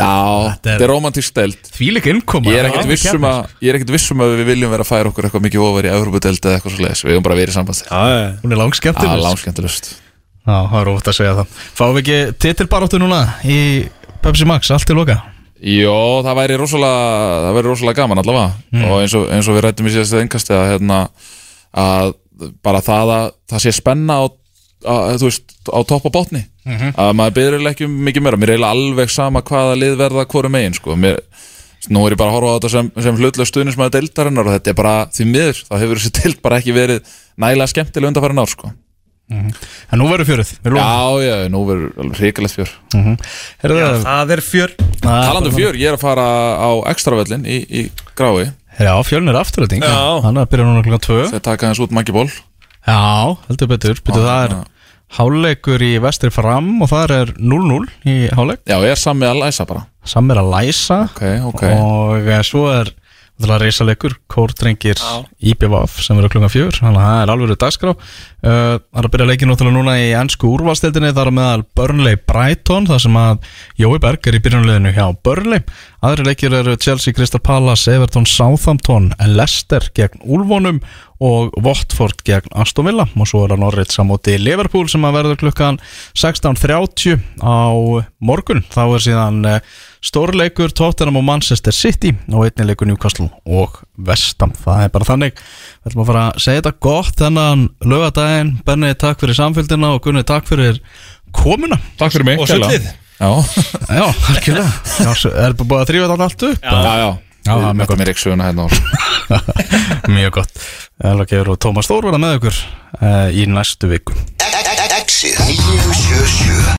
já, Þetta er romantísk deild. Þvílik innkoma. Ég er ekkert vissum að ég er ekkert vissum að við viljum vera að færa okkur eitthvað mikið ofar í Európa-deild eða eitthvað svo leiðis við höfum bara verið í samband. Hún er er Já, það er óvægt að segja það. Fáum við ekki titilbaráttu núna í Pepsi Max, allt til loka? Jó, það væri rosalega, það væri rosalega gaman allavega. Og eins og, eins og við rættum í síðastu engast að, hérna, að bara það að það sé spenna á, að, veist, á topp og botni. Að maður byrður ekki um mikið meira. Mér er eiginlega alveg sama hvaða lið verða hvoru megin sko. mér, nú er ég bara að horfa á þetta sem, sem hlutlega stuðnismæður deildarinnar og þetta er bara því miður, þá hefur þessi deild bara ekki verið nægilega skemmtilega undanfæri nár sko. En nú verður fjörið. Já, já, nú verður alveg hrikalegt fjör. Heyrðu Já, það er fjör. Talandi um fjör, ég er að fara á ekstravellin í, í grái Já, fjöln afturölding Já. Hann er að byrja núna klukkan 2 þeir taka hans út mangiból Já, heldur betur. Betur, það er já. háleikur í vestri fram og það er 0-0 í háleik Já, ég er sami að læsa bara? Sammir að læsa Ok, ok. Og eh, svo er Það er reysaleikur, kórdrengir IPVF sem verður klukkan fjör þannig að það er alveg dagskrá. Uh, Það er að byrja leikin náttúrulega núna í ennsku úrvalstildinni þar meðal Burnley Brighton þar sem að Jói Berg er í byrjunleginu hjá Burnley. Aðri leikir eru Chelsea, Crystal Palace, Everton, Southampton Leicester gegn Úlfónum og Watford gegn Aston Villa. Og svo er það Norrit samóti Liverpool sem að verður klukkan 16.30 á morgun. Þá er síðan uh, stórleikur Tottenham og Manchester City og einnig leikur Newcastle og Vestam það er bara þannig við ætlum að fara að segja þetta gott þennan lögadaginn Benni takk fyrir samfélgina og Gunni takk fyrir komuna Takk fyrir mig Og sullið. Já, já, harkilega er búið að þrýfa þetta allt upp já, já Já, er mjög söguna hérna á- mjög gott Elva Geir og Tómas Þór verða með ykkur uh, í næstu viku Exit 977